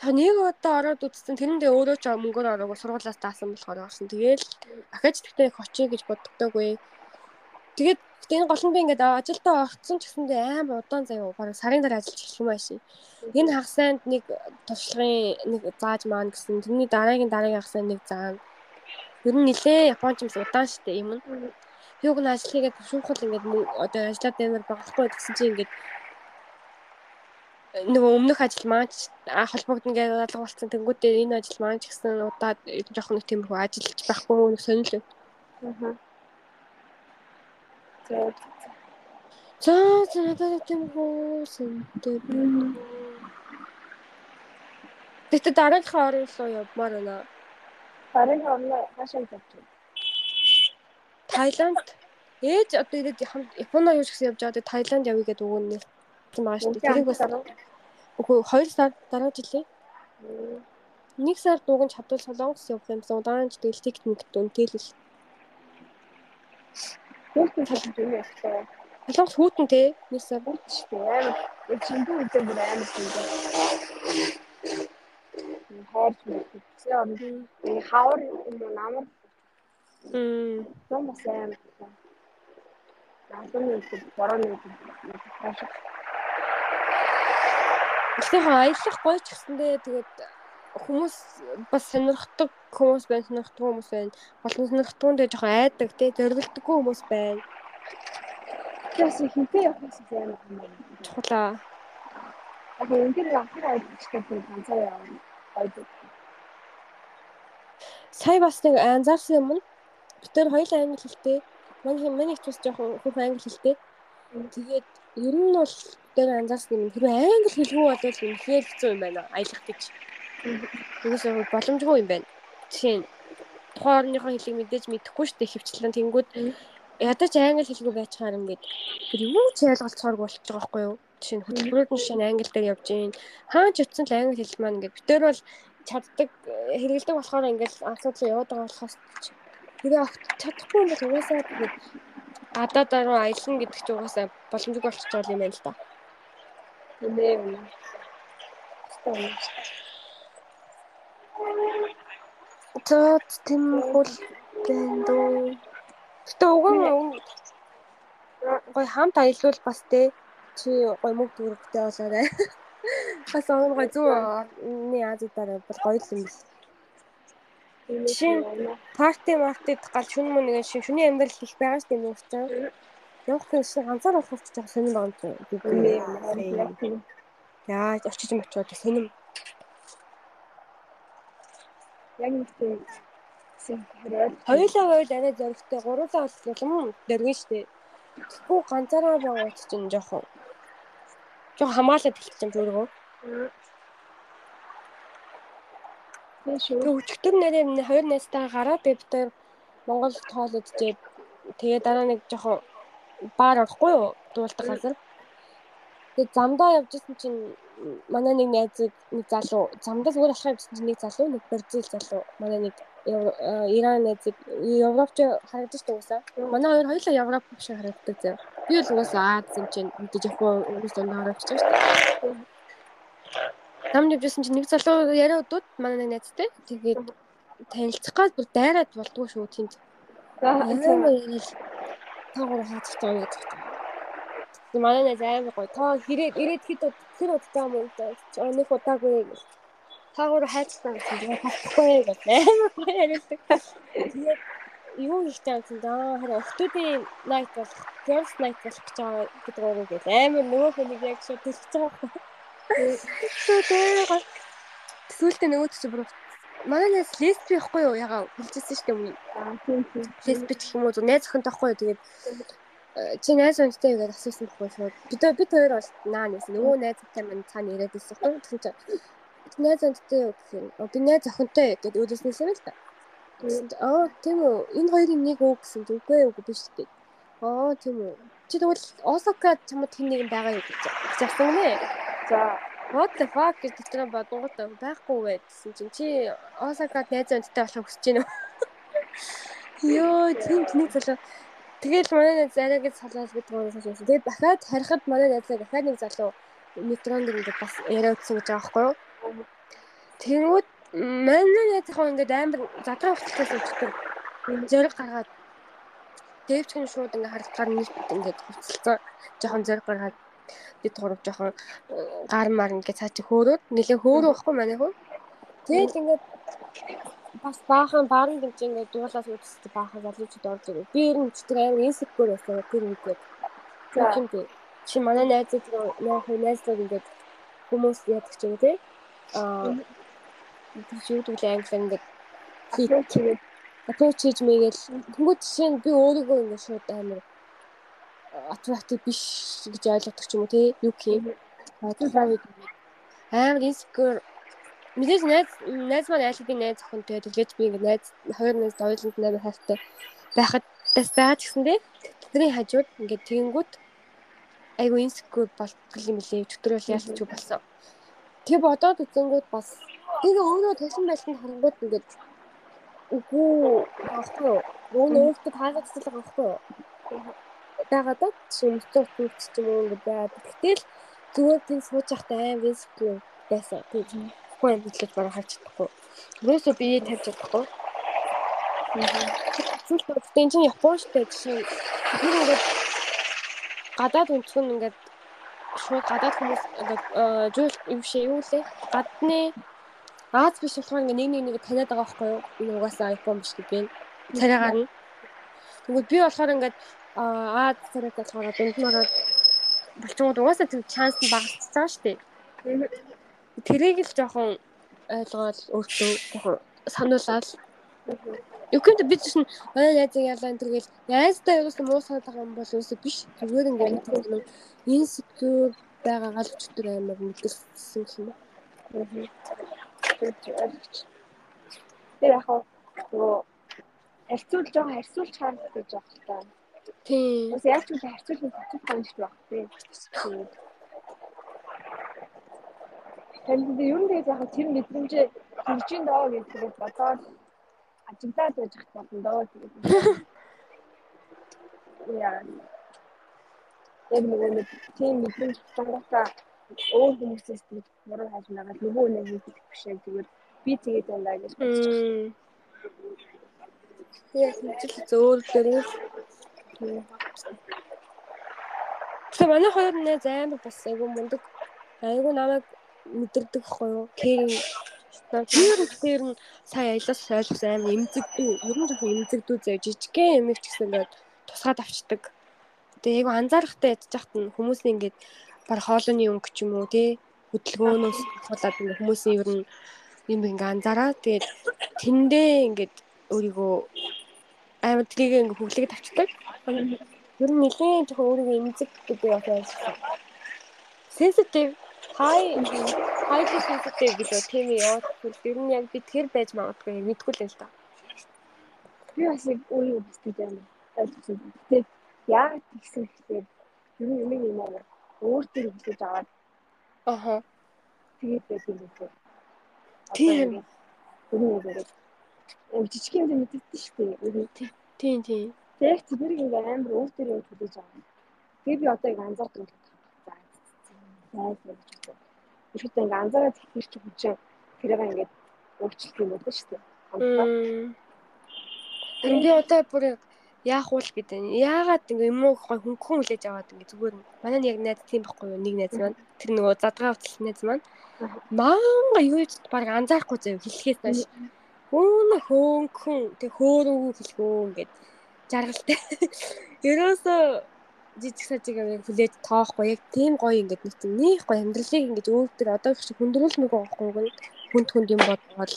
Та нэг удаа ороод үзсэн. Тэрэндээ өөрөө ч мөнгөөр ороогүй сургуулаас даасан болохоор орсон. Тэгээл ахиж тэгтээ их очие гэж боддоггүй. Тэгээд энэ гол нь би ингээд ажилдаа орцсон ч гэсэндээ амар удаан заяа. Бараг сарын дараа ажиллаж эхлэх юм байши. Энэ хагасанд нэг туршлагын нэг зааж маань гэсэн. Тэрний дараагийн дараагийн хагасанд нэг заана. Ер нь нилээ Японч юмс удаан штэ юм. Юуг нь ажил хийгээд шүүхэл ингээд одоо ажиллаад байна багхгүй гэсэн чинь ингээд нөгөө өмнөх ажил маань холбогдно гэдэг алга болсон. Тэнгүүдээ энэ ажил маань ч гэсэн удаад жоох нэг тиймэрхүү ажиллаж байхгүй нэг сонирхол. Аа. За за надад тиймэрхүү сонирхол. Тэгтээ дараагийнхаа орн руу явмаар байна.
Дараагийн орн хаашаа явж байна?
Таиланд. Ээж одоо ирээд Японоо юу ч гэсэн явж байгаа. Таиланд явъя гэдэг үг юм байгаа шүү дээ. Тэрийг бас үгүй 2 сар дараа жилээ. Нэг сар дууган чадвал солонгос явах юмсан. Удаан ч тэгэл тикт мэгт үнэтэл.
Хүүхдэн солонгос юу яах вэ?
Солонгос хүүтэн те. Нэг сар
бүгд шүү дээ. Амар чиндүү үедээ бүр амар чиндүү. Хаарч мэдээ. Тэгээ хавар юм намар.
Мм.
Том бас амар. Наасан нэг борооны хаашаа
Тэгэхээр аялах гоё ч гэсэндээ тэгээд хүмүүс бас сонирхдаг хүмүүс байна, сонирхдаг хүмүүс байна. Болон сонирхдаггүй дэ жоохон айдаг тий зоригддаггүй хүмүүс байна.
Яс хинтээ явах гэсэн юм байна.
Чухлаа.
Яг энэ яг аялчихдаг ганцаар явна. Байдаг.
Сая бас нэг анзаарсан юм нь бид нар хоёул англи хэлтэй. Манай миний их бас жоохон хөх англи хэлтэй. Тэгээд ер нь бол дээр анзаарсан юм хэрвээ англи хэлгүй бол үнэхээр хэцүү юм байна аялах гэж. Тэгээс боломжгүй юм байна. Жишээ нь тухайн орныхоо хэлийг мэдээж мэдэхгүй шүү дээ хөвчлэн тэнгүүд ядаж англи хэлгүй байж чаар ингээд тэр юу ч ойлголцооргүй болчих жоох байхгүй юу. Жишээ нь хөтөлбөрүүд нь шинэ англи дээр явж гин. Хаан ч утсан л англи хэл маань ингээд битээр бол чаддаг хэрэгэлдэг болохоор ингээд асуудал яваад байгаа болохоос тэгээ чадахгүй юм бол угаасаа гадаадаа руу аялна гэдэг чинь угаасаа боломжгүй болчихж байгаа юм байна л да.
Нэ юм.
Тот тийм хөл бэндөө. Гэтэ угаан гой хамт аялал бас те чи гой мөнгө төгрөгтэй болоорой. Бас он гой зүүн Азиудаар бол гоё юм биш. Жишээ парти мартид гал шүн мөн нэг шиг шүний амьдрал их байгаа шүү дээ нүүрсэн. Явах гэсэн ганцаар болох ч жоо сонирн байгаа юм. Яа, очиж мочоод сонирм.
Яг нэг тийм
Хоёулаа байвал арай зөрөгтэй, гуруулаа бол юм дөргөн штэ. Тэгэхгүй ганцаараа байгаа ч чинь жоохон. Жоохон хамаалаад хэлчих юм зүргөө. Тэгээ өчтөр нэрээ хоёр найзтайгаа гараад бид тэр Монгол тоол идчихээд тэгээ дараа нэг жоохон баар орохгүй юу? Дуулдаг газар. Тэгээ замдаа явжсэн чинь манай нэг найзыг нэг залуу замдаа зүгээр алхах явжсэн чинь нэг залуу нэг Бразил залуу манай нэг Иран найзыг Европч харагдаж тагсаа. Манай хоёр хоёулаа Европ шиг харагддаг зав. Би л угаасаа Аз юм чинь мэдээж Япон хүмүүс дондоо очиж шүү дээ. Нам явжсэн чинь нэг залуу яриа удууд манай нэг найзтай. Тэгээд танилцах гал бүр дайраад болдгоо шүү таагаар хаачих байгаа гэж байна. Манай найз амар гоё. Та хэрэг ирээд хэд тэр удаа юм уу? Нэг удаагүй гэж таагаар хайцсан гэсэн тэгээд хатахгүй гэж амар гоё яриулдаг. Тэгээд юу ихтэй юм даа хараа охтуудын night бол girls night болох гэж байгаа гэдэг өөрөө гэж амар нөгөө хүнийг яг шууд төлөж байгаа. Тэгээд Сүүлдээ нөгөө чинь бүр манай найз лесби байхгүй юу ягаа хэлчихсэн шүү дээ өмнө. Тийм тийм. Лесби гэх юм уу найз охинтой байхгүй юу тэгээд чи найз охинтой гэдэг асуусан байхгүй шууд. Бид бид хоёр бол наа нэсэн. Нөгөө найзтай минь цаана байсан байхгүй. Тэгэхээр чи найз охинтой юу гэх юм. Би найз охинтой гэдэг өөдөөснөөс юм л та. Аа тийм үү. Энэ хоёрын нэг үү гэсэн үгүй юу биш үү. Аа тийм үү. Чи тэгвэл Осака чамд хин нэгэн байгаа юу гэж асуусан нэ. За what the fuck гэж дотроо бодгоот байхгүй байсан чинь чи Осакад найз өнттэй болох хүсэж байна уу? Йоо, тийм тэнэг залуу. Тэгэл манай арай гэж салаад бид гоо сонссон. Тэгээд дахиад харихад манай найзаа дахиад нэг залуу метронд ингээд бас яриа утсан гэж байгаа байхгүй юу? Тэнгүүд манай найзгаа ингээд амар задраа уцтаас өчтөр зориг гаргаад дэвчгэн шууд ингээд харалтаар нийт ингээд хувцалцсан. Жохон зориг гаргаад бид гурав жоохон гар мар ингээд цаа чи хөөрөөд нэлээ хөөрөө байхгүй манай хөө. Тэгэл ингээд бас баахан баарын дэмж ингээд дуулаас үзсэн баахан залуучууд орж ирээ. Би ер нь ч тэр амар инсекур байсан тэр үгээд. Тийм тийм. Чи манай найзууд нөх найзлууд ингээд хүмүүс яадаг ч юм тий. Аа тэр чи юу гэдэг англи ингээд хийх. Апproach хийж мэйгээл. Тэнгүүд жишээ нь би өөрийгөө ингээд шууд амар attractive биш гэж ойлгодог ч юм уу тий юу гэх юм амар insecure мэдээж найз найз маань айл би найз охинтой тэгээд би ингээд найз хоёр найз хоёуланд амар хайртай байхад бас байгаа ч гэсэн тий. Тэдний хажууд ингээд тэгэнгүүт айгу insecure болтгол юм лээ бол яалтч болсон. Тэг бодоод үзэнгүүт бас тэгээ өөрөө тавсан байлтанд харангууд ингээд үгүй багхгүй өөрөө өөртөө таагаад цэцлэг авахгүй байгаад шимцүү хүүхд ч юм уу ингэ байгаад. Гэтэл зүгээр тийм сууж байхдаа аим рискгүй байсан. Тийм үгүй юм бидлэж бараг харж чадахгүй. Өөрөөсөө бие тавьж чадахгүй. Зүйл энэ чинь Япон штэ жишээ. Тэр ингээд гадаад өнцгөн ингээд шууд гадаад хүмүүс ингээд зүйл юм шиг юу лээ. Гадны Аз биш болохоор ингээ нэг нэг нэг таниад байгаа байхгүй юу? Энэ угаасаа iPhone биш гэдэг юм. Царай гарна. Тэгвэл би болохоор ингээд аа царайг болохоор дунд нь ороод булчингууд угаасаа тэр шанс нь шүү дээ. Тэрийг л жоохон ойлгоод өөртөө жоохон сануулаад гэмт бид чинь манай найзыг ялаа энэ төргээл найзтай юусан муу санаад байгаа юм бол үсэ биш. Зүгээр ингээд нэг инсекюр байгаагаа л өчтөр амар мэдэрсэн юм. Тэр яг нөгөө харьцуулж байгаа харьцуулж харах гэж байна. Тийм. Бас яаж ч харьцуулах процесс хоногч байх тийм. Тэнд ер нь тэгээд яг тэр мэдрэмж төрж ин доо гэж тэгээд бодоод ажиглаад байж болно доо тэгээд. Яа. Яг нэг тийм мэдрэмж сонгохоо өөр хүмүүсээс тэгээд муруу хайж нагаад нөгөө нэг хийх биш яг зүгээр би тэгээд байна гэж байна. Яг хэмжил зөөр дээрээ Тэгээ манай хоёр найз амар бас айгүй мундаг. Айгүй намайг мэдэрдэг хгүй юу? Кэрин Тэр тэр нь сая аялаас ойлгосон амар эмзэгдүү. Ер нь жоохон эмзэгдүү зав жижигхэн юм их гэсэн ингээд тусгаад авчдаг. Тэгээ айгүй анзаарахтай ядж хахт нь хүмүүс ингээд баг хоолойны өнгө ч юм уу тий хөдөлгөөнөөс асуулаад ингээд хүмүүсийн ер нь юм ингээд анзаараа. Тэгээд тэндээ ингээд өөрийгөө амар трийг ингээ хөглөг тавчдаг. Ер нь нэлийн жоохон өөрийгөө эмзэг гэдэг бас ойлгосон. Sensitive high highly sensitive гэдэг тийм яа. Ер нь яг би тэр байж магадгүй мэдгүй л л да.
Би бас яг өөрөө бистэж байна. Ойлгосон. Гэтэ яг тэгсэн гэхээр ер нь юм юм аа өөртөө бистэж аваад
Аха.
тэгээд байх юм байна.
Тийм.
Яг яг жижиг юм мэддэг шүү дээ. Ер нь
Тийм тийм.
тэг тэр ингээ амар өөртөө яг төлөж байгаа. Тэгээ би одоо яг анзаардаг юм. За. Зай гэж бодсон. Ихэд ингээ анзаараад ихэр чи хүчин тэрийг ингээ өөрчлөлт юм байна шүү дээ.
Мм. Би одоо бүр яах вэ гэдэг. Яагаад ингэ юм уу гой хөнгөн хүлээж аваад ингэ зүгээр нь. Манай яг найз тийм байхгүй юу? Нэг найз маань. Тэр нөгөө задгаа утсан найз маань. Манга юу ч баг анзаарахгүй заяа хэлхээс нааш. Хөөн хөөнгөн тэг хөөрөнгөө хэлгөө ингээд жаргалтай. Ерөөсөө жижиг сажиг яг хүлээж тоохгүй яг тийм гоё ингээд нэг тийм нэх гоё амьдралыг ингээд өөртөө одоо их шиг хүндрүүлмэг байхгүй хүнд хүнд юм бодвол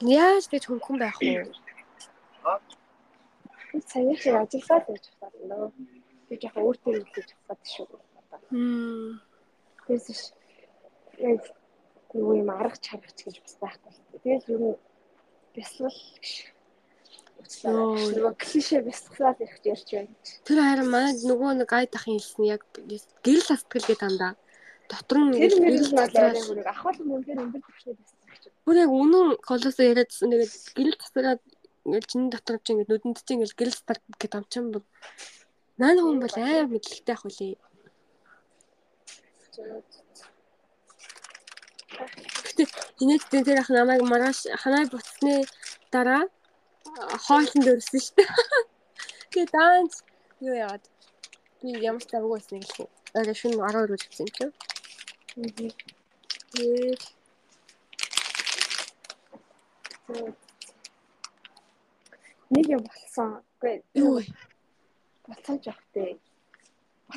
яаж гэж хөнгөн байх вэ?
Саяхан шиг ажиллаад байж байгаа юм. Би яг өөртөө хэлж чаддаг шүү.
Мм.
Тэрс. Яг юу юм арга чаргач гэж бас байхгүй. Тэгэл ер нь бясалгал
Йоо.
Нөгөө клишэ бясалгалаад ирэх ярьж байна.
Тэр харин манай нөгөө нэг гайд ахын хэлсэн яг гэрэл хастгэл гэдэг дандаа. Дотор нь
бол
татраад-
арай хүрэг ахвал мөнгөөр өндөр төвшний бясалгал гэж.
Бүр яг үнэн колосоо яриадсан тэгээд гэрэл тасраад ингээд чиний дотор чи ингээд нүдэнд чи ингээд гэрэл тасраад гэдэг амчин бүр Наа хүн бол амар мэдлэгтэй ах үлээ. Гэтэ инээд тэр ах намайг маргааш ханаа буцсны дараа хоолнд өрсөн шүү дээ. Тэгээ даанч юу яагаад би ямар ч завгүй байсан гэлээ. Арай шүн 12 гэж хэлсэн юм чинь. Тэгээд
Нэг юм болсон. Үгүй
юу
болсон ч ахтэй.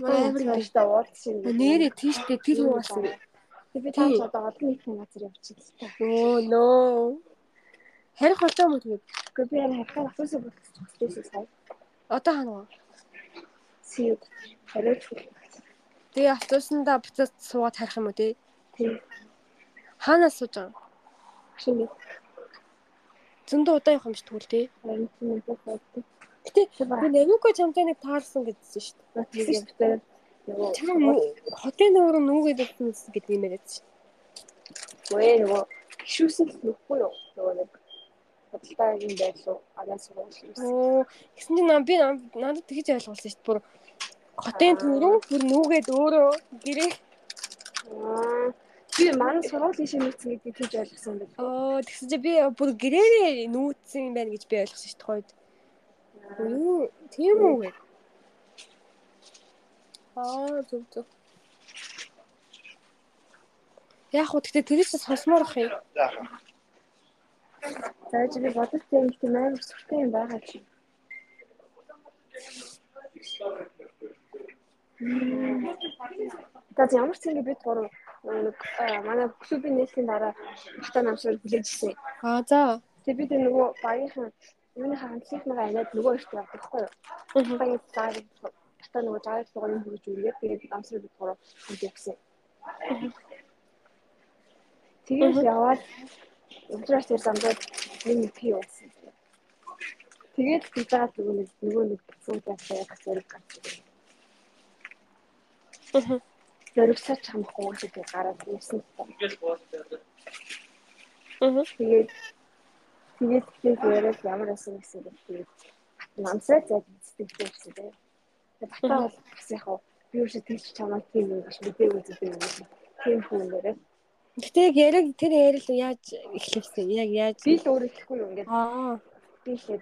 Амар юм.
та уулзсан.
Нэрээ тийштэй тэр юу болсон
би тааш одоо олон нийтийн газар явчихлаа.
Нөө нөө. Харих болоо мө тэгээд.
Үгүй би яг харахаар асуусан болчихсон сая.
Одоо ханаа.
Сийд. Хариуч.
Тэгээ автобусандаа буцаад суугаад харах юм уу те?
Тийм.
Хаанаас сууж байгаа?
Шинэ.
Зөндөө удаа явах юм шиг тэгвэл те.
Харин.
Гэтэ би Навико чамтай нэг таарсан гэдсэн шүү дээ.
тийм битэр. Нөгөө
Чам хотын нуурын нүгээд өгсөн гэдэг юм яриад шүү.
Өө нөгөө гişүүсэн л нүхгүй юу? Нөгөө нэг бодлоогийн байлуу арай сургууль юм.
Оо, гэсэн чинь нам би надад тэгж ойлгуулсан шүү дээ. Бүр хотын төрөө бүр нүгээд өөрөө гэрээ.
Би манай сургуулийн шиг нэгсэн гэдгийг тийж ойлгосон юм байна.
Оо, тэгсэн чинь би бүр гэрээрээ нүүцсэн юм байна гэж би ойлгосон шүү дээ. Хойд. Юу, тийм үү вэ? Аа, зүг зүг. Яг хөө тэгтээ тэрээс сонсомоор ах юм.
За чи би бодолтой юм тийм амар сүртэй юм байгаа чи. Тэгээд ямар ч ингэ бид гурав нэг манай клубын нээлтийн дараа хата намшиг хүлээж ирсэн.
Аа, за.
Тэгээд бид нөгөө багийнхан юуны хамтлагийнхнаа аваад нөгөө ихт явдаг байхгүй юу? Багийн цааг хата нөгөө байгаа юм хурж үргээд тэгээд намшиг бид гурав хүлээж ирсэн. Тэгээд яваад Тэр замдад нэг пи уусан. Тэгээд бизаад нөгөө нэг нөгөө нэг суудаг яг зэрэг гарч.
Мгм.
Зоригсаач хамахгүй гэдэг гараад ирсэн. Тэгээд тэгээд тэгээд яриад ямар асан гэсэн тэгээд намсаа зад сэтгэлтэй ирсэн дээ. Тэгээд батаа бол бас яг хав би юу ч тийч чамаа тийм юм биш мэдээгүй зүйл юм. Тийм хүн нэрээ.
Гэтэ яг яриг тэр ярил яаж эхлэвсэн? Яг яаж?
Би л өөрөө хэлэхгүй юм ингээд
Аа.
би ихэд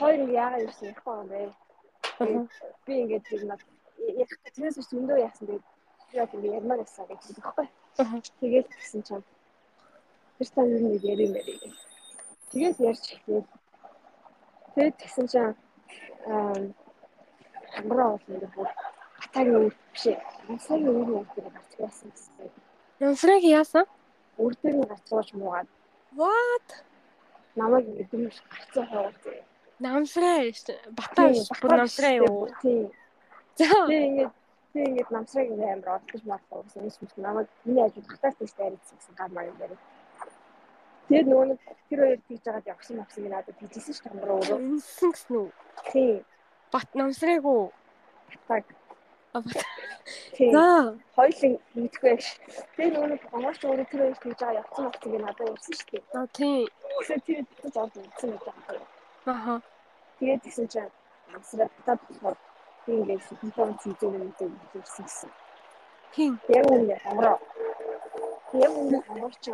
хоёр яагаад ирсэн яахгүй юм бэ? Би ингээд яг над яг тэрээс ч зөндөө яасан тэгээд яг ингэ ярмаар байсан гэж.
Аха.
Тэгээд гисэн чам. Тэр та юу нэг ярим яриг. Тэгээд ярьж эхлэв. Тэгээд гисэн чам аа хамраа бол ингэ бүр хатагийн үр биш. Насагийн үр үр гарч байсан гэсэн.
Янсраг яасан?
Үр дээр нь гарцгаач муугаад
What?
намайг дэмж гарцгаа хаваад.
Намсраа шүү. Батаа. Бүр намсраа юу?
Тийм.
За.
Би ингээд би ингээд намсрыг ингээд амар олдож мартаа гэсэн юм шиг намайг миний ажил хатаас тийш дайрсан гэсэн гар маяг дээр. Тэгээд нөгөө нэг тэр хоёр тийж жагаад явсан авсан минь надад тийжсэн ш тамраа өөрөө.
Үнсэн гэсэн үү?
Тий.
Бат намсраагүй.
Батаг.
За.
Хоёулын мэдхгүй ш. Тэгээд нөгөө гомооч өөрөө тэр хоёр тийж жагаад явсан авсан минь надад ярьсан ш.
А тий.
Тэгэхээр тэр тийж авсан үзсэн гэж байгаа.
Аха.
Тэгээд тэгсэн чинь амсраа батад болохоор тийм ингээд информац хийдэг юм гэдэг хэлсэн гэсэн.
Хин.
Яг үнэ амраа. Яг үнэ амарч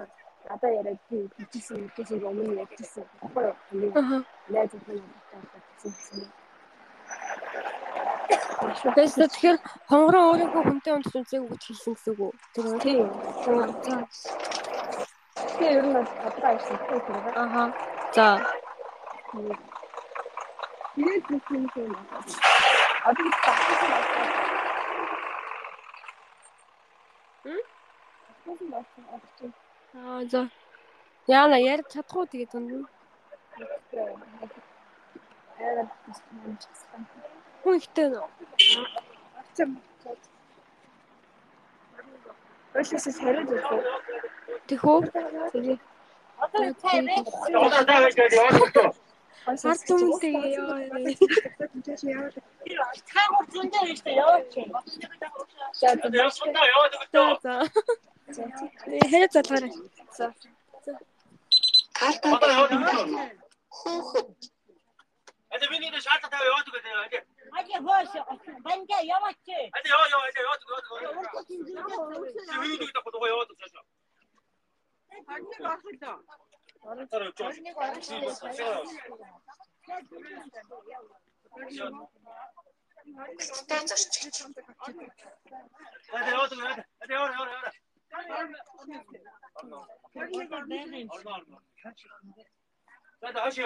надаа яриад би бичсэн мэдээсээ өмнө ярьжсэн.
Аха.
Найз хүн гэсэн.
Тэгээс тэгэхээр хонгороо өөрийнхөө хүнтэй унтж үзээг үгт хэлсэн гэсэн үг үү? Тэр үү?
Тийм.
За.
Тэгээ ер нь бодлоо ирсэн тийм.
Аха. За.
Тэгээд бүхэн юм. Одоо их тагсан байна.
Хм?
Тагсан байна.
Аа за. Яна ярь чадахгүй тэгээд дунд.
Арай тассан.
Хүн ихтэй нөө.
Ачам. Өшөөс хариуд өгөө.
Тэхүү.
Тэгээд
Одоо
Одоо таа гэж яваад өгдөө.
Ард түмэнтэй яа.
Хаагур зөндөө байж та яваач.
За
Явсандаа яваад
За
өгдөө.
за. Э хэрэг залгаарай.
Одоо яваад өгдөө. Эдэ миний дэ шаардлагатай яваад өгдөө. Эдэ.
Хажи хөөс банда яваач.
Эдэ яа яа эдэ яваад өгдөө. Миний дэ дэ яваад өгдөө. Тараа жоо. Эдэ яваад өгдөө. Эдэ яваад яваад.
Хөөс
За хаши